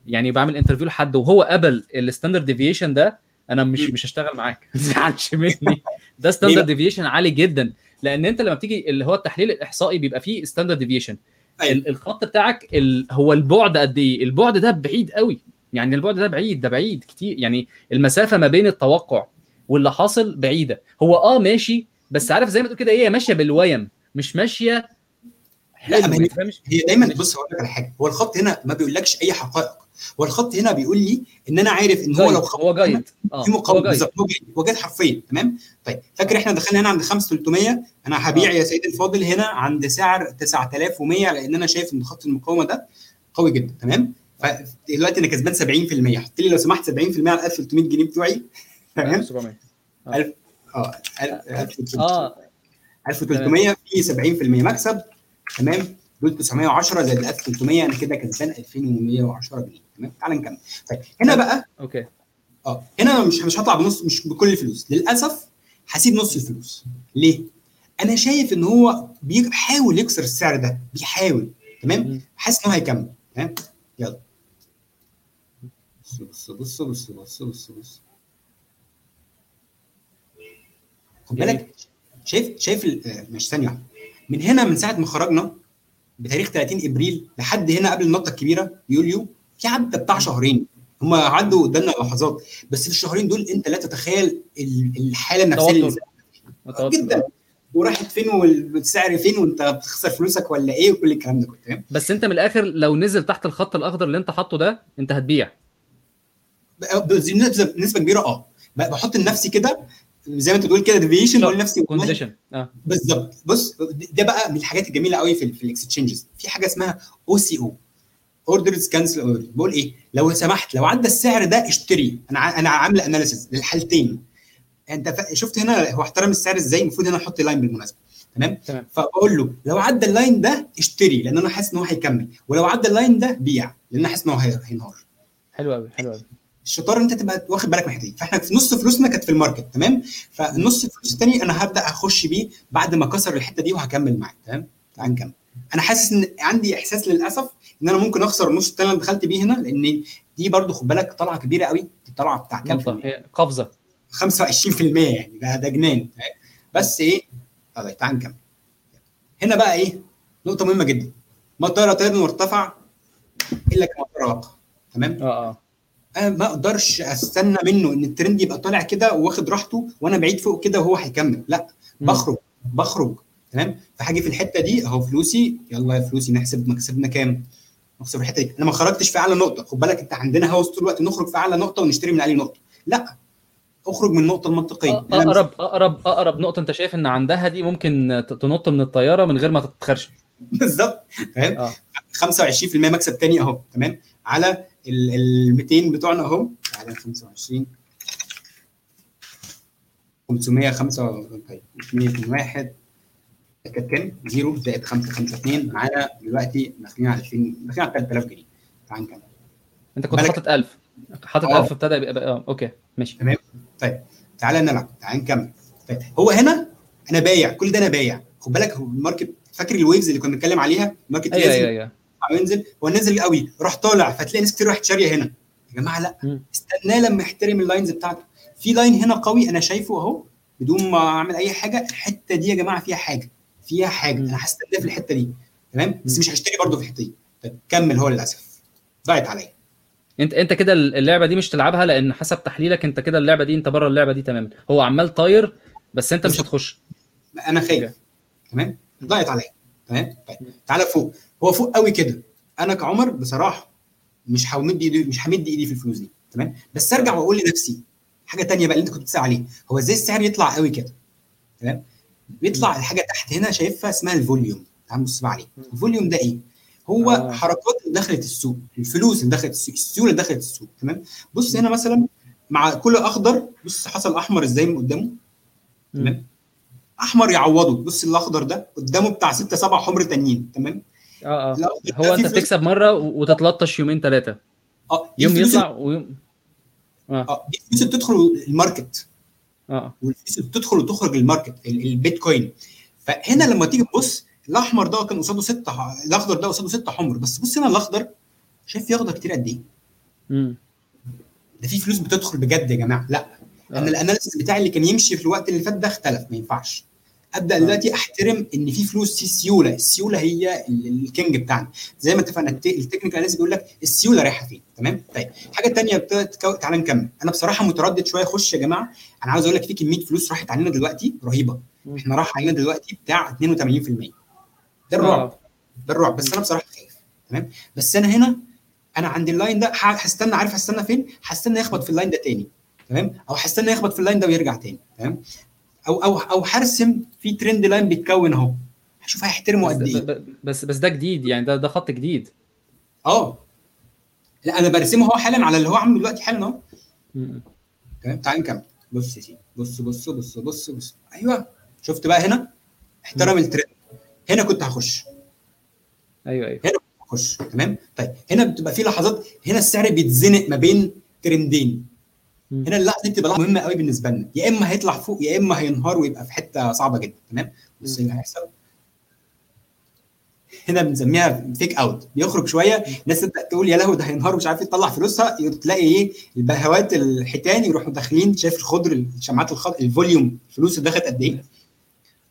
يعني بعمل interview لحد وهو قبل ال standard deviation ده أنا مش مم. مش هشتغل معاك. ما تزعلش مني. ده standard deviation عالي جدا. لأن أنت لما بتيجي اللي هو التحليل الإحصائي بيبقى فيه standard deviation أيوة. ال- الخط بتاعك ال... هو البعد قد إيه؟ البعد ده بعيد قوي. يعني البعد ده بعيد ده بعيد كتير. يعني المسافة ما بين التوقع واللي حاصل بعيدة. هو آه ماشي بس عارف زي ما تقول كده هي ماشية بال whim مش ماشية حلو ما هي- دايما بص هقول لك على حاجة. هو الخط هنا ما بيقولكش أي حقائق. هو الخط هنا بيقول لي إن أنا عارف إن هو لو خط هو جايد. آه في مقاومة. جايد. بالظبط هو جاي هو جاي حرفيا تمام؟ طيب فاكر إحنا دخلنا هنا عند 5300 أنا هبيع آه. يا سيدي الفاضل هنا عند سعر 9100 لأن أنا شايف إن خط المقاومة ده قوي جدا تمام؟ فدلوقتي أنا كسبان 70% حط لي لو سمحت 70% على 1300 جنيه بتوعي تمام؟ 1700 آه ال- 1300 آه. 1300 في 70% مكسب. تمام؟ دول 910 زائد 1300 أنا كده كسبان 2110 جنيه. تمام؟ تعال نكمل. طيب هنا بقى أوكي. آه هنا مش مش هطلع بنص مش بكل الفلوس. للأسف هسيب نص الفلوس. ليه؟ أنا شايف إن هو بيحاول يكسر السعر ده بيحاول. تمام. حاسس إن هو هيكمل. تمام؟ يلا. بص بص بص بص بص بص. خد. بالك؟ شايف شايف ال- آه، مش ثانية واحدة. من هنا من ساعة ما خرجنا بتاريخ 30 إبريل لحد هنا قبل النقطه الكبيرة يوليو في عدى بتاع شهرين. هم عدوا قدامنا لحظات بس في الشهرين دول أنت لا تتخيل ال- الحالة النفسية اللي. جدا. وراحت فين والسعر فين وأنت بتخسر فلوسك ولا إيه وكل الكلام ده كله تمام؟ بس أنت من الآخر لو نزل تحت الخط الأخضر اللي أنت حاطه ده أنت هتبيع. بنسبة نسبه كبيرة آه. بحط لنفسي كده زي ما انت بتقول كده deviation بقول لنفسي condition آه. بالظبط. بص ده بقى من الحاجات الجميلة قوي في, في ال exchanges. في حاجة اسمها OCO order cancel order بقول إيه؟ لو سمحت لو عدى السعر ده اشتري. أنا أنا عامل analysis للحالتين. أنت. شفت هنا هو احترم السعر إزاي؟ المفروض هنا أحط line بالمناسبة. تمام؟ تمام. فبقول له لو عدى ال line ده اشتري لأن أنا حاسس إن هو هيكمل. ولو عدى ال line ده بيع لأن أنا حاسس إن هو هي- هينهار. حلو قوي حلو قوي الشطاره إن أنت تبقى واخد بالك من الحتة دي. فإحنا في نص فلوسنا كانت في الماركت تمام؟ فالنص الفلوس الثاني أنا هبدأ أخش بيه بعد ما كسر الحتة دي وهكمل معاك تمام؟ تعال نكمل. أنا حاسس إن عندي إحساس للأسف إن أنا ممكن أخسر النص الثاني اللي دخلت بيه هنا لأن دي برضو خد بالك طلعة كبيرة قوي دي طلعة بتاع كام؟ قفزة. 25% يعني ده ده جنان بس إيه؟ طيب تعال نكمل. هنا بقى إيه؟ نقطة مهمة جدا. ما طار طير وارتفع إلا كما وقع تمام؟ آه آه. ما أقدرش استنى منه إن الترند يبقى طالع كده واخد راحته وأنا بعيد فوق كده وهو هيكمل. لا. بخرج بخرج. تمام؟ فهاجي في الحتة دي أهو فلوسي. يلا يا فلوسي نحسب مكسبنا كام؟ نحسب في الحتة دي. أنا ما خرجتش في أعلى نقطة. خد بالك أنت عندنا هوس طول الوقت نخرج في أعلى نقطة ونشتري من اعلى نقطة. لا اخرج من النقطة المنطقية. آه، أقرب أقرب أقرب نقطة أنت شايف إن عندها دي ممكن تنط من الطيارة من غير ما تتخرش. بالظبط. فاهم آه. 25% مكسب تاني أهو. تمام؟ على ال ال 200 بتوعنا اهو. على 25 505 طيب 101 كانت كام؟ 0 زائد 5 5 2 معانا دلوقتي داخلين على 2000 داخلين على 3000 جنيه. تعال نكمل. انت كنت حاطط 1000 حاطط آه. 1000 ابتدى يبقى آه أوكي ماشي. طيب تعالى نلعب. تعال نكمل. طيب هو هنا أنا بايع. كل ده أنا بايع. خد بالك هو ال market فاكر ال waves اللي كنا بنتكلم عليها؟ ال market أيوه لازم أيوه. أيوه ينزل؟ هو نزل قوي راح طالع فتلاقي ناس كتير راحت شارية هنا. يا جماعة لا. استناه لما يحترم ال lines بتاعته. في line هنا قوي أنا شايفه أهو بدون ما أعمل أي حاجة الحتة دي يا جماعة فيها حاجة فيها حاجة. أنا هستناه في الحتة دي تمام؟ بس. مش هشتري برضه في الحتة دي. طب كمل هو للأسف. ضاعت عليا. أنت أنت كده اللعبة دي مش تلعبها لأن حسب تحليلك أنت كده اللعبة دي أنت بره اللعبة دي تماما. هو عمال طاير بس أنت مش. هتخش. أنا خايف. تمام؟ ضاعت عليا. تمام؟ طيب تعالى فوق. هو فوق قوي كده. أنا كعمر بصراحة مش همد ايدي مش همد إيدي في الفلوس دي تمام؟ بس أرجع وأقول لنفسي حاجة تانية بقى اللي أنت كنت بتسأل عليه. هو إزاي السعر يطلع قوي كده؟ تمام؟ بيطلع الحاجة تحت هنا شايفها اسمها ال volume. تعال نبص بقى عليه. ال volume ده إيه؟ هو آه. حركات اللي دخلت السوق الفلوس اللي دخلت السوق السيولة اللي دخلت السوق تمام؟ بص هنا مثلا مع كل أخضر بص حصل أحمر إزاي من قدامه؟ تمام؟ أحمر يعوضه. بص الأخضر ده قدامه بتاع ستة سبع حمر تانيين تمام؟ آه آه. هو أنت بتكسب مرة وتتلطش يومين ثلاثة آه يوم يطلع ويوم آه. دي الفلوس اللي بتدخل ال market. آه والفلوس اللي بتدخل وتخرج ال market ال- البيتكوين. فهنا لما تيجي تبص الأحمر ده كان قصاده ستة الأخضر ده قصاده ستة حمر. بس بص هنا الأخضر شايف فيه اخضر كتير قد إيه؟ ده في فلوس بتدخل بجد يا جماعة. لا. أنا ال analysis بتاعي اللي كان يمشي في الوقت اللي فات ده اختلف ما ينفعش. أبدأ دلوقتي أحترم إن في فلوس في سيولة. السيولة هي ال- ال king بتاعنا. زي ما اتفقنا الت- ال technical analysis بيقول لك السيولة رايحة فين. تمام؟ طيب حاجة ثانية تعالى نكمل. أنا بصراحة متردد شوية. اخش يا جماعة أنا عاوز أقول لك في كمية فلوس راحت علينا دلوقتي رهيبة. إحنا راح علينا دلوقتي بتاع 82% ده الرعب. ده الرعب. بس أنا بصراحة خايف. تمام؟ بس أنا هنا أنا عند ال line ده هستنى عارف هستنى فين؟ هستنى يخبط في ال line ده تاني. تمام؟ أو هستنى يخبط في ال line ده ويرجع تاني. تمام؟ أو أو أو هرسم في trend line بيتكون أهو. هشوف هيحترمه قد إيه. بس بس ده جديد يعني ده ده خط جديد. آه. لا أنا برسمه هو حالا على اللي هو عامله دلوقتي حالا أهو. تمام؟ تعال نكمل. بص يا سيدي. بص بص بص بص بص. أيوه. شفت بقى هنا؟ احترم الترند هنا كنت هخش. أيوه أيوه. هنا هخش. تمام؟ طيب هنا بتبقى في لحظات هنا السعر بيتزنق ما بين ترندين. هنا اللحظة دي بتبقى مهمة قوي بالنسبة لنا. يا إما هيطلع فوق يا إما هينهار ويبقى في حتة صعبة جدا تمام؟ بص اللي هيحصل. هنا بنسميها fake out بيخرج شوية الناس تبدأ تقول يا لهوي ده هينهار ومش عارف يطلع فلوسها تلاقي إيه؟ البهوات الحيتان يروحوا داخلين شايف الخضر الشمعات الخضر ال volume الفلوس اللي دخلت قد إيه؟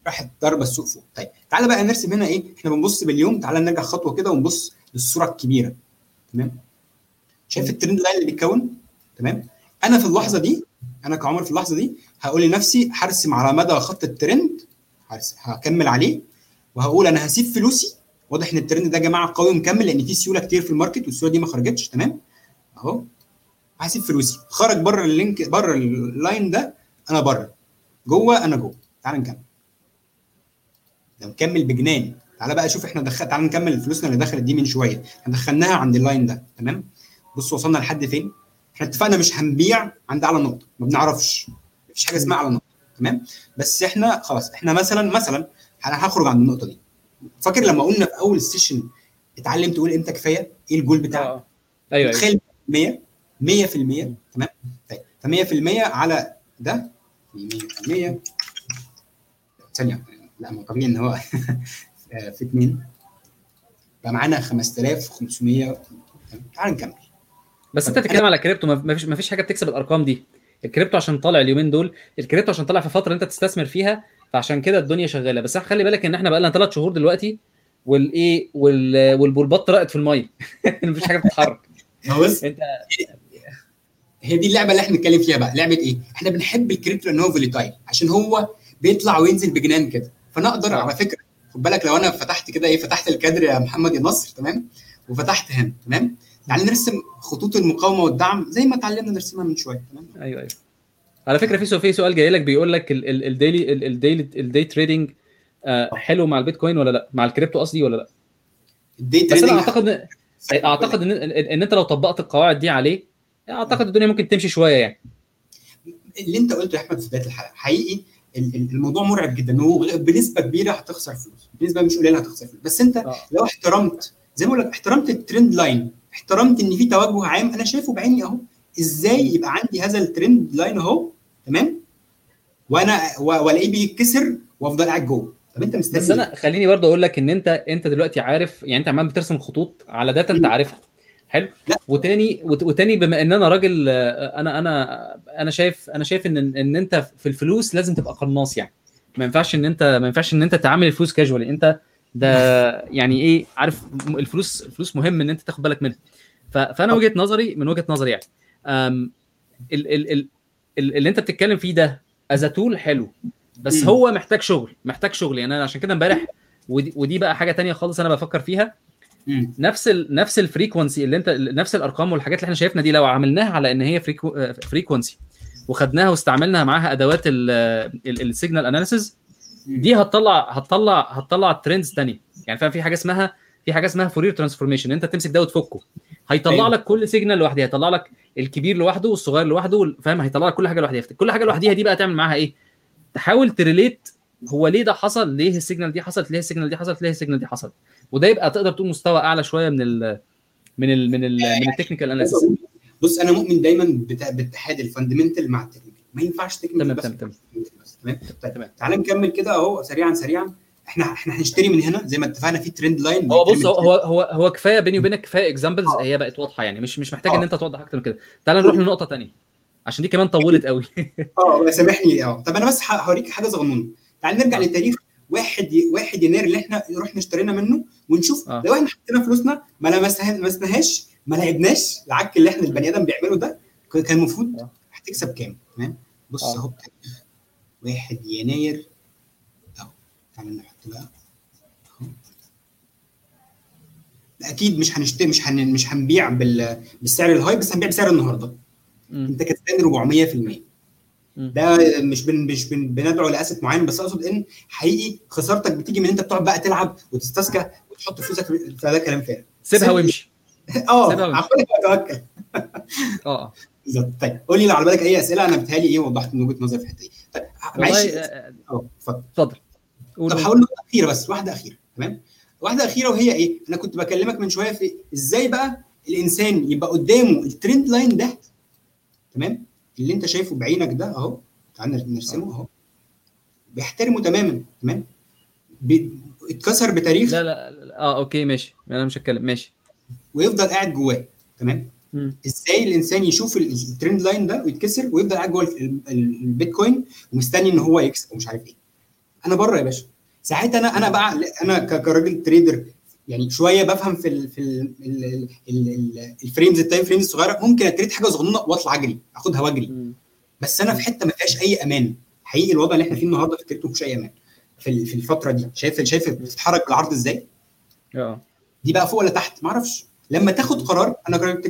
راحت ضربه السوق فوق. طيب تعالى بقى نرسم هنا إيه؟ إحنا بنبص باليوم تعالى نرجع خطوة كده ونبص للصورة الكبيرة تمام؟ شايف ال trend line اللي بيتكون؟ تمام؟ أنا في اللحظة دي أنا كعمر في اللحظة دي هقول لنفسي هرسم على مدى خط الترند هكمل عليه وهقول أنا هسيب فلوسي. واضح إن الترند ده يا جماعة قوي ومكمل لأن في سيولة كتير في ال market والسيولة دي ما خرجتش تمام؟ أهو. هسيب فلوسي. خرج بره ال line بره ال line ده أنا بره. جوه أنا جوه. تعال نكمل. ده مكمل بجنان. تعالى بقى شوف إحنا دخل تعالى نكمل فلوسنا اللي دخلت دي من شوية. إحنا دخلناها عند ال line ده تمام؟ بص وصلنا لحد فين؟ إحنا اتفقنا مش هنبيع عند أعلى نقطة ما بنعرفش مفيش حاجة اسمها أعلى نقطة تمام؟ بس إحنا خلاص إحنا مثلا مثلا أنا هخرج عند النقطة دي. فاكر لما قلنا في أول ال session اتعلم تقول إمتى كفاية؟ إيه الجول بتاعك؟ آه. أيوه أيوه. تخيل 100 100% تمام؟ طيب ف 100% على ده 100% ثانية لا ما طبيعي إن هو في اثنين بقى معانا 5500 تعال نكمل. بس انت بتتكلم على كريبتو ما فيش ما فيش حاجة بتكسب الأرقام دي. الكريبتو عشان طالع اليومين دول الكريبتو عشان طالع في فترة انت تستثمر فيها فعشان كده الدنيا شغالة. بس خلي بالك ان إحنا بقى لنا ثلاث شهور دلوقتي والايه وال... والبولبات طرقت في الميه مفيش حاجة بتتحرك. بص انت هي دي اللعبة اللي إحنا بنتكلم فيها بقى. لعبة إيه؟ إحنا بنحب الكريبتو لأن هو فوليتايل عشان هو بيطلع وينزل بجنان كده. فانا أقدر على فكرة خد بالك لو أنا فتحت كده إيه فتحت الكادر يا محمد يا نصر تمام؟ وفتحت هنا تمام؟ تعالى نرسم خطوط المقاومة والدعم زي ما اتعلمنا نرسمها من شوية تمام؟ أيوه أيوه. على فكرة في سؤال في سؤال جاي لك بيقول لك الديلي الديلي الدي تريدنج حلو مع البيتكوين ولا لأ؟ مع الكريبتو قصدي ولا لأ؟ ال day بس أنا trading أعتقد اعتقد ان ان أنت لو طبقت القواعد دي عليه أعتقد الدنيا ممكن تمشي شوية يعني. اللي أنت قلته يا أحمد في بداية الحلقة حقيقي ال- ال- الموضوع مرعب جدا. هو بنسبة كبيرة هتخسر فلوس بنسبة مش قليلة هتخسر فلوس. بس أنت آه. لو احترمت زي ما بقول لك احترمت ال trend line احترمت إن في توجه عام أنا شايفه بعيني أهو. إزاي يبقى عندي هذا ال trend line أهو تمام؟ وأنا وألاقيه بيتكسر وأفضل قاعد جوه. طب أنت مستني بس أنا خليني برضه أقول لك إن أنت أنت دلوقتي عارف يعني أنت عمال بترسم خطوط على داتا أنت عارفها. حلو؟ لا. وتاني وت- وتاني بما إن أنا راجل أنا أنا أنا شايف أنا شايف إن إن أنت في الفلوس لازم تبقى قناص يعني. ما ينفعش إن أنت ما ينفعش إن أنت تعامل الفلوس كاجوالي أنت ده يعني إيه عارف الفلوس الفلوس مهم إن أنت تاخد بالك منها فأنا وجهة نظري من وجهة نظري يعني ال ال ال ال- اللي أنت بتتكلم فيه ده as tool حلو بس. هو محتاج شغل محتاج شغل يعني أنا عشان كده امبارح ودي, ودي بقى حاجة تانية خالص أنا بفكر فيها. نفس ال نفس ال frequency اللي أنت نفس الأرقام والحاجات اللي إحنا شايفنا دي لو عملناها على إن هي frequency وخدناها واستعملنا معاها أدوات ال signal analysis دي هتطلع هتطلع هتطلع trends تانية يعني فاهم في حاجة اسمها في حاجة اسمها Fourier transformation انت تمسك ده وتفكه. هيطلع أيوة. لك كل signal لوحدها هيطلع لك الكبير لوحده والصغير لوحده فاهم؟ هيطلع لك كل حاجة لوحدها. كل حاجة لوحدها دي بقى تعمل معاها إيه؟ تحاول تـ relate هو ليه ده حصل ليه ال signal دي حصلت ليه ال signal دي حصلت ليه ال signal دي حصلت. وده يبقى تقدر تقول مستوى أعلى شوية من ال من ال من ال من ال technical analysis بص أنا مؤمن دايما باتحاد ال fundamental مع ال technical ما ينفعش technical تمام تمام تمام. تمام؟ طيب تمام. تعال نكمل كده اهو سريعا سريعا. إحنا إحنا هنشتري من هنا زي ما اتفقنا في trend line هو بص هو هو هو, كفاية بيني وبينك كفاية examples آه. هي بقت واضحة يعني. مش مش محتاج آه. ان انت توضح أكتر من كده. تعال نروح لنقطة تانية عشان دي كمان طولت قوي. آه سامحني آه طب أنا بس هوريك حاجة صغنونة. تعال نرجع للتاريخ واحد ي... واحد يناير اللي إحنا رحنا اشترينا منه ونشوف آه. لو إحنا حطينا فلوسنا ما لمسناهاش ما لعبناش العك اللي إحنا البني آدم بيعمله ده كان المفروض آه. هتكسب كام؟ تمام؟ بص. أهو. واحد يناير. اهو تعال نحط بقى. أكيد مش هنشتري مش هن... مش هنبيع بال... بالسعر الهاي بس هنبيع بسعر النهارده. مم. أنت كسبان 400% مم. ده مش بن مش بن بندعو لاسد معين بس أقصد إن حقيقي خسارتك بتيجي من أنت بتقعد بقى تلعب وتستسكى وتحط فلوسك فده كلام فارغ. سيبها سيب- وامشي. آه سيبها وامشي. توكل آه. بالظبط. طيب قول لي لو على بالك أي أسئلة أنا بتهيألي إيه وضحت من وجهة نظري في الحتة دي. طيب معلش. والله آه، آه اتفضل. اتفضل. طب قول. هقول نقطة أخيرة بس واحدة أخيرة تمام؟ واحدة أخيرة وهي إيه؟ أنا كنت بكلمك من شوية في إزاي بقى الإنسان يبقى قدامه الترند لاين ده تمام؟ اللي أنت شايفه بعينك ده أهو تعال نرسمه أهو. بيحترمه تماما تمام؟ اتكسر بتاريخ. لا لا. آه okay ماشي. أنا مش هتكلم ماشي. ويفضل قاعد جواه تمام. إزاي الانسان يشوف ال- ال trend line ده ويتكسر ويفضل قاعد جوه ال- ال- البيتكوين ومستني إن هو يكسب ومش عارف إيه. أنا بره يا باشا. ساعتها أنا أنا بقى أنا كراجل trader يعني شوية بفهم في ال في ال ال ال ال ال frames ال time frames الصغيرة. ممكن أ trade حاجة صغنونه وأطلع أجري أخدها وأجري. بس أنا في حتة ما فيهاش أي أمان. حقيقي الوضع اللي إحنا فيه النهارده في الكريبتو مفيش أي أمان. في في الفترة دي. شايف شايف بتتحرك بالعرض إزاي؟ آه. دي بقى فوق ولا تحت؟ ما أعرفش. لما تاخد قرار أنا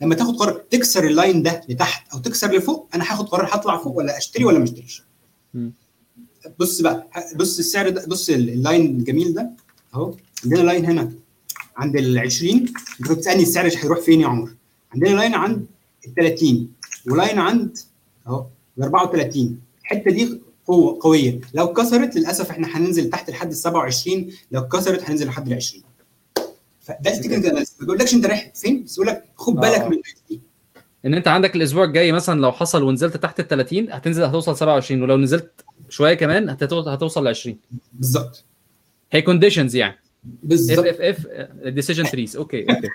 لما تاخد قرار تكسر ال line ده لتحت أو تكسر لفوق أنا هاخد قرار هطلع فوق ولا أشتري ولا ما أشتريش. بص بقى بص السعر ده بص ال- ال line الجميل ده أهو عندنا line هنا عند ال 20 أنت كنت بتسألني السعر هيروح فين يا عمر؟ عندنا line عند ال 30 و line عند أهو ال 34 الحتة دي قوة قوية. لو كسرت للأسف إحنا هننزل تحت لحد ال 27 لو كسرت هننزل لحد ال 20 فده ال technical analysis ما بيقولكش انت رايح فين بس يقول لك خد بالك آه. من الحته دي. ان انت عندك الأسبوع الجاي مثلا لو حصل ونزلت تحت ال 30 هتنزل هتوصل 27 ولو نزلت شوية كمان هتوصل ل 20 بالظبط. هي conditions يعني. if بالظبط if if decision trees okay okay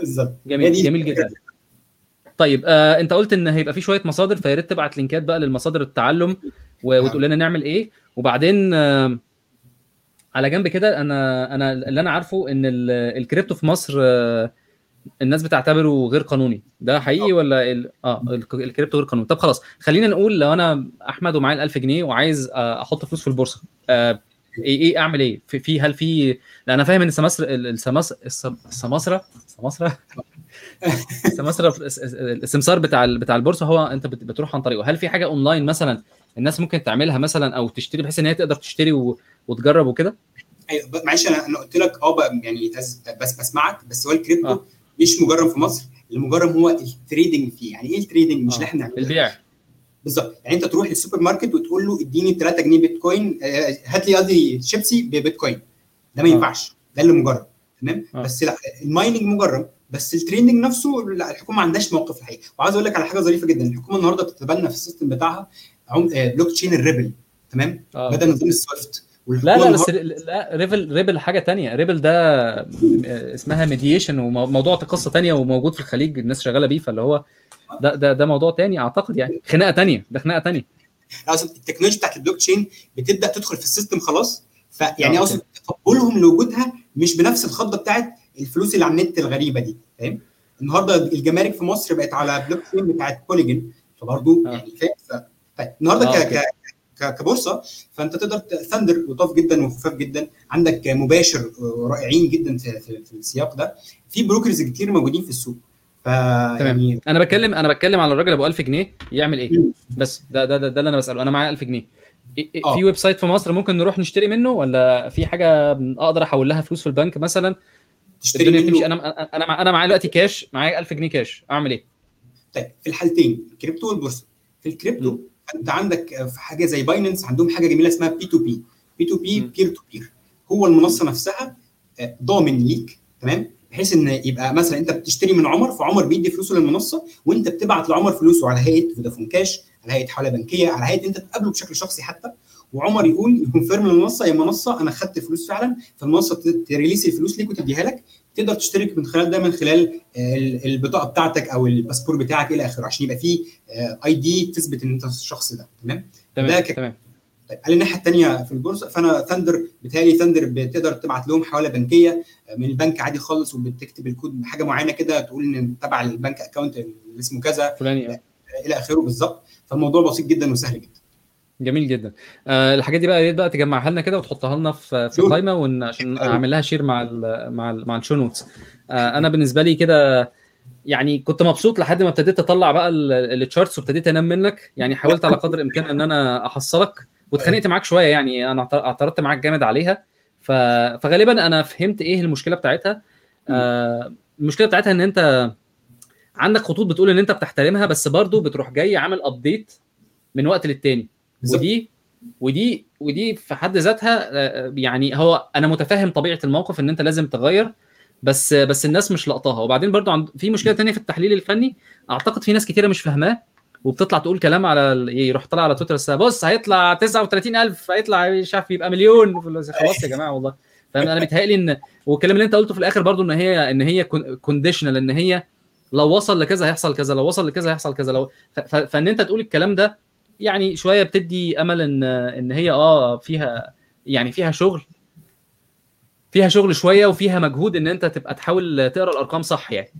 بالظبط. جميل جميل جدا. طيب آه انت قلت ان هيبقى في شوية مصادر فيا ريت تبعت links ات بقى للمصادر التعلم وتقول لنا نعمل إيه. وبعدين آه على جنب كده أنا أنا اللي أنا عارفه إن ال- الكريبتو في مصر آه الناس بتعتبره غير قانوني. ده حقيقي ولا ال... آه ال c- ال crypto غير قانوني؟ طب خلاص خلينا نقول لو أنا احمد ومعايا ال 1000 جنيه وعايز آه، أحط فلوس في البورصة آه إيه إيه أعمل إيه؟ في, في هل في لا أنا فاهم إن السماسره السماسره السماسره السماسره السماسره السمسار بتاع بتاع البورصة هو أنت بت- بتروح عن طريقه. هل في حاجة اونلاين مثلا الناس ممكن تعملها مثلا أو تشتري بحيث إن هي تقدر تشتري و... وتجرب وكده؟ أيوه معلش أنا أنا قلت لك أه يعني بس بسمعك بس هو الكريبتو آه. مش مجرم في مصر المجرم هو ال trading فيه. يعني إيه ال trading؟ مش آه. اللي إحنا البيع. بالظبط. يعني أنت تروح للسوبر ماركت وتقول له إديني 3 جنيه بيتكوين آه، هات لي قصدي شيبسي ببيتكوين. ده ما آه. ينفعش. ده اللي مجرم تمام؟ آه. بس لأ ال mining مجرم بس ال trading نفسه لأ الحكومة ما عندهاش موقف الحقيقة وعايز أقول لك على حاجة ظريفة جدا. الحكومة النهارده بتتبنى في ال system بتاعها. آه، blockchain ال Ripple. تمام؟ آه. بدل نظام السويفت لا لا بس لا Ripple Ripple حاجة تانية. Ripple ده اسمها ميديشن وموضوع قصة تانية وموجود في الخليج الناس شغالة بيه فاللي هو ده ده ده موضوع تاني أعتقد يعني. خناقة تانية ده خناقة تانية. أقصد التكنولوجيا بتاعت البلوك تشين بتبدأ تدخل في ال system خلاص فيعني أقصد تقبلهم لوجودها مش بنفس الخضة بتاعت الفلوس اللي على النت الغريبة دي فاهم؟ النهارده الجمارك في مصر بقت على بلوك تشين بتاعت بوليجن فبرضه يعني فاهم؟ طيب النهارده ك كبورصة فأنت تقدر Thndr لطاف جدا وخفاف جدا. عندك مباشر رائعين جدا في, في, في السياق ده. في brokers كتير موجودين في السوق. ف يعني أنا بتكلم أنا بتكلم على الراجل أبو 1000 جنيه يعمل إيه؟ بس ده ده ده, ده اللي أنا بسأله. أنا معايا 1000 جنيه. في website في مصر ممكن نروح نشتري منه ولا في حاجة أقدر أحول لها فلوس في البنك مثلا؟ تشتري منه. أنا أنا أنا معايا دلوقتي كاش معايا 1000 جنيه كاش أعمل إيه؟ طيب في الحالتين الكريبتو والبورصة. في الكريبتو انت عندك في حاجة زي Binance عندهم حاجة جميلة اسمها بي تو بي بي تو بي بير تو بير هو المنصة نفسها ضامن ليك تمام؟ بحيث إن يبقى مثلا أنت بتشتري من عمر فعمر بيدي فلوسه للمنصة وأنت بتبعت لعمر فلوسه على هيئة Vodafone Cash على هيئة حوالة بنكية على هيئة أنت تقابله بشكل شخصي حتى. وعمر يقول يـ confirm للمنصة يا منصة أنا خدت فلوس فعلا فالمنصة تـ release الفلوس ليك وتديها لك. تقدر تشترك من خلال ده من خلال البطاقة بتاعتك أو الباسبور بتاعك إلى آخره عشان يبقى فيه ID تثبت إن أنت الشخص ده. تمام؟ تمام ده تمام. طيب على الناحية الثانية في البورصة فأنا Thndr بتهيألي Thndr بتقدر تبعت لهم حوالة بنكية من البنك عادي خالص وبتكتب الكود بحاجة معينة كده تقول إن تبع ال bank account اللي اسمه كذا فلاني. إلى آخره بالظبط فالموضوع بسيط جدا وسهل جدا. جميل جدا. أه الحاجات دي بقى بقى تجمعها لنا كده وتحطها لنا في في قائمه ون... عشان أعمل لها share مع ال مع ال مع ال show notes. أه أنا بالنسبة لي كده يعني كنت مبسوط لحد ما ابتديت أطلع بقى ال charts وابتديت أنام منك. يعني حاولت على قدر الإمكان إن أنا أحصلك. واتخانقت معاك شوية يعني أنا اعترضت معاك جامد عليها. ف... فغالبا أنا فهمت إيه المشكلة بتاعتها. أه المشكلة بتاعتها إن أنت عندك خطوط بتقول إن أنت بتحترمها بس برضه بتروح جاي عامل ابديت من وقت للتاني. ودي ودي ودي في حد ذاتها يعني هو أنا متفهم طبيعة الموقف إن أنت لازم تغير بس بس الناس مش لقطاها. وبعدين برضو عند في مشكلة تانية في التحليل الفني أعتقد في ناس كتيرة مش فاهماه وبتطلع تقول كلام على يروح طالع على تويتر بص هيطلع 39000 هيطلع مش عارف يبقى مليون. خلاص يا جماعة والله. فاهم؟ أنا بيتهيألي إن والكلام اللي أنت قلته في الآخر برضو إن هي إن هي كونديشنال إن هي لو وصل لكذا هيحصل كذا لو وصل لكذا هيحصل كذا لو فإن أنت تقول الكلام ده يعني شوية بتدي أمل إن إن هي آه فيها يعني فيها شغل. فيها شغل شوية وفيها مجهود إن أنت تبقى تحاول تقرأ الأرقام صح يعني.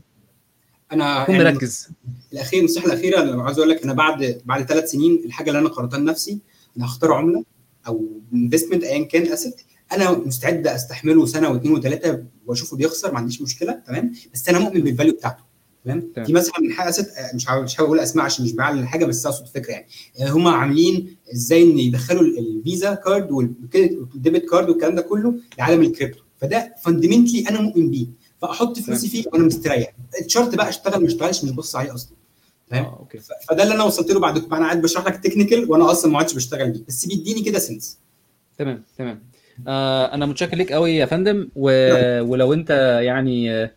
أنا تكون يعني مركز. الأخير النصيحه الأخيرة أنا عايز أقول لك أنا بعد بعد ثلاث سنين الحاجة اللي أنا قررتها لنفسي أنا هختار عملة أو investment ايا كان asset أنا مستعد أستحمله سنة واثنين وثلاثه وأشوفه بيخسر ما عنديش مشكلة تمام؟ بس أنا مؤمن بال value بتاعته. تمام في مثلا حاجة asset مش مش هقول اسماء عشان مش بعلن الحاجة بس أقصد فكرة يعني. هم عاملين إزاي إن يدخلوا ال Visa card وال debit card والكلام ده كله لعالم الكريبتو. فده fundamentally أنا مؤمن بيه. فأحط فلوسي فيه وأنا مستريح. الشرط بقى أشتغل ما أشتغلش مش بص عليه أصلا. فاهم؟ آه، okay. فده اللي أنا وصلت له بعد أنا قاعد بشرح لك technical وأنا أصلا ما عادش بشتغل بيه. بس بيديني كده sense تمام تمام. آه أنا متشكر ليك قوي يا فندم و... ولو أنت يعني آه آه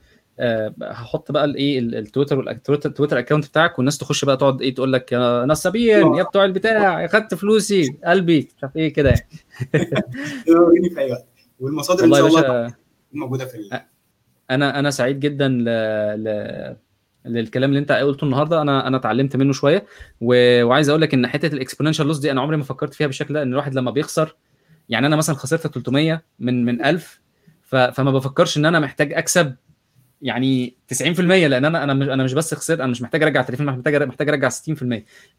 هحط بقى الايه ال- ال Twitter ال Twitter account بتاعك والناس تخش بقى تقعد إيه تقول لك يا نصابين يا بتوع البتاع يا خدت فلوسي قلبي مش عارف إيه كده يعني. في أي وقت. والمصادر إن شاء الله موجودة في أنا أنا سعيد جدا ل... ل... للكلام اللي أنت قلته النهارده. أنا أنا اتعلمت منه شوية. و... وعايز أقول لك إن حتة الاكسبوننشال لوس دي أنا عمري ما فكرت فيها بالشكل ده إن الواحد لما بيخسر يعني أنا مثلا خسرت 300 من من 1000 ف... فما بفكرش إن أنا محتاج أكسب يعني 90% لأن أنا أنا مش أنا مش بس خسرت أنا مش محتاج أرجع 30% أنا محتاج محتاج أرجع 60%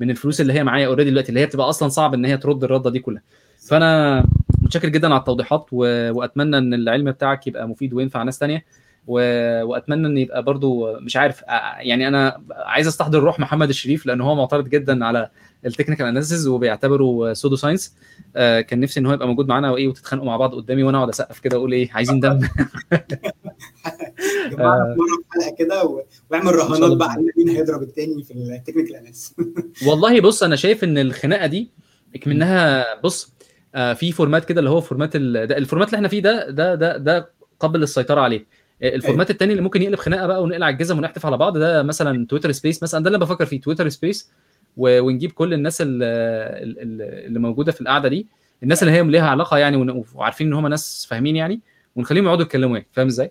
من الفلوس اللي هي معايا already دلوقتي اللي هي بتبقى أصلا صعب إن هي ترد الرده دي كلها. فأنا متشكر جدا على التوضيحات و... وأتمنى إن العلم بتاعك يبقى مفيد وينفع ناس تانية و... وأتمنى إن يبقى برضو مش عارف يعني أنا عايز أستحضر روح محمد الشريف لأن هو معترض جدا على ال technical analysis وبيعتبره pseudo science. آه كان نفسي إن هو يبقى موجود معانا وايه وتتخانقوا مع بعض قدامي وأنا أقعد أسقف كده أقول إيه عايزين دم. في حلقة كده وأعمل رهانات. بقى على مين هيضرب التاني في ال technical analysis والله بص أنا شايف إن الخناقة دي منها بص آه في format كده اللي هو format ال format اللي إحنا فيه ده ده ده ده قبل السيطره عليه. آه، ال format التاني اللي ممكن يقلب خناقة بقى ونقلع الجزم ونحدف على بعض ده مثلا Twitter space مثلا ده اللي بفكر فيه Twitter space. ونجيب كل الناس ال- ال- ال- اللي موجودة في القعدة دي الناس اللي هي ليها علاقة يعني وعارفين إن هم ناس فاهمين يعني ونخليهم يقعدوا يتكلموا يعني. فاهم إزاي؟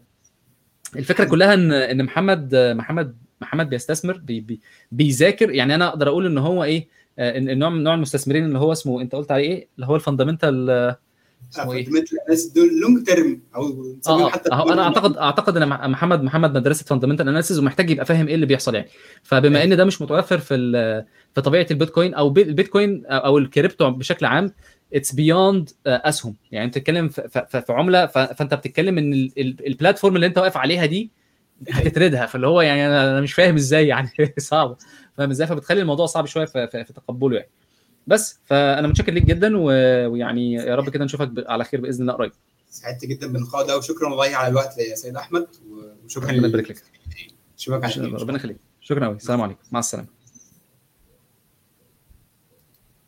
الفكرة كلها ان إن محمد محمد محمد بيستثمر بي بي بيذاكر يعني. أنا أقدر أقول إن هو إيه آه، النوع من نوع المستثمرين اللي هو اسمه أنت قلت عليه إيه؟ اللي هو ال fundamental إيه؟ fundamental analysis دول long term أو نسميهم آه حتى آه أنا اعتقد أعتقد إن مح- محمد محمد مدرسة fundamental analysis ومحتاج يبقى فاهم إيه اللي بيحصل يعني. فبما إن ده مش متوفر في في طبيعة البيتكوين أو بي- البيتكوين أو الكريبتو بشكل عام it's beyond أسهم. يعني أنت بتتكلم في, عملة فأنت بتتكلم إن ال- ال- ال platform اللي أنت واقف عليها دي هتتردها. فاللي هو يعني أنا مش فاهم إزاي يعني. صعب فاهم إزاي؟ فبتخلي الموضوع صعب شوية في, في تقبله يعني. بس فأنا متشكر ليك جدا و- ويعني يا رب كده نشوفك ب- على خير بإذن الله قريب. سعدت جدا باللقاء ده وشكرا والله على الوقت يا سيد أحمد وشكرا ربنا يبارك لك. ربنا يخليك. شكرا قوي السلام عليكم. مع السلامة.